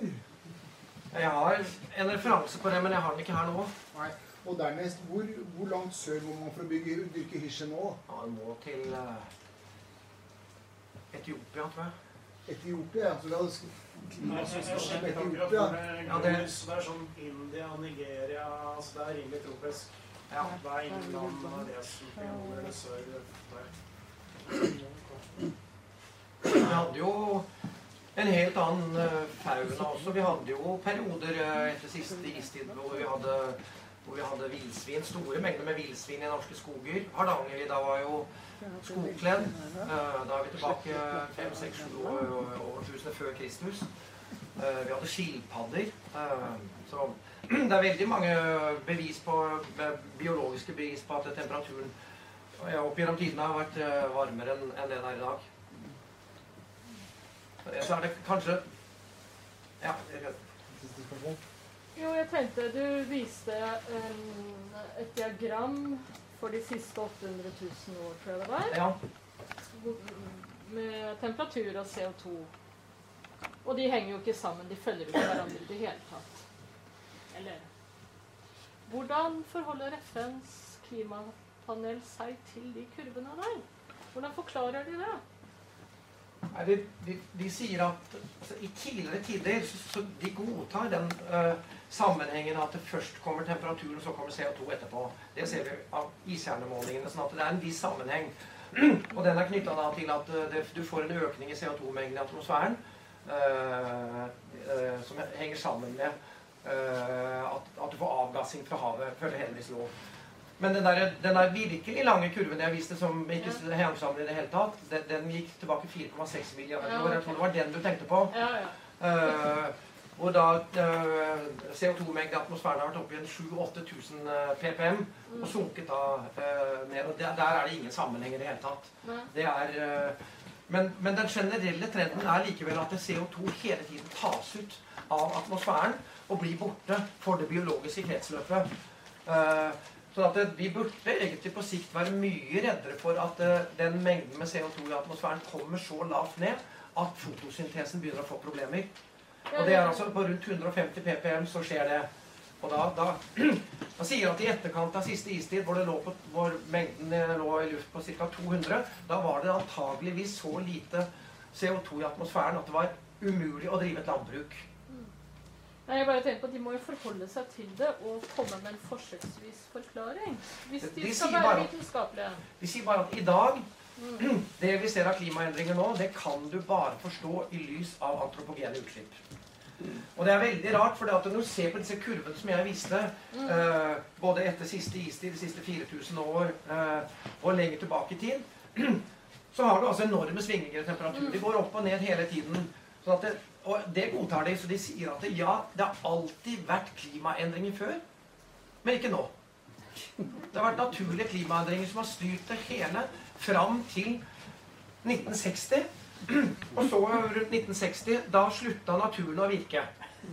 Jeg har en referanse på det, men jeg har den ikke her nå. Nei. Og dernest, hvor, hvor langt sør må man for å bygge, dyrke hirse nå? Ja, må til uh, Etiopia, tror jeg. Etiopia? Så la oss Etiopia. Ja, det- Det er sånn India, Nigeria altså Det er rimelig tropisk. Ja. Det er innland og resten på jorden eller sør der. Vi hadde jo en helt annen eh, fauna også. Vi hadde jo perioder eh, etter siste istid hvor vi hadde, hvor hadde villsvin. Store mengder med villsvin i norske skoger. Hardangervidda var jo skogkledd. Eh, Da er vi tilbake 500-600 år, år, år før Kristus. Vi hadde skilpadder. Så det er veldig mange bevis på, eh, biologiske bevis på at temperaturen ja, opp gjennom tidene har vært eh, varmere enn det den er i dag. Så er det kanskje Ja. Jo, jeg tenkte du viste um, et diagram for de siste 800 000 år, tror jeg det var. Ja. Med temperatur og CO2. Og de henger jo ikke sammen. De følger ikke hverandre i det hele tatt. Eller Hvordan forholder FNs klimapanel seg til de kurvene der? Hvordan forklarer de det? Nei, de, de, de sier at altså, i tidligere tider så, så de godtar den uh, sammenhengen at det først kommer temperaturen, så kommer CO2 etterpå. Det ser vi av iskjernemålingene. sånn at det er en viss sammenheng. Og den er knytta til at eh, det, du får en økning i CO2-mengden i atmosfæren uh, som henger sammen med at, at du får avgassing fra havet, følger heldigvis lov. Men den der, den der virkelig lange kurven jeg viste, som ikke hang sammen i det hele tatt, den, den gikk tilbake 4,6 milliarder Ja, år. Jeg tror det var den du tenkte på. Ja, ja. Uh, hvor da uh, CO2-mengden i atmosfæren har vært oppe i en 7000-8000 eh, ppm Mm. og sunket da uh, ned. Og der, der er det ingen sammenheng i det hele tatt. Det er, eh, men, men den generelle trenden er likevel at CO2 hele tiden tas ut av atmosfæren og blir borte for det biologiske kretsløpet. Eh, så at vi burde egentlig på sikt være mye reddere for at eh, den mengden med CO2 i atmosfæren kommer så lavt ned at fotosyntesen begynner å få problemer. Og det er altså på rundt 150 ppm så skjer det. Og da, da, Man sier at i etterkant av siste istid, hvor, på, hvor mengden eh, lå i luft på ca. 200, da var det antageligvis så lite CO2 i atmosfæren at det var umulig å drive et landbruk. Nei, jeg bare tenker på at De må jo forholde seg til det og komme med en forsøksvis forklaring. Hvis de, De skal være bare- vitenskapelige. De sier bare at i dag Mm. Det vi ser av klimaendringer nå, det kan du bare forstå i lys av antropogene utslipp. Og det er veldig rart, for når du ser på disse kurvene som jeg viste, Mm. eh, både etter siste istid, de siste 4000 år eh, og lenger tilbake i tid, så har du altså enorme svingninger i temperatur. De går opp og ned hele tiden. Sånn at det, og det godtar de, så de sier at ja, det har alltid vært klimaendringer før, men ikke nå. Det har vært naturlige klimaendringer som har styrt det hele fram til 1960. Og så rundt 1960, da slutta naturen å virke.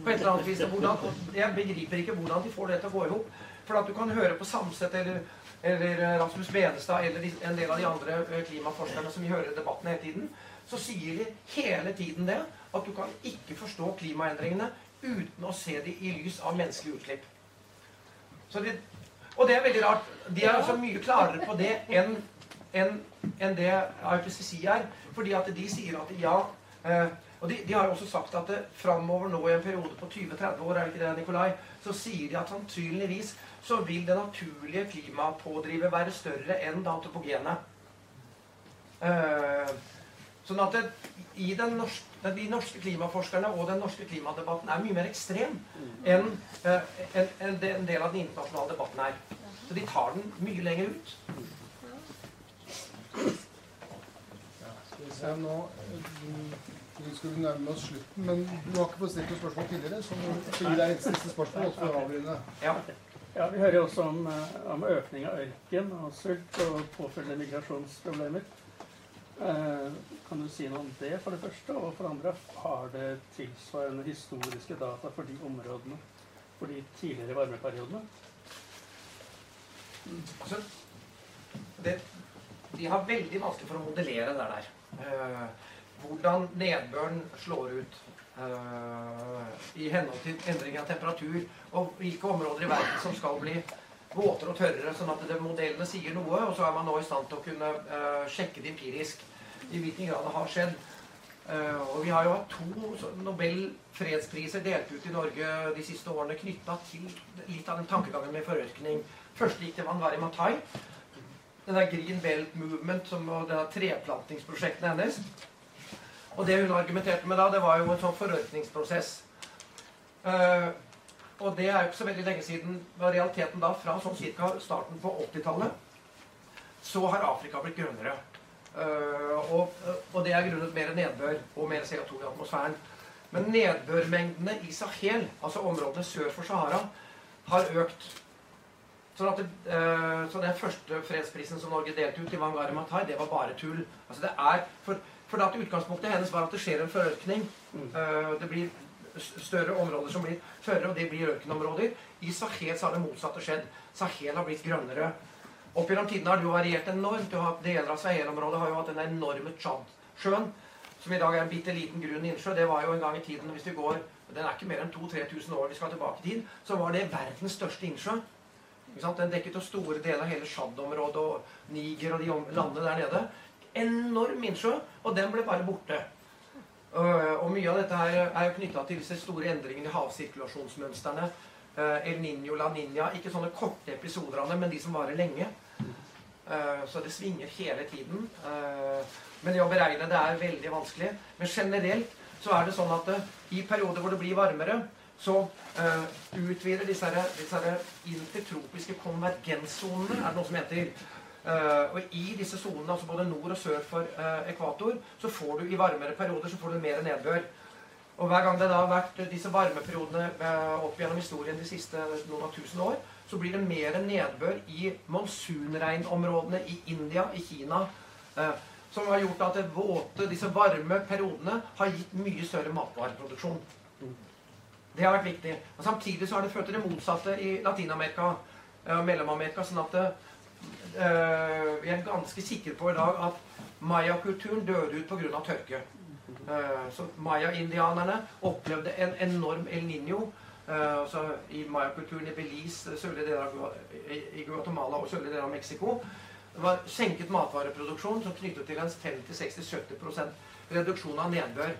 På et eller annet vis. Hvordan, jeg begriper ikke hvordan de får det til å gå i hop. For at du kan høre på Samset eller, eller Rasmus Benestad eller en del av de andre klimaforskerne som vi hører i debatten hele tiden, så sier de hele tiden det at du kan ikke forstå klimaendringene uten å se dem i lys av menneskelige utslipp. De, og det er veldig rart. De er altså mye klarere på det enn en, en det IPCC er. Fordi at de sier at ja eh, Og de, de har jo også sagt at det, framover nå i en periode på 20-30 år, er det ikke det, Nikolai, så sier de at sannsynligvis så vil det naturlige klimapådrivet være større enn det antropogene. Eh, sånn at det, i den norske, de norske klimaforskerne og den norske klimadebatten er mye mer ekstrem enn en, enn det en del av den internasjonale debatten er. Så de tar den mye lenger ut. Ja, nå eh, Vi skulle nærme oss slutten, men du har ikke fått stilt noe spørsmål tidligere, så vi deg et siste spørsmål, og så avrunde. Ja. Ja, Vi hører jo også om, eh, om økning av ørken og sult og påfølgende migrasjonsproblemer. Eh, kan du si noe om det, for det første? Og for det andre, har det tilsvarende historiske data for de områdene, for de tidligere varmeperiodene? Altså, det, de har veldig vanskelig for å modellere det der. Eh, hvordan nedbøren slår ut eh, i henhold til endring av temperatur, og hvilke områder i verden som skal bli våtere og tørrere, sånn at det, modellene sier noe, og så er man nå i stand til å kunne uh, sjekke det empirisk i hvilken grad det har skjedd. Uh, og vi har jo hatt to Nobel fredspriser delt ut i Norge de siste årene knytta til litt av den tankegangen med forørkning. Først gikk til Vanvari Matai. Den der Green Belt Movement som, og det treplantingsprosjektene hennes. Og det hun argumenterte med da, det var jo en sånn forørkningsprosess. Eh, og det er jo ikke så veldig lenge siden. Var realiteten da fra sånn ca. starten på 80-tallet så har Afrika blitt grønnere. Eh, og, og det er grunnet mer nedbør og mer CO2 i atmosfæren. Men nedbørmengdene i Sahel, altså områdene sør for Sahara, har økt. Sånn at det, eh, så den første fredsprisen som Norge delte ut til Wangari Matai, det var bare tull. Altså det er, for, for til Utgangspunktet hennes var at det skjer en forørkning. Eh, det blir større områder som blir tørre, og det blir økenområder. I Sahel så har det motsatte skjedd. Sahel har blitt grønnere. Opp gjennom tidene har det jo variert enormt. Du har Deler av Sahel-området har jo hatt den enorme Tsjad-sjøen, som i dag er en bitte liten grunn innsjø. Det var jo en gang i tiden, hvis vi går Den er ikke mer enn 2000-3000 år vi skal tilbake i tid. Så var det verdens største innsjø. Den dekket jo store deler av hele Tsjad-området og Niger og de landene der nede. enorm innsjø, og den ble bare borte. Øh, og mye av dette her er jo knytta til disse store endringene i havsirkulasjonsmønstrene. Uh, El Niño, La Niña. Ikke sånne korte episoder av det, men de som varer lenge. Så det svinger hele tiden. Men det å beregne det er veldig vanskelig. Men generelt så er det sånn at i perioder hvor det blir varmere, så utvider disse, her, disse her intertropiske konvergenssonene, er det noe som heter. Og i disse sonene, altså både nord og sør for ekvator, så får du i varmere perioder så får du mer nedbør. Og hver gang det da har vært disse varmeperiodene eh, opp gjennom historien de siste noen av tusen år, så blir det mer nedbør i monsunregnområdene i India, i Kina, eh, som har gjort at det våte, disse varme periodene har gitt mye større matvareproduksjon. Det har vært viktig. Og Samtidig så har det ført til det motsatte i Latin-Amerika Mellom-Amerika. sånn at uh, vi er ganske sikre på i dag at mayakulturen døde ut pga. tørke. Eh, så maya-indianerne opplevde en enorm El Niño. så I mayakulturen i Belize, sørlige deler av, Guatemala og sørlige deler av Mexico. Det var senket matvareproduksjon som knyttet til en 50-60-70% reduksjon av nedbør.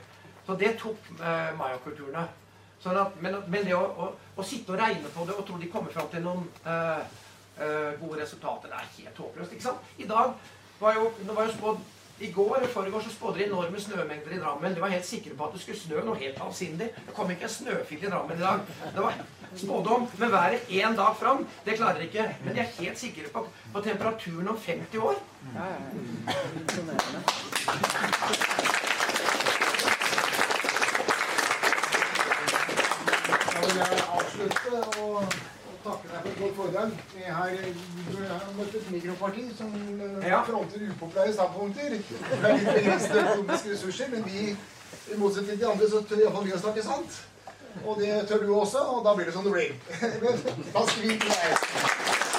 Så det tok eh, mayakulturene. Sånn men, men, det å, å, å, sitte og regne på det og tro de kommer fram til noen eh, eh, gode resultater, det er helt håpløst. ikke sant? I dag var jo, det var jo spådd i går og forrige så spådde de enorme snømengder i Drammen. De var helt sikre på at det skulle snø noe helt avsindig. Det kom ikke en snøfille i Drammen i dag. Det var spådom. Men været én dag fram, det klarer de ikke. Men de er helt sikre på, på temperaturen om 50 år. Ja, ja, ja. Jeg vil avslutte og takke deg for et godt foredrag. Vi har, møtt et mikroparti som eh, ja. fronter upopulære standpunkter. Det er litt begrensede økonomiske ressurser, men vi, i motsetning til de andre, så tør iallfall vi å snakke sant. Og det tør du også, og da blir det som det blir. Da skriver vi